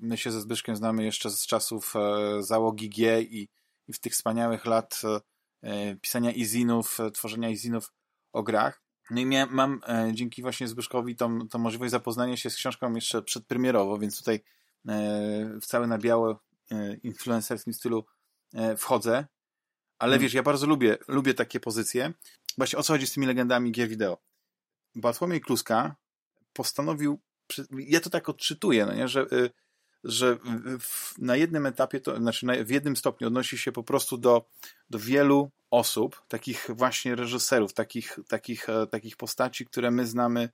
My się ze Zbyszkiem znamy jeszcze z czasów e, załogi G i, i w tych wspaniałych lat e, pisania izinów, e, tworzenia izinów o grach. No i miałem, mam e, dzięki właśnie Zbyszkowi tą, tą możliwość zapoznania się z książką jeszcze przedpremierowo, więc tutaj e, w całe na białe e, influencerskim stylu e, wchodzę. Ale Hmm. wiesz, ja bardzo lubię, lubię takie pozycje. Właśnie o co chodzi z tymi legendami gier wideo? Bartłomiej Kluska postanowił, ja to tak odczytuję, no nie, że, y, że w, na jednym etapie, to, znaczy na, w jednym stopniu odnosi się po prostu do, do wielu osób, takich właśnie reżyserów, takich, takich, e, takich postaci, które my znamy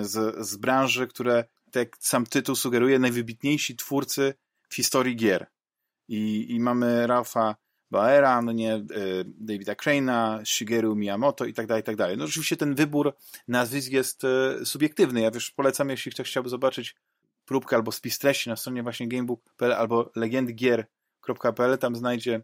z, z branży, które, tak sam tytuł sugeruje, najwybitniejsi twórcy w historii gier. I, i mamy Ralpha Baera, no nie, e, Davida Crane'a, Shigeru Miyamoto i tak dalej, tak dalej. No oczywiście ten wybór nazwisk jest e, subiektywny. Ja wiesz, polecam, jeśli ktoś chciałby zobaczyć próbkę albo spis treści na stronie właśnie gamebook.pl albo legendgier.pl, tam znajdzie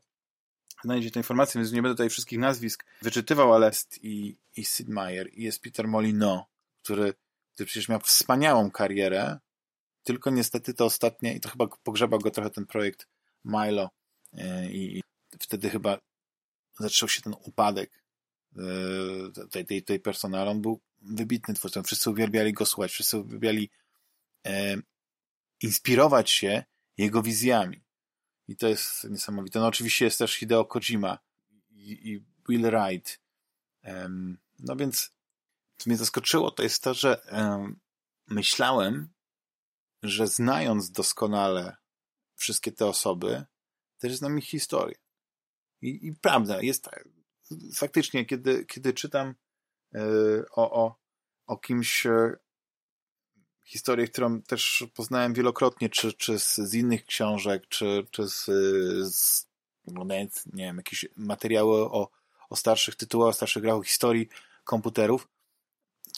znajdzie te informacje, więc nie będę tutaj wszystkich nazwisk wyczytywał, ale jest i, i Sid Meier, i jest Peter Molyneux, który, który przecież miał wspaniałą karierę, tylko niestety to ostatnie, i to chyba pogrzebał go trochę ten projekt Milo e, i, i wtedy chyba zaczął się ten upadek e, tej, tej, tej personalu. On był wybitny twórcą. Wszyscy uwielbiali go słuchać, wszyscy uwielbiali e, inspirować się jego wizjami. I to jest niesamowite. No oczywiście jest też Hideo Kojima i, i Will Wright. Em, no więc co mnie zaskoczyło, to jest to, że em, myślałem, że znając doskonale wszystkie te osoby, też znam ich historię. I, i prawda, jest tak. Faktycznie, kiedy, kiedy czytam e, o, o, o kimś e, historię, którą też poznałem wielokrotnie, czy, czy z, z innych książek, czy, czy z, z oglądając, nie wiem, jakieś materiały o, o starszych tytułach, o starszych grach, o historii komputerów,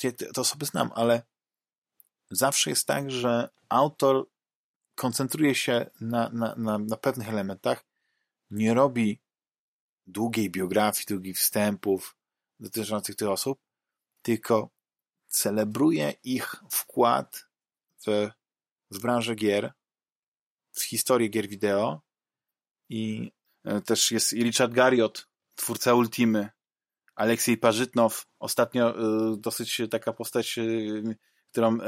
te, osoby znam, ale zawsze jest tak, że autor koncentruje się na, na, na, na pewnych elementach, nie robi długiej biografii, długich wstępów dotyczących tych osób, tylko celebruje ich wkład w, w branżę gier, w historię gier wideo i e, też jest Richard Garriott, twórca Ultimy, Aleksiej Parzytnow, ostatnio e, dosyć taka postać, e, którą,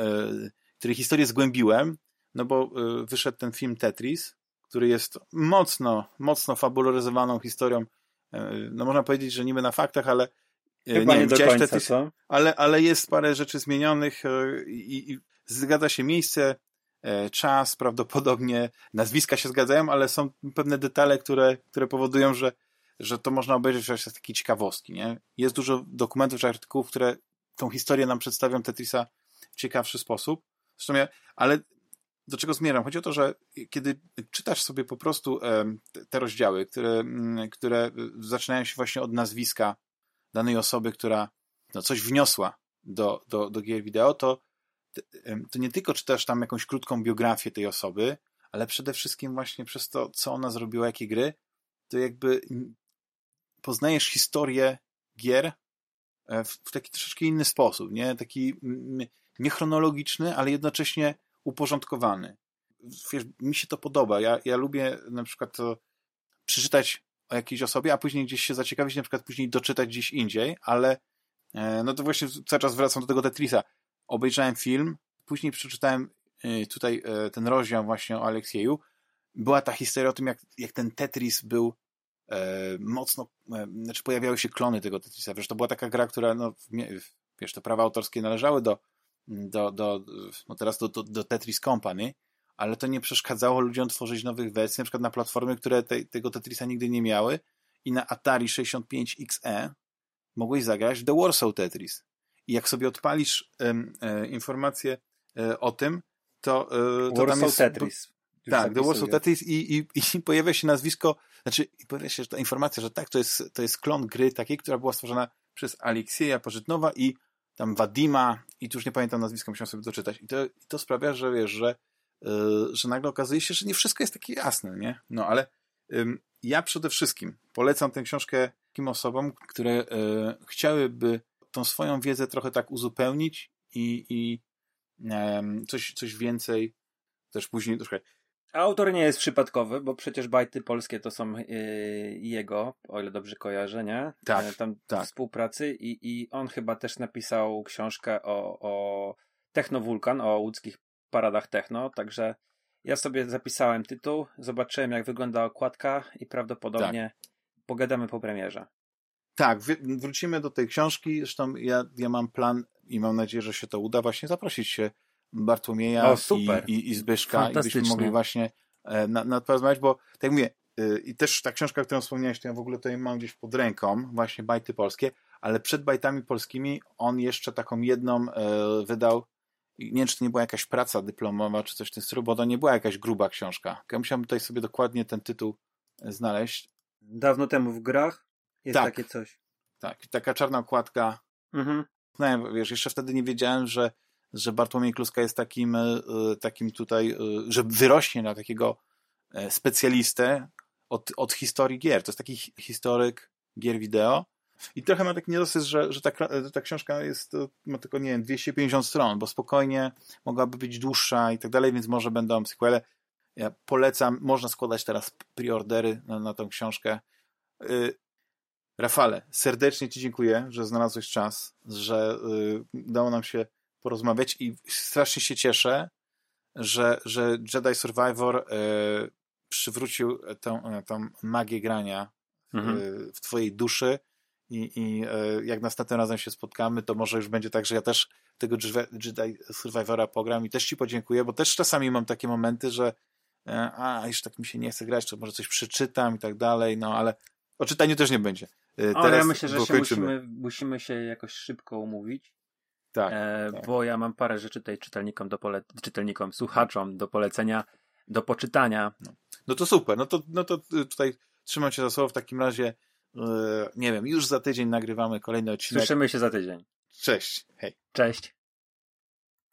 której historię zgłębiłem, no bo wyszedł ten film Tetris, który jest mocno, mocno fabularyzowaną historią. No można powiedzieć, że niby na faktach, ale Chyba nie, nie do końca, te, co? Ale, ale jest parę rzeczy zmienionych i, i zgadza się miejsce, czas, prawdopodobnie nazwiska się zgadzają, ale są pewne detale, które, które powodują, że, że to można obejrzeć jako takie ciekawostki. Nie? Jest dużo dokumentów czy artykułów, które tą historię nam przedstawią Tetrisa w ciekawszy sposób. Zresztą ja, ale do czego zmierzam? Chodzi o to, że kiedy czytasz sobie po prostu te rozdziały, które, mm, które zaczynają się właśnie od nazwiska danej osoby, która no, coś wniosła do, do, do gier wideo, to, to nie tylko czytasz tam jakąś krótką biografię tej osoby, ale przede wszystkim właśnie przez to, co ona zrobiła, jakie gry, to jakby poznajesz historię gier e, w, w taki troszeczkę inny sposób, nie? Taki niechronologiczny, ale jednocześnie uporządkowany. Wiesz, mi się to podoba. Ja, ja lubię na przykład to przeczytać o jakiejś osobie, a później gdzieś się zaciekawić, na przykład później doczytać gdzieś indziej, ale e, no to właśnie cały czas wracam do tego Tetrisa. Obejrzałem film, później przeczytałem e, tutaj e, ten rozdział właśnie o Aleksieju. Była ta historia o tym, jak, jak ten Tetris był mocno, znaczy pojawiały się klony tego Tetrisa. Wiesz, to była taka gra, która, no, wiesz, te prawa autorskie należały do do, do, no teraz do, do, do Tetris Company, ale to nie przeszkadzało ludziom tworzyć nowych wersji, na przykład na platformy, które te, tego Tetrisa nigdy nie miały i na Atari 65XE mogłeś zagrać The Warsaw Tetris. I jak sobie odpalisz e, informację e, o tym, to, e, to Warsaw jest, Tetris. tak, The Warsaw Tetris i, i, i pojawia się nazwisko, znaczy pojawia się ta informacja, że tak, to jest, to jest klon gry takiej, która była stworzona przez Aleksieja Pożytnowa i tam Wadima i tu już nie pamiętam nazwiska, musiałem sobie doczytać. I to, i to sprawia, że wiesz, że, że nagle okazuje się, że nie wszystko jest takie jasne, nie? No ale ja przede wszystkim polecam tę książkę takim osobom, które yy, chciałyby tą swoją wiedzę trochę tak uzupełnić i, i coś, coś więcej też później trochę Autor nie jest przypadkowy, bo przecież bajty polskie to są yy, jego, o ile dobrze kojarzę, nie? Tak. Tam tak. współpracy i, i on chyba też napisał książkę o, o Technowulkan, o łódzkich paradach techno, także ja sobie zapisałem tytuł, zobaczyłem jak wygląda okładka i prawdopodobnie tak. pogadamy po premierze. Tak, wrócimy do tej książki, zresztą ja, ja mam plan i mam nadzieję, że się to uda właśnie zaprosić się Bartłomieja o, i, i, i Zbyszka i byśmy mogli właśnie e, na, na porozmawiać, bo tak jak mówię, y, i też ta książka, którą wspomniałeś, to ja w ogóle tutaj mam gdzieś pod ręką, właśnie bajty polskie, ale przed bajtami polskimi on jeszcze taką jedną e, wydał, nie wiem, czy to nie była jakaś praca dyplomowa, czy coś w tym stylu, bo to nie była jakaś gruba książka. Ja musiałem tutaj sobie dokładnie ten tytuł e, znaleźć. Dawno temu w grach jest tak, takie coś. Tak, taka czarna okładka. Mhm. No, wiesz, jeszcze wtedy nie wiedziałem, że że Bartłomiej Kluska jest takim, e, takim tutaj, e, że wyrośnie na takiego specjalistę od, od historii gier. To jest taki historyk gier wideo. I trochę mam taki niedosyt, że, że ta, ta książka jest, ma tylko, nie wiem, 250 stron, bo spokojnie mogłaby być dłuższa i tak dalej, więc może będą sequele. Ja polecam, można składać teraz preordery na, na tą książkę. Rafale, serdecznie Ci dziękuję, że znalazłeś czas, że udało nam się porozmawiać i strasznie się cieszę, że, że Jedi Survivor e, przywrócił tę, e, tą magię grania mhm. e, w twojej duszy i, i e, jak następnym razem się spotkamy, to może już będzie tak, że ja też tego Jedi Survivora pogram i też ci podziękuję, bo też czasami mam takie momenty, że e, a, już tak mi się nie chce grać, to może coś przeczytam i tak dalej, no ale o czytaniu też nie będzie. Teraz, ale ja myślę, że się musimy, musimy się jakoś szybko umówić. Tak, e, tak, Bo ja mam parę rzeczy tutaj czytelnikom, do pole... czytelnikom, słuchaczom do polecenia, do poczytania. No, no to super. No to, no to tutaj trzymam cię za słowo. W takim razie, nie wiem, już za tydzień nagrywamy kolejny odcinek. Słyszymy się za tydzień. Cześć. Hej. Cześć.